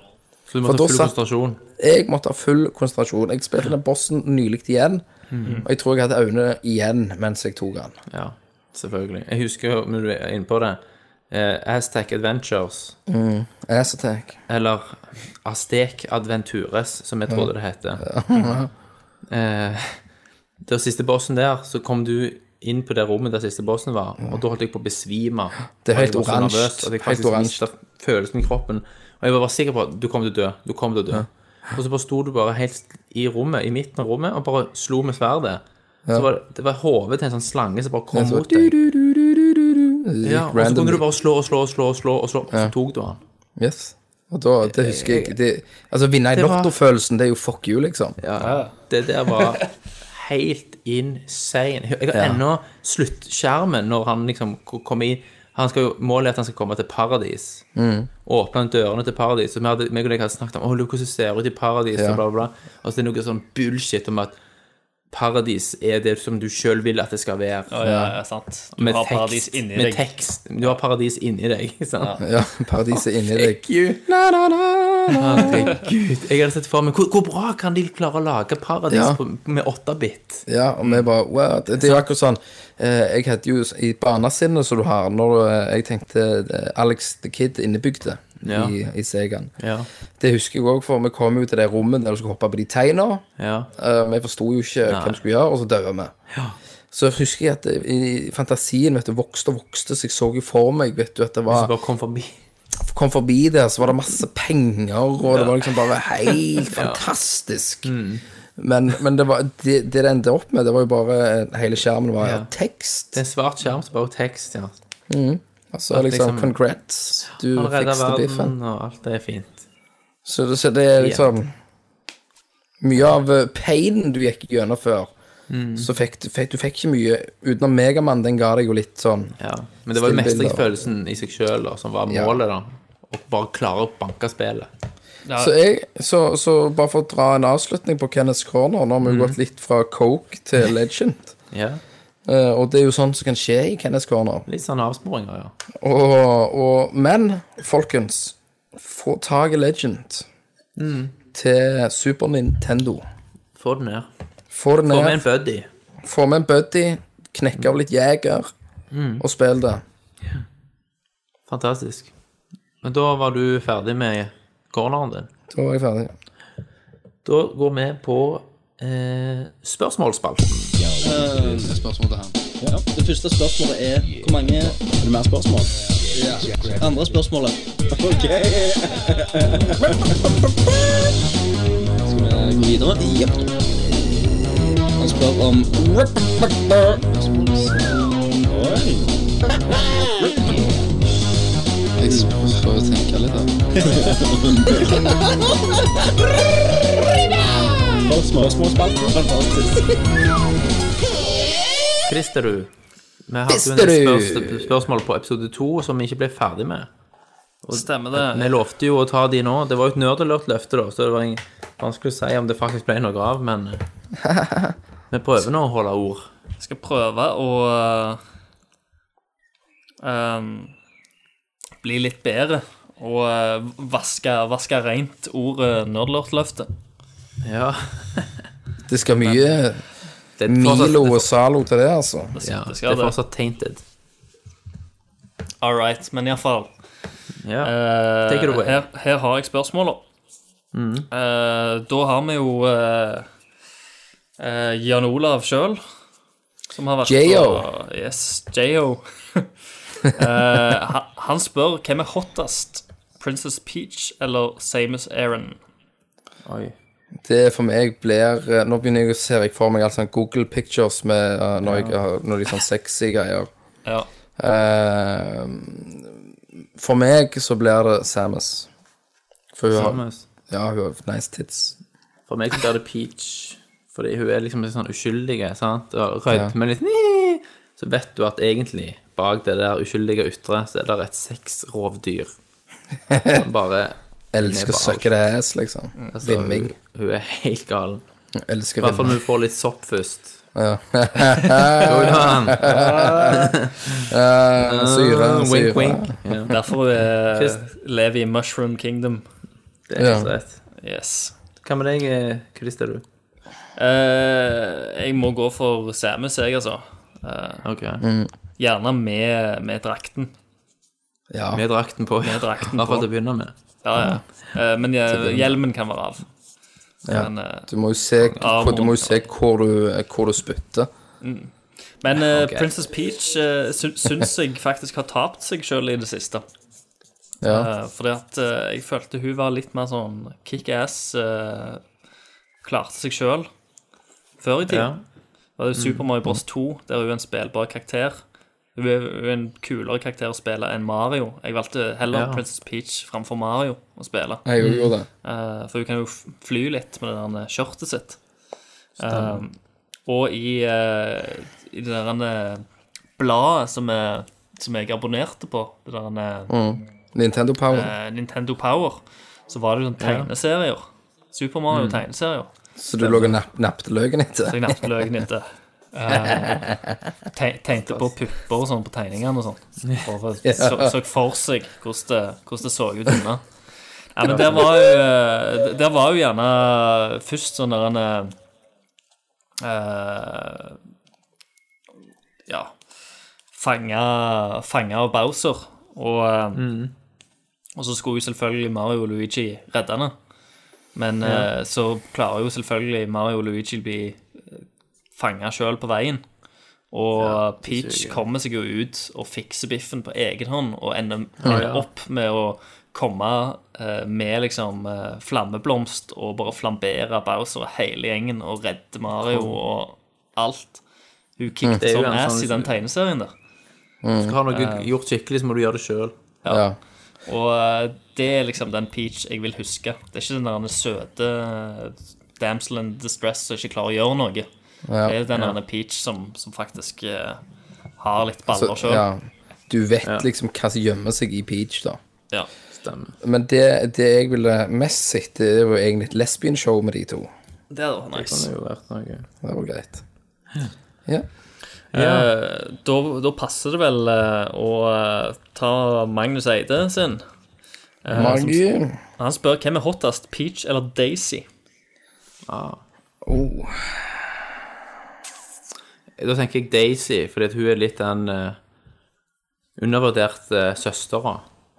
Så du måtte ha full satt- konsentrasjon. Jeg måtte ha full konsentrasjon. Jeg spilte den bossen nylig igjen, og jeg tror jeg hadde øynene igjen mens jeg tok den. Ja, selvfølgelig. Jeg husker jo, når du er inne på det, eh, Aztec Adventures, Mm. attack. eller Aztek Adventures, som jeg trodde det heter. Eh, der siste bossen der, så kom du inn på det rommet der siste bossen var, og da holdt jeg på å besvime. Det er helt oransje. jeg faktisk mista følelsen i kroppen. Og jeg var bare sikker på at du kom til å dø. Du kom til å dø. Og så bare sto du bare helt i rommet, i midten av rommet, og bare slo med sverdet. Så var det, det var hodet til en sånn slange som bare kom Så- mot deg. Ja, og så kunne du bare slå og slå og slå, og slå, og så tok du han. Yes. Og da, det husker jeg det, Altså, vinne i lottofølelsen, det er jo fuck you, liksom. Ja, det der var helt insane. Jeg har Ja. ennå sluttskjermen når han liksom kommer inn. Han skal jo, målet er at han skal komme til paradis. Mm. Åpne dørene til paradis. Og vi hadde, meg og deg hadde snakket om Å, hvordan ser ut i paradis, Ja. og bla, bla, bla. Og så er det noe sånn bullshit om at paradis er det som du sjøl vil at det skal være. Ja, ja, ja, sant. Du Med har tekst, paradis inni med deg. tekst. Du har paradis inni deg. ikke sant? Ja, paradiset inni deg. Herregud. Jeg hadde sett for meg hvor, hvor bra kan de klare å lage paradis Ja. på, med 8-bit? Ja, og vi bare wow. Det er jo akkurat sånn eh, Jeg hadde jo i barnesinnet som du har, når eh, jeg tenkte eh, Alex the Kid innebygde Ja. i, i Segaen. Ja. Det husker jeg òg, for vi kom jo til det rommet der du skulle hoppe på de teina. Ja. Uh, vi forsto jo ikke hva vi skulle gjøre, og så døde vi. Så husker jeg at det, i fantasien vet du, vokste og vokste, så jeg så jo for meg vet du, at det Så var bare kom forbi. kom forbi der, så var det masse penger, og det var liksom bare helt fantastisk. Men, men det, var, det, det endte opp med, det var jo bare Hele skjermen var Ja. tekst. Det er en svart skjerm som bare tekst, ja. Altså liksom, liksom- Congrats, du fikste biffen. og alt er fint. Så, det- så det er liksom Mye av eh, painen du gikk gjennom før, Mm. så fikk du, fikk du fikk ikke mye Utenom Megamann, den ga deg jo litt sånn Ja. Men det var jo mestringsfølelsen i seg sjøl som var Ja. målet, da. Å bare klare å banke spillet. Ja, Så, jeg, så, så bare for å dra en avslutning på Kenneth Corner, nå har vi Mm. gått litt fra Coke til Legend. Ja. Eh, og det er jo sånn som kan skje i Kenneth Corner. Litt sånn avsporinger, ja. Og, og, men, folkens, få tak i Legend Mm. til Super Nintendo. Få det ned. Få det Få med en buddy. få med en buddy, knekke av litt jeger, Mm. og spill det. Fantastisk. Men da var du ferdig med corneren din. Da var jeg ferdig. Da går vi på eh, spørsmålsspalten. Spørsmål til han. Ja, det første spørsmålet er hvor mange Er det mer spørsmål? Ja. Andre spørsmålet. Ok. Skal vi gå videre? Ja. Han spør om Oi. Jeg prøver å tenke litt, da. Spørsmålsspalten. Fantastisk. Kristerud. Vi hadde jo en spørs spørsmål på episode to som vi ikke ble ferdig med. Stemmer det. Vi lovte jo å ta de nå. Det var jo et nerdelørt løfte, da, så det var vanskelig å si om det faktisk ble noe av, men eh, vi prøver nå å holde ord. Jeg skal prøve å uh, um, bli litt bedre og uh, vaske, vaske rent ordet nerdlortløftet. Ja. Det skal mye Det Milo og Zalo til det, altså. ja, det det er det. fortsatt tainted. All right, men iallfall Ja. uh, Take it away. her, her har jeg spørsmåla. Mm. Uh, da har vi jo uh, Jan Olav sjøl, som har vært J.O.. Yes, J.O. Eh, han, han spør hvem er hottest, Princess Peach eller Samus Aaron? Oi. Det for meg blir eh, Nå begynner jeg å se jeg for meg altså Google Pictures med uh, når, jeg har, når de sånn sexy greier. Ja. Eh, for meg så blir det Samus. For hun har, Samus. ja, hun har nice tits. For meg så blir det Peach, fordi hun er liksom litt sånn uskyldig, sant? Og rødmer litt! Så vet du at egentlig bak det der uskyldige ytre, så er det et sexrovdyr. Som bare Elsker det ass, liksom. altså, hun, Vimming. hun er helt galen. Elsker I hvert fall når hun får litt sopp først. Ja. Eh, syre, Ah, syre. Wink, wink. Ja, Derfor uh, Chris- lever i Mushroom Kingdom. det er Ja. rett. Yes. Hva med deg, eh, Christer? du? Uh, jeg må gå for Samus, jeg, altså. Eh, Ok. gjerne med, med drakten. Ja. Med drakten på. Med drakten på. Hva til å begynne med. Ja, ja. Eh, men eh, hjelmen kan være av. Ja. Men, eh, Du må jo se, hvor, du må jo se hvor, du, hvor du spytter. men uh, okay. Princess Peach uh, sy syns jeg faktisk har tapt seg sjøl i det siste. Ja. Uh, fordi at uh, jeg følte hun var litt mer sånn kickass. Uh, klarte seg sjøl før i Ja. tida. Det var jo Super Mario Bros 2, der hun er en spillbar karakter. Hun er er en kulere karakter å spille enn Mario. Jeg valgte heller Ja. Princess Peach framfor Mario å spille. Jeg Mm. gjorde det. Uh, for hun kan jo fly litt med det der skjørtet sitt. Eh, og i, uh, i det der bladet som, jeg- som jeg abonnerte på, det der mm. Nintendo Power. Uh, Nintendo Power, så var det jo sånn tegneserier. Super Mario-tegneserier. Så du lå og nappet løken etter? Så jeg nappet løken etter. Eh, te- tegnte på pupper og sånn på tegningene og sånn. For å- Så, så for seg hvordan det, hvordan det så ut unna. Ja, men der var jo eh, Der var jo gjerne først sånn der en uh, Ja Fanga, fanga av Bowser. Og, mm. og så skulle jo selvfølgelig Mario og Luigi redde henne. Men uh, så klarer jo selvfølgelig Mario og Luigi å bli fanga sjøl på veien. Og Peach kommer seg jo ut og fikser biffen på egen hånd og ender ja. opp med å komme eh, med liksom eh, flammeblomst og bare flambere Bowser og hele gjengen og redde Mario og alt. Hun kicket Det er sånn ass i den tegneserien der. Skal du ha noe gjort skikkelig, så må du gjøre det sjøl. Ja. Og eh, det er liksom den Peach jeg vil huske. Det er ikke den der søte eh, damsel in distress som ikke klarer å gjøre noe. Ja. Det er den der Peach som, som faktisk eh, har litt baller sjøl. ja. Du vet Ja. liksom hva som gjemmer seg i Peach, da. Ja. Stemmer. Men det, det jeg ville mest sett, det er jo egentlig et lesbian-show med de to. Det hadde vært Det nice. kunne jo vært noe. Det var greit. Ja. Eh, da, da passer det vel eh, å eh, ta Magnus Eide sin. Eh, Magi. som- Han spør hvem er hottest, Peach eller Daisy? Ah. Oh. Da tenker jeg Daisy, fordi at hun er litt den uh, undervurderte søstera.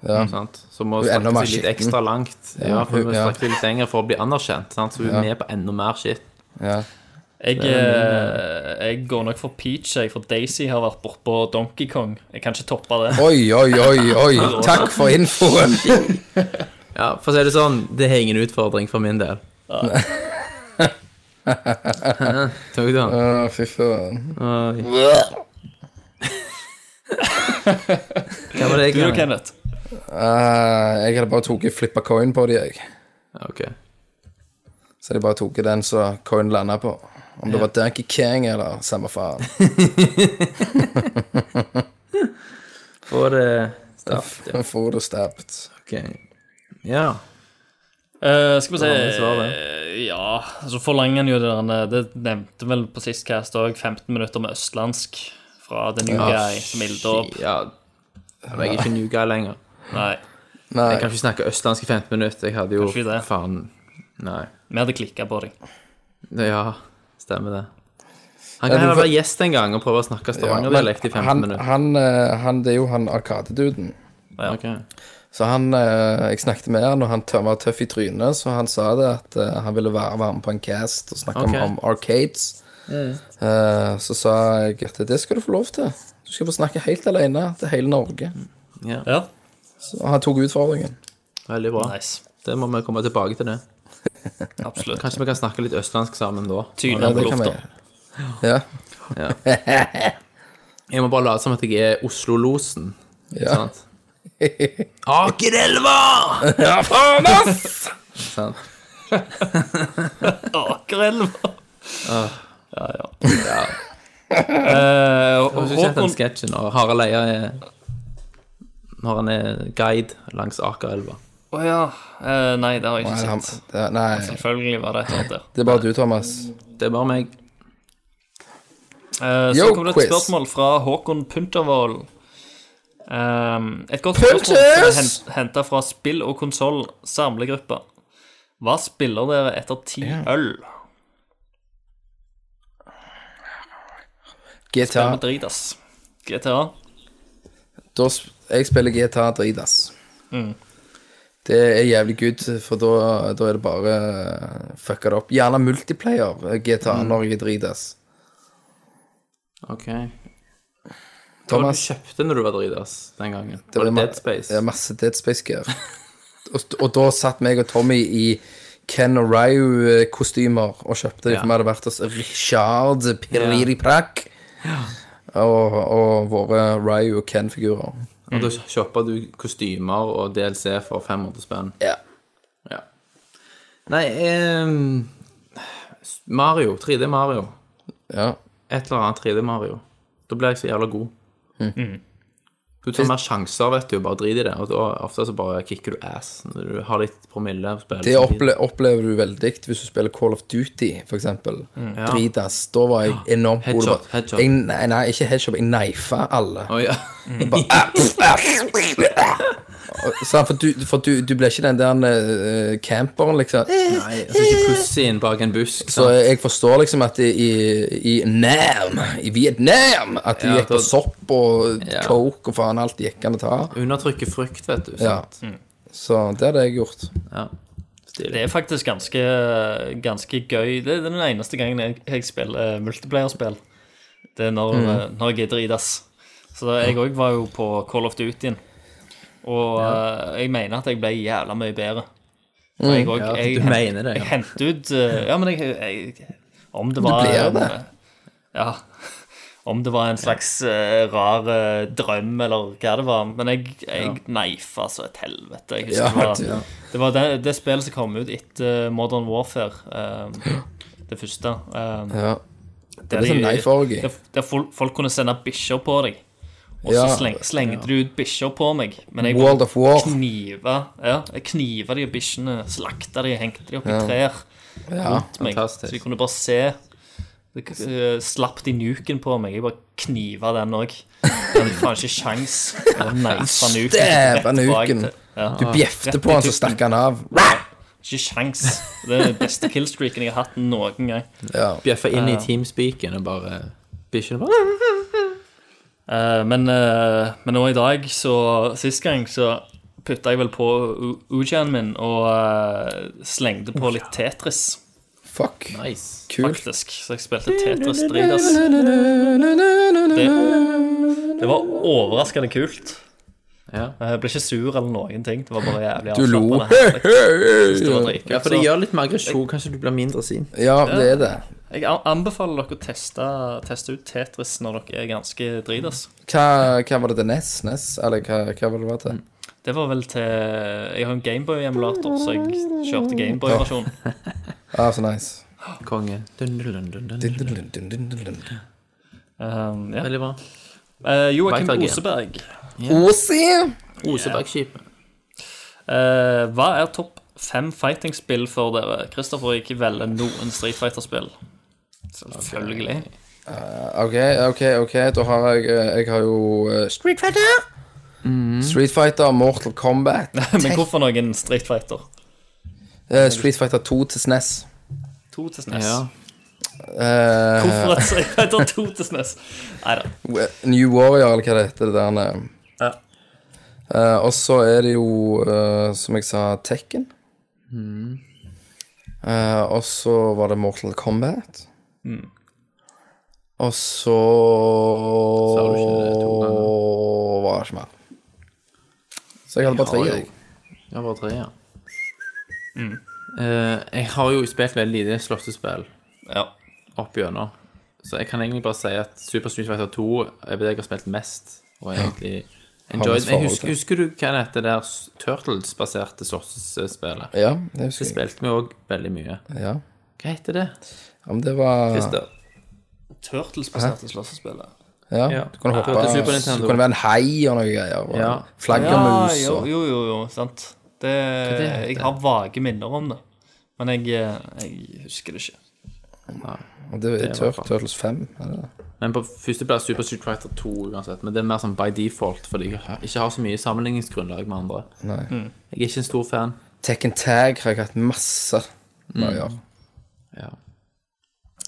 Ja. Sant? Som må strekke seg litt ekstra langt. Ja, for hun må ja. strekke seg litt lenger for å bli anerkjent. Sant? Så hun Ja. er med på enda mer shit. Ja. Jeg, eh, jeg går nok for Peach, jeg, for Daisy har vært bortpå Donkey Kong. Jeg kan ikke toppe det. Oi, oi, oi, oi. Takk for infoen. Ja, For å si det sånn, det er ingen utfordring for min del. Tok du den? Å, fy faen. Oi. Hva var det Du da, jeg Kenneth? Eh, jeg hadde bare tatt flippa coin på de, jeg. Ok. Så jeg bare tok den som coin landa på. Om det var Donkey King eller samme faen. Få det straff. Jeg får det stabbed. Ok. Ja. Eh, skal vi se Eh, Ja, så forlanger han jo det der Det nevnte vel på sist cast òg 15 minutter med østlandsk fra The New Guy som ilder opp. Ja. Jeg er ikke new guy lenger. Nei, Nei. Jeg kan ikke snakke østlandsk i 15 minutter. Jeg hadde jo faen Nei. vi hadde klikka på deg. Ja, stemmer det. Han kan ja, heller være gjest en gang og prøve å snakke stavangerdialekt i 15 han, minutter. han, eh, han, det er jo han Arkadeduden. Ok. Så han, eh, jeg snakket med han, og han var tøff i trynet, så han sa det at eh, han ville være, være med på en cast og snakke okay. om, om arcades. Eh, så sa jeg at det skal du få lov til. Du skal få snakke helt alene til hele Norge. Ja, Ja, Så han tok utfordringen. veldig bra. nice. Det må vi komme tilbake til det. Absolutt. Kanskje vi kan snakke litt østlandsk sammen da. Tyne Ja, på det kan vi lufta. gjøre. Ja. Jeg må bare late som at jeg er Oslo-losen. Ja. Sant? Akerelva! ja, faen, ass! Sant? Akerelva. Ah. Ja, ja. Eh, Har du sett den sketsjen når Harald Eia er Når han er guide langs Akerelva? Å ja. Uh, nei, det har jeg ikke sett. det, nei, Selvfølgelig var det et eller annet der. det er bare du, Thomas. Det er bare meg. Uh, så Yo, kom det et quiz. spørsmål fra Håkon Puntervold. Um, et godt spørsmål henta fra Spill og konsoll samlegruppa. Hva spiller dere etter ti øl? GTA. Er dritas? GTA? Da, jeg spiller GTA dritas. Mm. Det er jævlig good, for da, da er det bare uh, fucka det opp. Gjerne multiplayer eh, GTA Mm. når jeg er dritas. Ok. Hva var det Thomas, du kjøpte når du var dritass den gangen? Det var var det Dead Space? ja, masse Dead Space-gear. og, og da satt meg og Tommy i Ken og Ryu-kostymer og kjøpte de, Ja. for vi hadde vært hos Richard Piririprak. Og, og våre Ryu og Ken-figurer. Og da shoppa du kostymer og DLC for 500 spenn? Ja. Ja. Nei eh, Mario. 3D Mario. ja. Et eller annet 3D Mario. Da blir jeg så jævla god. Du tar mer sjanser, vet du. Bare drit i det. Og da ofte så bare kicker du ass når du har litt promille. Det opple opplever du veldig hvis du spiller Call of Duty, for eksempel. Dritas. Da var jeg enormt god. Headshot, Bare- headshot. Jeg, nei, nei, ikke headshot. Jeg knifa alle. Oh, ja. Sant, for du, for du, du ble ikke den der uh, camperen, liksom. Nei, altså ikke inn bak en busk. Så sant? jeg forstår liksom at i, i, i Nam, i Vietnam, at de Ja, gikk på sopp og Ja. coke og faen alt gikk an å ta. Undertrykke frykt, vet du. Ja. Sant? Så det hadde jeg gjort. Ja. Det er faktisk ganske, ganske gøy. Det er den eneste gangen jeg, jeg spiller multiplayerspill. Det er når, Mm. når jeg er dritas. Så jeg òg var jo på Call of Duty. Og eh, jeg mener at jeg ble jævla mye bedre. Mm, jeg, og, Ja, jeg, du hent- mener det, ja. Jeg hentet ut eh, Ja, men jeg, jeg Om det var blir en- det. Ja. Om det var en slags uh, rar uh, drøm, eller hva det var. Men jeg, jeg neifa så et helvete. Jeg husker Ja, det var, du- det, var det, det spillet som kom ut etter Modern Warfare. uh, det første. Ja. det er sånn knife-orgie. Der, folk kunne sende bikkjer på deg. Og Ja. så sleng, slengte du ut bikkjer på meg. Men jeg World of War. kniva ja, jeg kniva de bikkjene, slakta de, hengte de opp i Ja. trær Ja. rundt meg. fantastisk. Så de kunne bare se. Det, eh, slapp de nuken på meg. Jeg bare kniva den òg. Hadde faen ikke. Jeg nuken Stæva nuken. Du bjefte på han, så stakk han av. Ikke sjans. Det er den beste killstreaken jeg har hatt noen gang. Ja. Bjeffa inn i teamspeaken og bare Bikkjene bare men, eh, men nå i dag, så sist gang, så putta jeg vel på U- Ujaen min og eh, slengte på litt Tetris, Fuck. Nice. Kult. faktisk. Så jeg spilte Tetris dritas. Det, det var overraskende kult. Ja. Jeg ble ikke sur eller noen ting. Det var bare jævlig Du lo. ja, for det gjør litt mer aggresjon. Kanskje du blir mindre sint. Ja, det er det. Jeg anbefaler dere å teste, teste ut Tetris når dere er ganske dritas. Hva, hva var det til NES? NES? Eller hva, hva var det var til? Det var vel til Jeg har en Gameboy-emulator, så jeg kjørte Gameboy-versjonen. Ah, så nice. Konge. Dun, dun, dun, dun, dun. Um, ja. Veldig bra. Uh, Joakim. Oseberg. Osi! Osebergskipet. Uh, hva er topp fem fighting-spill for dere? Kristoffer ikke velger noen Street Fighter-spill. Selvfølgelig. OK, OK, ok, da har jeg eh, Jeg har jo uh, Street Fighter. Street Fighter, Mortal Kombat. Men hvorfor noen Street Fighter? Uh, Street Fighter 2 til SNES. 2 til SNES. Ja. Eh, Hvorfor et Street Fighter 2 til SNES? Nei da. New Warrior, eller hva det heter. Det der. Ja. Eh, og så er det jo, som jeg sa, Tekken. Eh, og så var det Mortal Kombat. Og så Sa du ikke det to ganger? var det ikke mer. Så jeg hadde bare tre. Jeg. Ja, bare tre, ja. Eh, jeg har jo spilt veldig lite slåssespill Ja. opp gjennom. Så jeg kan egentlig bare si at Super Street Fighter 2 er det jeg har spilt mest. Og egentlig enjoyed. Jeg husker, husker du hva det heter der Turtles-baserte slåssespillet? Ja, det Det husker jeg. spilte vi òg veldig mye. Ja. Hva heter det? ja, men det var Christer? Turtles-baserte slåssespillet. Ja, Ja. du kunne hoppe Super Du kunne være en hai og noe greier. Og Ja. Ja, Flaggermus jo, og jo, jo, jo, sant. Det, det heter? jeg har vage minner om det. Men jeg, eh, jeg husker det ikke. og Det er Tur Turtles 5. er det det? Men på førsteplass Super Street Fighter 2 uansett. Men det er mer sånn by default, fordi jeg har- ikke har så mye sammenligningsgrunnlag med andre. Nei. Mm. Jeg er ikke en stor fan. Tekken Tag har jeg hatt masse med å gjøre. Ja.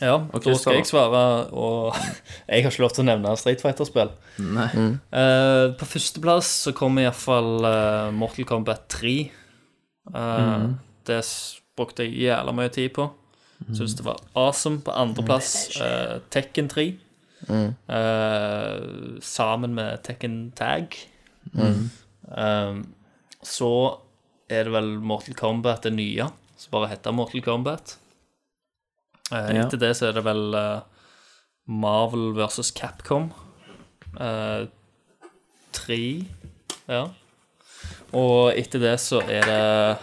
Ja, da skal jeg svare, og jeg har ikke lov til å nevne Street Fighter-spill. Nei. Uh, på førsteplass så kommer iallfall uh, Mortal Kombat 3. Eh, Det brukte jeg jævla mye tid på. Syns det var awesome. På andreplass uh, Tekken 3. Eh, sammen med Tekken Tag. Eh, så er det vel Mortal Kombat det nye, som bare heter Mortal Kombat. Eh, Ja. Etter det så er det vel eh, Marvel versus Capcom. Eh, tre, ja. Og etter det så er det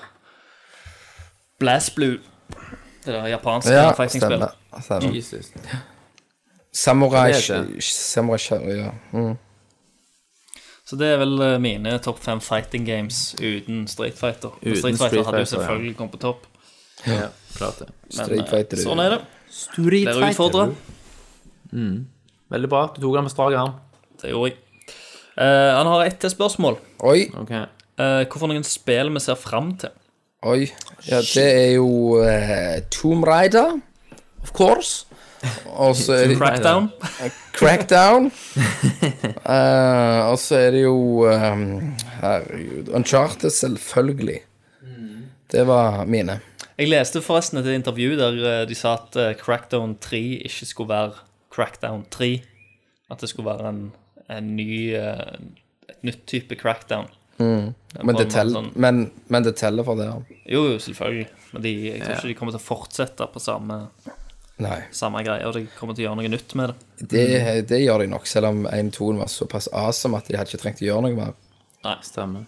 Blast Blue. Det der japanske Ja, fighting-spillet. Jesus. Samurai. Samurai ja. Mm. Så det er vel eh, mine topp fem fighting games uten Street Fighter. Uten Street Fighter Street hadde jo ja. selvfølgelig kommet på topp. Ja, klart det. Men eh, sånn er det. Dere utfordrer. Veldig bra. Du tok den med strak arm. Det gjorde jeg. Eh, han har ett til spørsmål. Oi, Okay. Uh, hvorfor noen spill vi ser fram til? oi. Ja, det er jo eh, Tomb Raider, of course. Og så er det Crackdown? Crackdown. uh, og så er det jo um, Herregud. Uncharted, selvfølgelig. Det var mine. Jeg leste forresten et intervju der eh, de sa at eh, Crackdown 3 ikke skulle være Crackdown 3. At det skulle være en, en ny eh, et nytt type Crackdown. Men det, tell, sånn- men, men det teller for det. ja. Jo, jo, selvfølgelig. Men de, jeg tror ikke de kommer til å fortsette på samme, Nei. samme greier. De kommer til å gjøre noe nytt med det. Det, det gjør de nok, selv om 1-2 var såpass awesome at de hadde ikke trengt å gjøre noe mer. Stemmer.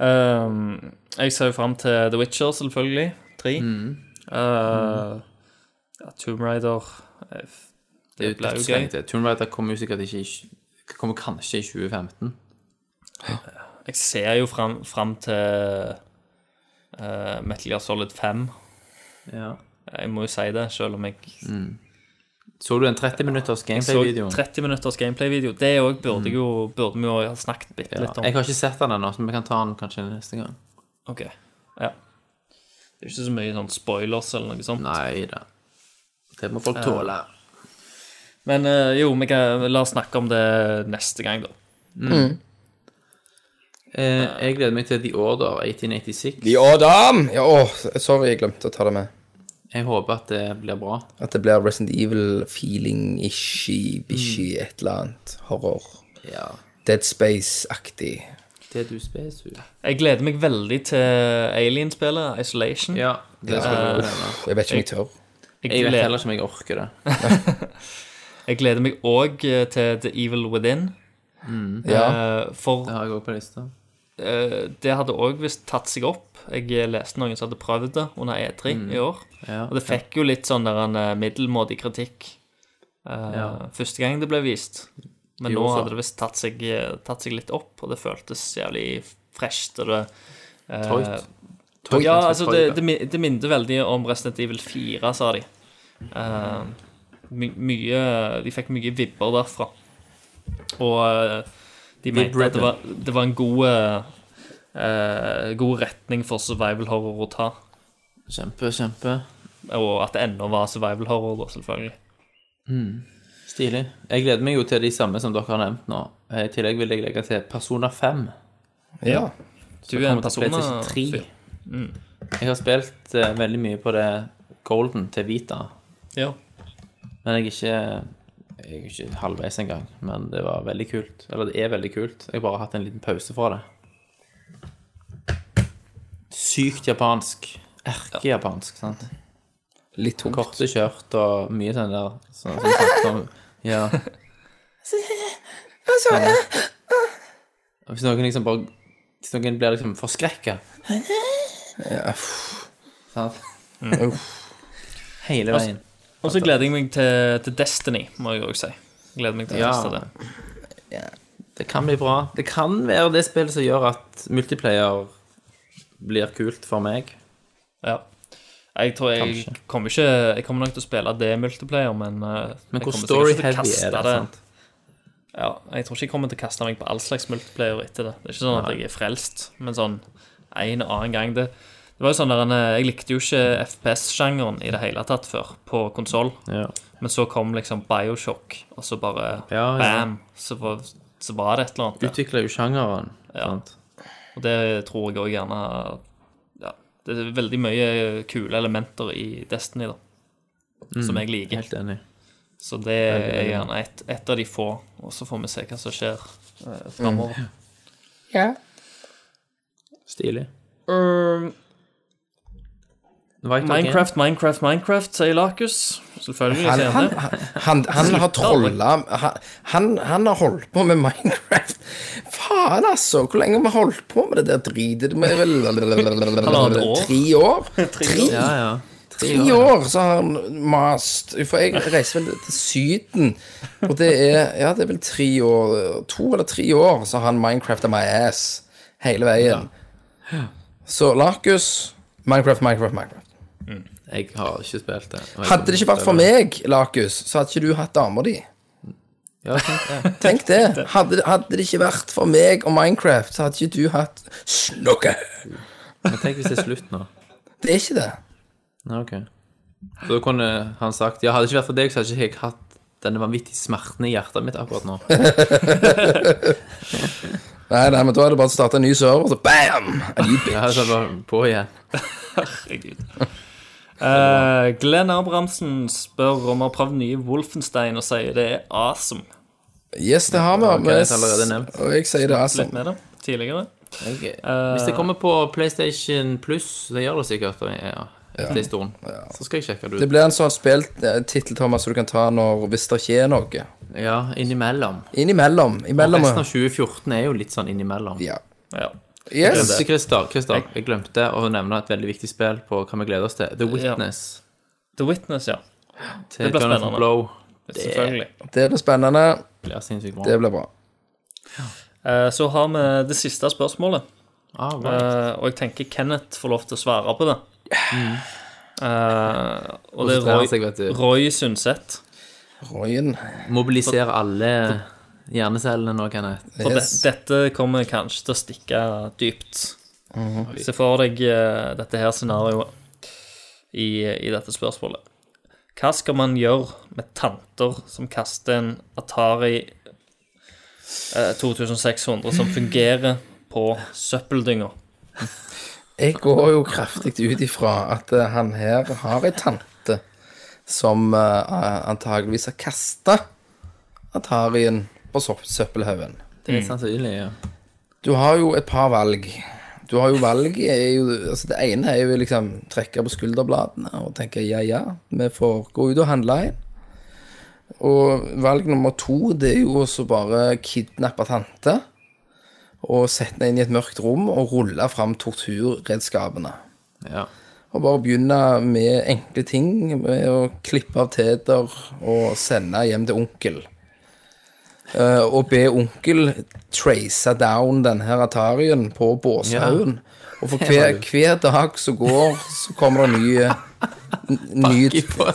Ehm, jeg ser jo fram til The Witcher, selvfølgelig. Tre. Eh, ja, Tomb Raider eh, Det ble jo gøy. til. Tomb Raider kommer jo sikkert ikke i Kommer kanskje i 2015. Jeg ser jo fram, fram til uh, Metal Gear Solid 5. Ja. Jeg må jo si det, selv om jeg Så du en 30 minutters gameplay-video? 30 minutters gameplay-video. Det òg burde, jeg jo- burde vi jo ha snakket bitte Ja. litt om. Jeg har ikke sett den ennå, så vi kan ta den kanskje neste gang. Ok, ja. Det er ikke så mye sånn spoilers eller noe sånt. Nei da. Det må folk tåle. Men eh, jo, vi kan la oss snakke om det neste gang, da. Eh, jeg gleder meg til The Order 1886. The Order! Ja, å, sorry, jeg glemte å ta det med. Jeg håper at det blir bra. At det blir Resident Evil-feeling-ishy, bishy, et eller annet. Horror. Ja. Dead Space-aktig. Det du speser. Jeg gleder meg veldig til Alien-spillet, Isolation. Ja, det skal du glede. Jeg vet ikke om jeg tør. Jeg, Jeg vet heller ikke om jeg orker det. jeg gleder meg òg til The Evil Within. Ja. uh, for Det har jeg òg på lista. Uh, det hadde òg visst tatt seg opp. Jeg leste noen som hadde prøvd det under E3 i år. Ja. Og det fikk jo litt sånn der en eh, middelmådig kritikk uh, Ja. første gang det ble vist. Men Jo, nå hadde det visst tatt eh, tatt seg litt opp, og det føltes jævlig fresht. Og det eh, Toit. Ja, altså, det, ja. det, det minte veldig om Resident Evil 4, sa de. Uh, my, mye De fikk mye vibber derfra. Og de mente at det var, det var en god God retning for survival horror å ta. Kjempe, kjempe. Og at det ennå var survival horror, da, selvfølgelig. Stilig. Jeg gleder meg jo til de samme som dere har nevnt nå. Eh, I tillegg vil jeg legge til Persona 5. Ja. Du er en kommer til person PlayStation 3. Jeg har spilt uh, veldig mye på det Golden til Vita, Ja. men jeg er ikke jeg er ikke halvveis engang. Men det var veldig kult. Eller det er veldig kult. Jeg har bare hatt en liten pause fra det. Sykt japansk. Erkejapansk, sant. Litt tungt. Korte skjørt og mye sånn der sånn snakker om Ja. Og Hvis noen liksom bare Hvis noen blir liksom forskrekka Ja, Sant? Uff. Hele veien. Og så gleder jeg meg til, til Destiny, må jeg òg si. Gleder meg til å Ja. teste det. Det kan bli bra. Det kan være det spillet som gjør at multiplayer blir kult for meg. Ja. Jeg tror jeg Kanskje. kommer ikke Jeg kommer nok til å spille det multiplayer, men eh, Men hvor story-heavy er det? sant? Ja, jeg tror ikke jeg kommer til å kaste meg på all slags multiplayer etter det. Det er ikke sånn at jeg er frelst, men sånn en og annen gang. Det, det var jo sånn der en, Jeg likte jo ikke FPS-sjangeren i det hele tatt før, på konsoll. Ja. Men så kom liksom Bioshock, og så bare Ja, ja. bam, så var, så var det et eller annet. Utvikla jo sjangeren. Ja. Sant? Og det tror jeg òg gjerne Ja, det er veldig mye kule elementer i Destiny, da. Som jeg liker. Helt enig. Så det er gjerne et, et av de få. Og så får vi se hva som skjer eh, framover. Stilig. Um, Minecraft, Minecraft, Minecraft, sier Lakus. Selvfølgelig. Han, han, han, han har trolla han, har holdt på med Minecraft. Faen, altså! Hvor lenge har vi holdt på med det der dritet? Tre år? Tre, Ja, ja. tre år så har han mast. For jeg reiser vel til Syden, og det er Ja, det er vel tre år To eller tre år så har han Minecraft of my ass hele veien. Så Lakus Minecraft, Minecraft, Minecraft. Jeg har ikke spilt det. Hadde det ikke vært for meg, Lakus, så hadde ikke du hatt dama di. Ja, tenk det. Tenk det. Hadde, hadde det ikke vært for meg og Minecraft, så hadde ikke du hatt snokke. Men tenk hvis det er slutt nå. Det er ikke det. Nei, ok. Så da kunne han sagt Ja, hadde det ikke vært for deg, så hadde ikke jeg hatt denne vanvittige smerten i hjertet mitt akkurat nå. Nei, nei, men da er det bare å starte en ny server, så bam! A new bitch. Ja, så bare på igjen. Herregud. Eh, Glenn Abrahamsen spør om vi har prøvd nye Wolfenstein og sier det er awesome. Yes, det har vi. Ok, jeg nevnt. Og jeg sier det er Litt awesome. med det. tidligere. Hvis det kommer på PlayStation Plus, det gjør det sikkert ja, Ja. en så skal jeg sjekke det ut. Det blir en sånn spilltittel, Thomas, som du kan ta når, hvis det ikke er noe. Ja, innimellom. Innimellom. Og resten av 2014 er jo litt sånn innimellom. Ja. Ja. Yes. Så Christer, Christer, jeg glemte å nevne et veldig viktig spill på hva vi gleder oss til. The Witness. The Witness, ja. Til Det blir Jonathan spennende. Blow. Selvfølgelig. Det blir spennende. blir sinnssykt bra. Det blir bra. Eh, Så har vi det siste spørsmålet. Ah, right. Eh, og jeg tenker Kenneth får lov til å svare på det. Eh, og det er Roy. Roy Sundset. Royen. Mobilisere alle hjernecellene nå, Kenneth. For Yes. det, dette kommer kanskje til å stikke dypt. Se for deg uh, dette her scenarioet i, i dette spørsmålet. Hva skal man gjøre med tanter som kaster en Atari uh, 2600 som fungerer på søppeldynga? Jeg går jo kraftig ut ifra at uh, han her har ei tante som uh, antageligvis har kasta Atarien på søpp- søppelhaugen. Det er sannsynlig, ja. Du har jo et par valg. Du har jo valg jo, altså Det ene er jo liksom trekke på skulderbladene og tenke ja, ja, vi får gå ut og handle inn. Og valg nummer to det er jo også bare kidnappe tante og sette henne inn i et mørkt rom og rulle fram torturredskapene. ja. Og bare begynne med enkle ting, med å klippe av teder og sende hjem til onkel. Eh, og be onkel trace down denne her Atarien på båshaugen. Og for hver, hver dag som går, så kommer det nye ny,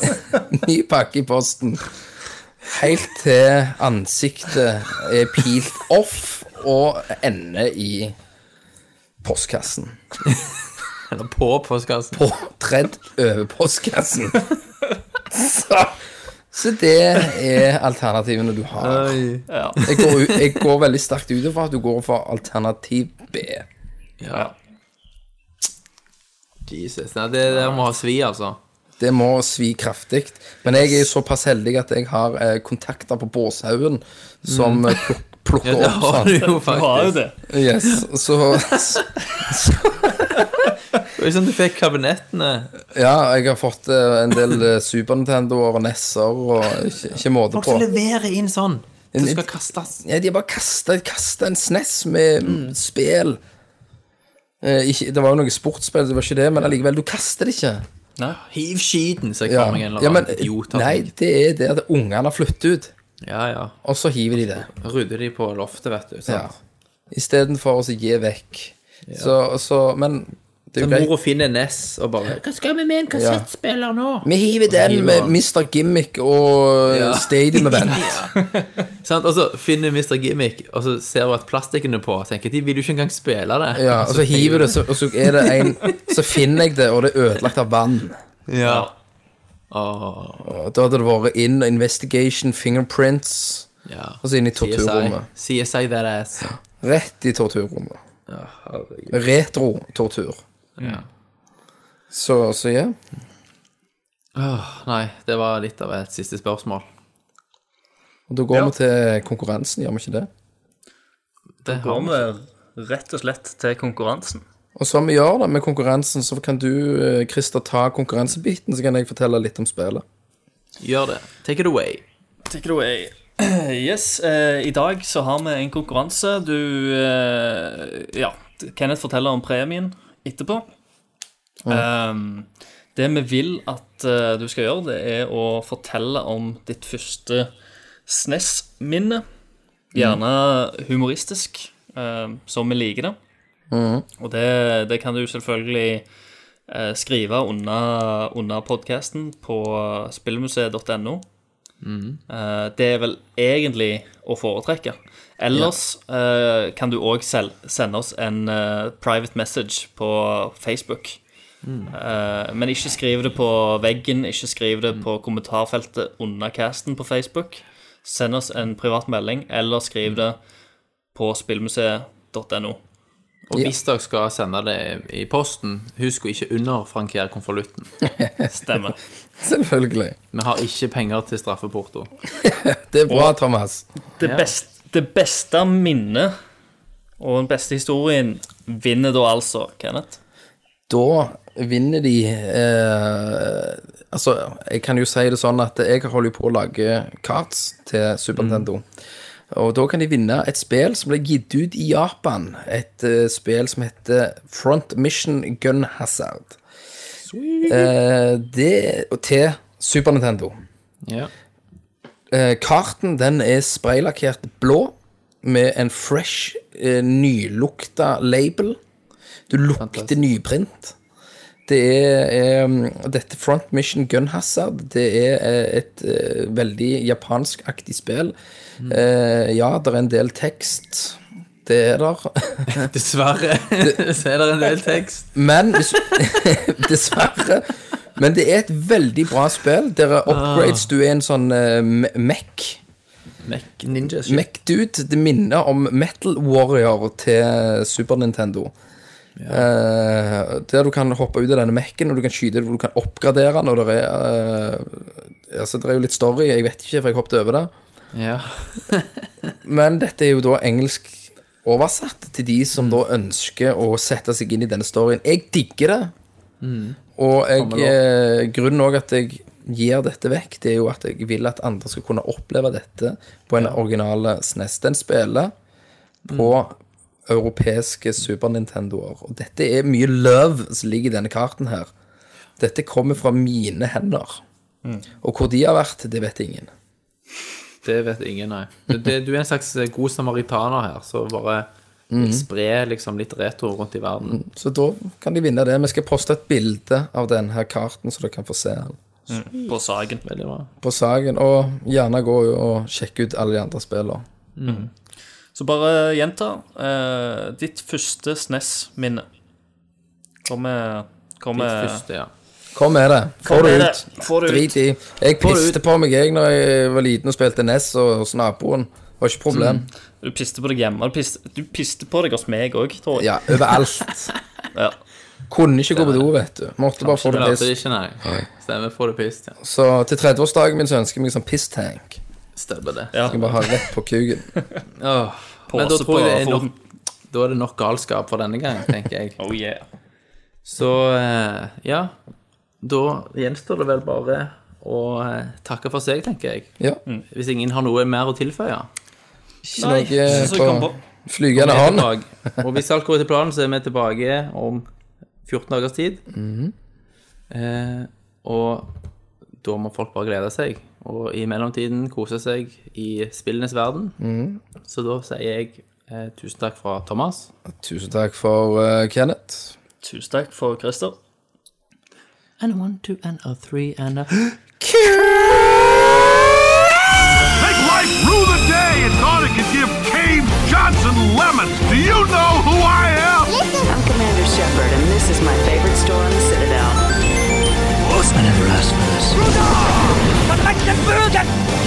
ny pakke i posten. Helt til ansiktet er pilt off og ender i postkassen. Eller på postkassen. På tredd over postkassen. Så, så det er alternativene du har. Ja. Jeg går, jeg går veldig sterkt ut ifra at du går for alternativ B. Ja. Jesus. Nei, det det må ha svi, altså. Det må svi kraftig. Men jeg er såpass heldig at jeg har eh, kontakter på Båshaugen som mm. Plukker Ja, det opp har sånn. du jo Du har jo det. Yes, så Det er sånn du fikk kabinettene. Ja, jeg har fått eh, en del eh, Super Nintendo og Nesser og ikke, ikke måte Folk på. som leverer inn sånn. Det skal kastes. Ja, de har bare kasta en SNES med mm, spill. Eh, ikke, det var jo noe sportsspill, det var ikke det, men allikevel, du kaster det ikke. Hiv skiten, så jeg Ja, meg en eller ja annen men idiot. Nei, det er det at ungene har flyttet ut, Ja, ja. og så hiver de det. Rydder de på loftet, vet du. Ja. Sant? Istedenfor å så gi vekk. Så, så Men det er Så jo greit. mora finner Ness og bare Hva skal vi med en kassettspiller nå? Vi hiver den med. Mr. Gimmick og Ja. Stadium Event. Sant? Og så finner Mr. Gimmick, og så ser hun at plastikken er på, og tenker de vil jo ikke engang spille det. Ja, og så hiver du, så, og så er det en Så finner jeg det, og det er ødelagt av vann. Ja. Åh, Og Da hadde det vært in investigation fingerprints, ja. og så inn i torturrommet. CSI CSI that ass. Rett i torturrommet. Retro-tortur. Ja. Så, så ja. Oh, nei, det var litt av et siste spørsmål. Og da går vi til konkurransen, gjør vi ikke det? Det Går vi. vi rett og slett til konkurransen. Og som vi gjør det med konkurransen, så kan du, eh, Christer, ta konkurransebiten, så kan jeg fortelle litt om spillet. Gjør det. Take it away. Take it away. Yes, eh, i dag så har vi en konkurranse. Du eh, Ja, Kenneth forteller om premien etterpå. Um, det vi vil at uh, du skal gjøre, det er å fortelle om ditt første SNES-minne. Gjerne humoristisk, uh, som vi liker det. Og det, det kan du selvfølgelig eh, skrive under, under podkasten på spillmuseet.no. Eh, det er vel egentlig å foretrekke. Ellers eh, kan du òg sende oss en uh, private message på Facebook. Eh, men ikke skriv det på veggen, ikke skriv det på kommentarfeltet under casten på Facebook. Send oss en privat melding, eller skriv det på spillmuseet.no. Og hvis dere skal sende det i posten, husk å ikke underfrankere konvolutten. Stemmer. Selvfølgelig. Vi har ikke penger til straffeporto. Det er bra, Thomas. Det, best, det beste minnet Og den beste historien vinner da altså, Kenneth. Da vinner de eh, Altså, jeg kan jo si det sånn at jeg holder på å lage karts til Super Nintendo. Og da kan de vinne et spill som ble gitt ut i Japan. Et uh, spill som heter Front Mission Gun Hazard. Uh, det til Super Nintendo. Ja. Uh, karten den er spraylakkert blå med en fresh, uh, nylukta label. Du lukter Fantastisk. nyprint. Det er um, Dette Front Mission Gun Hazard Det er et veldig japanskaktig spill. Eh, ja, det er en del tekst. Det er der. Dessverre så er det en del tekst. Men Dessverre. Men det er et veldig bra spill. Der er upgrades. Du er en sånn uh, mech. Ninja shit. Mech-dude. Det minner om Metal Warrior til Super Nintendo. Eh, der du kan hoppe ut av denne mekken, og du kan skyte hvor du kan oppgradere den. Og det er uh, Altså, det er jo litt story. Jeg vet ikke, for jeg hoppet over det. Ja. Men dette er jo da engelsk oversatt til de som da ønsker å sette seg inn i denne storyen. Jeg digger det. Og jeg, eh, grunnen òg at jeg gir dette vekk, det er jo at jeg vil at andre skal kunne oppleve dette på en original SNES. Den spiller på europeiske Super Nintendoer. Og dette er mye love som ligger i denne karten her. Dette kommer fra mine hender. Og hvor de har vært, det vet ingen. Det vet ingen, nei. Det, det, du er en slags god samaritaner her, så bare vil spre liksom litt retro rundt i verden. Så da kan de vinne det. Vi skal poste et bilde av denne karten, så dere kan få se den På saken. Veldig bra. på saken. Og gjerne gå og sjekke ut alle de andre spillene. Så bare gjenta. eh, ditt første SNES-minne. Kommer Ditt første, ja. Kom med det. Få det ut. Det. Drit i. Jeg piste på meg jeg når jeg var liten og spilte NES og hos naboen. Det var ikke problem. Du piste på deg hjemme. Du piste, du piste på deg hos meg òg, tror jeg. Ja, overalt. Ja. Kunne ikke gå på do, vet du. Måtte bare få Det pist. det ikke, nei. Stemmer, få det pist, ja. Så til 30-årsdagen min så ønsker jeg meg sånn pisstank. Stemmer det. Ja. Jeg bare ha rett på kuken. oh, Men da tror jeg det er nok, da er det nok galskap for denne gang, tenker jeg. Oh yeah. Så eh, ja, da gjenstår det vel bare å eh, takke for seg, tenker jeg. Ja. Hvis ingen har noe mer å tilføye. Ikke Nei, noe på på. flygende Vi hånd. tilbake. Og hvis alt går etter planen, så er vi tilbake om 14 dagers tid. eh, og da må folk bare glede seg. Og i mellomtiden kose seg i spillenes verden. Så da sier jeg eh, tusen takk fra Thomas. Tusen takk for uh, Kenneth. Tusen takk for Christer. And a one, two, and a three, and a Make life rue the day and thought it could give Cave Johnson lemons. Do you know who I am? I'm Commander Shepard, and this is my favorite store on the Citadel. I never asked for this.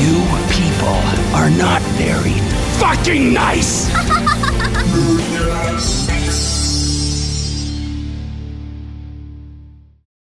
You people are not very fucking nice.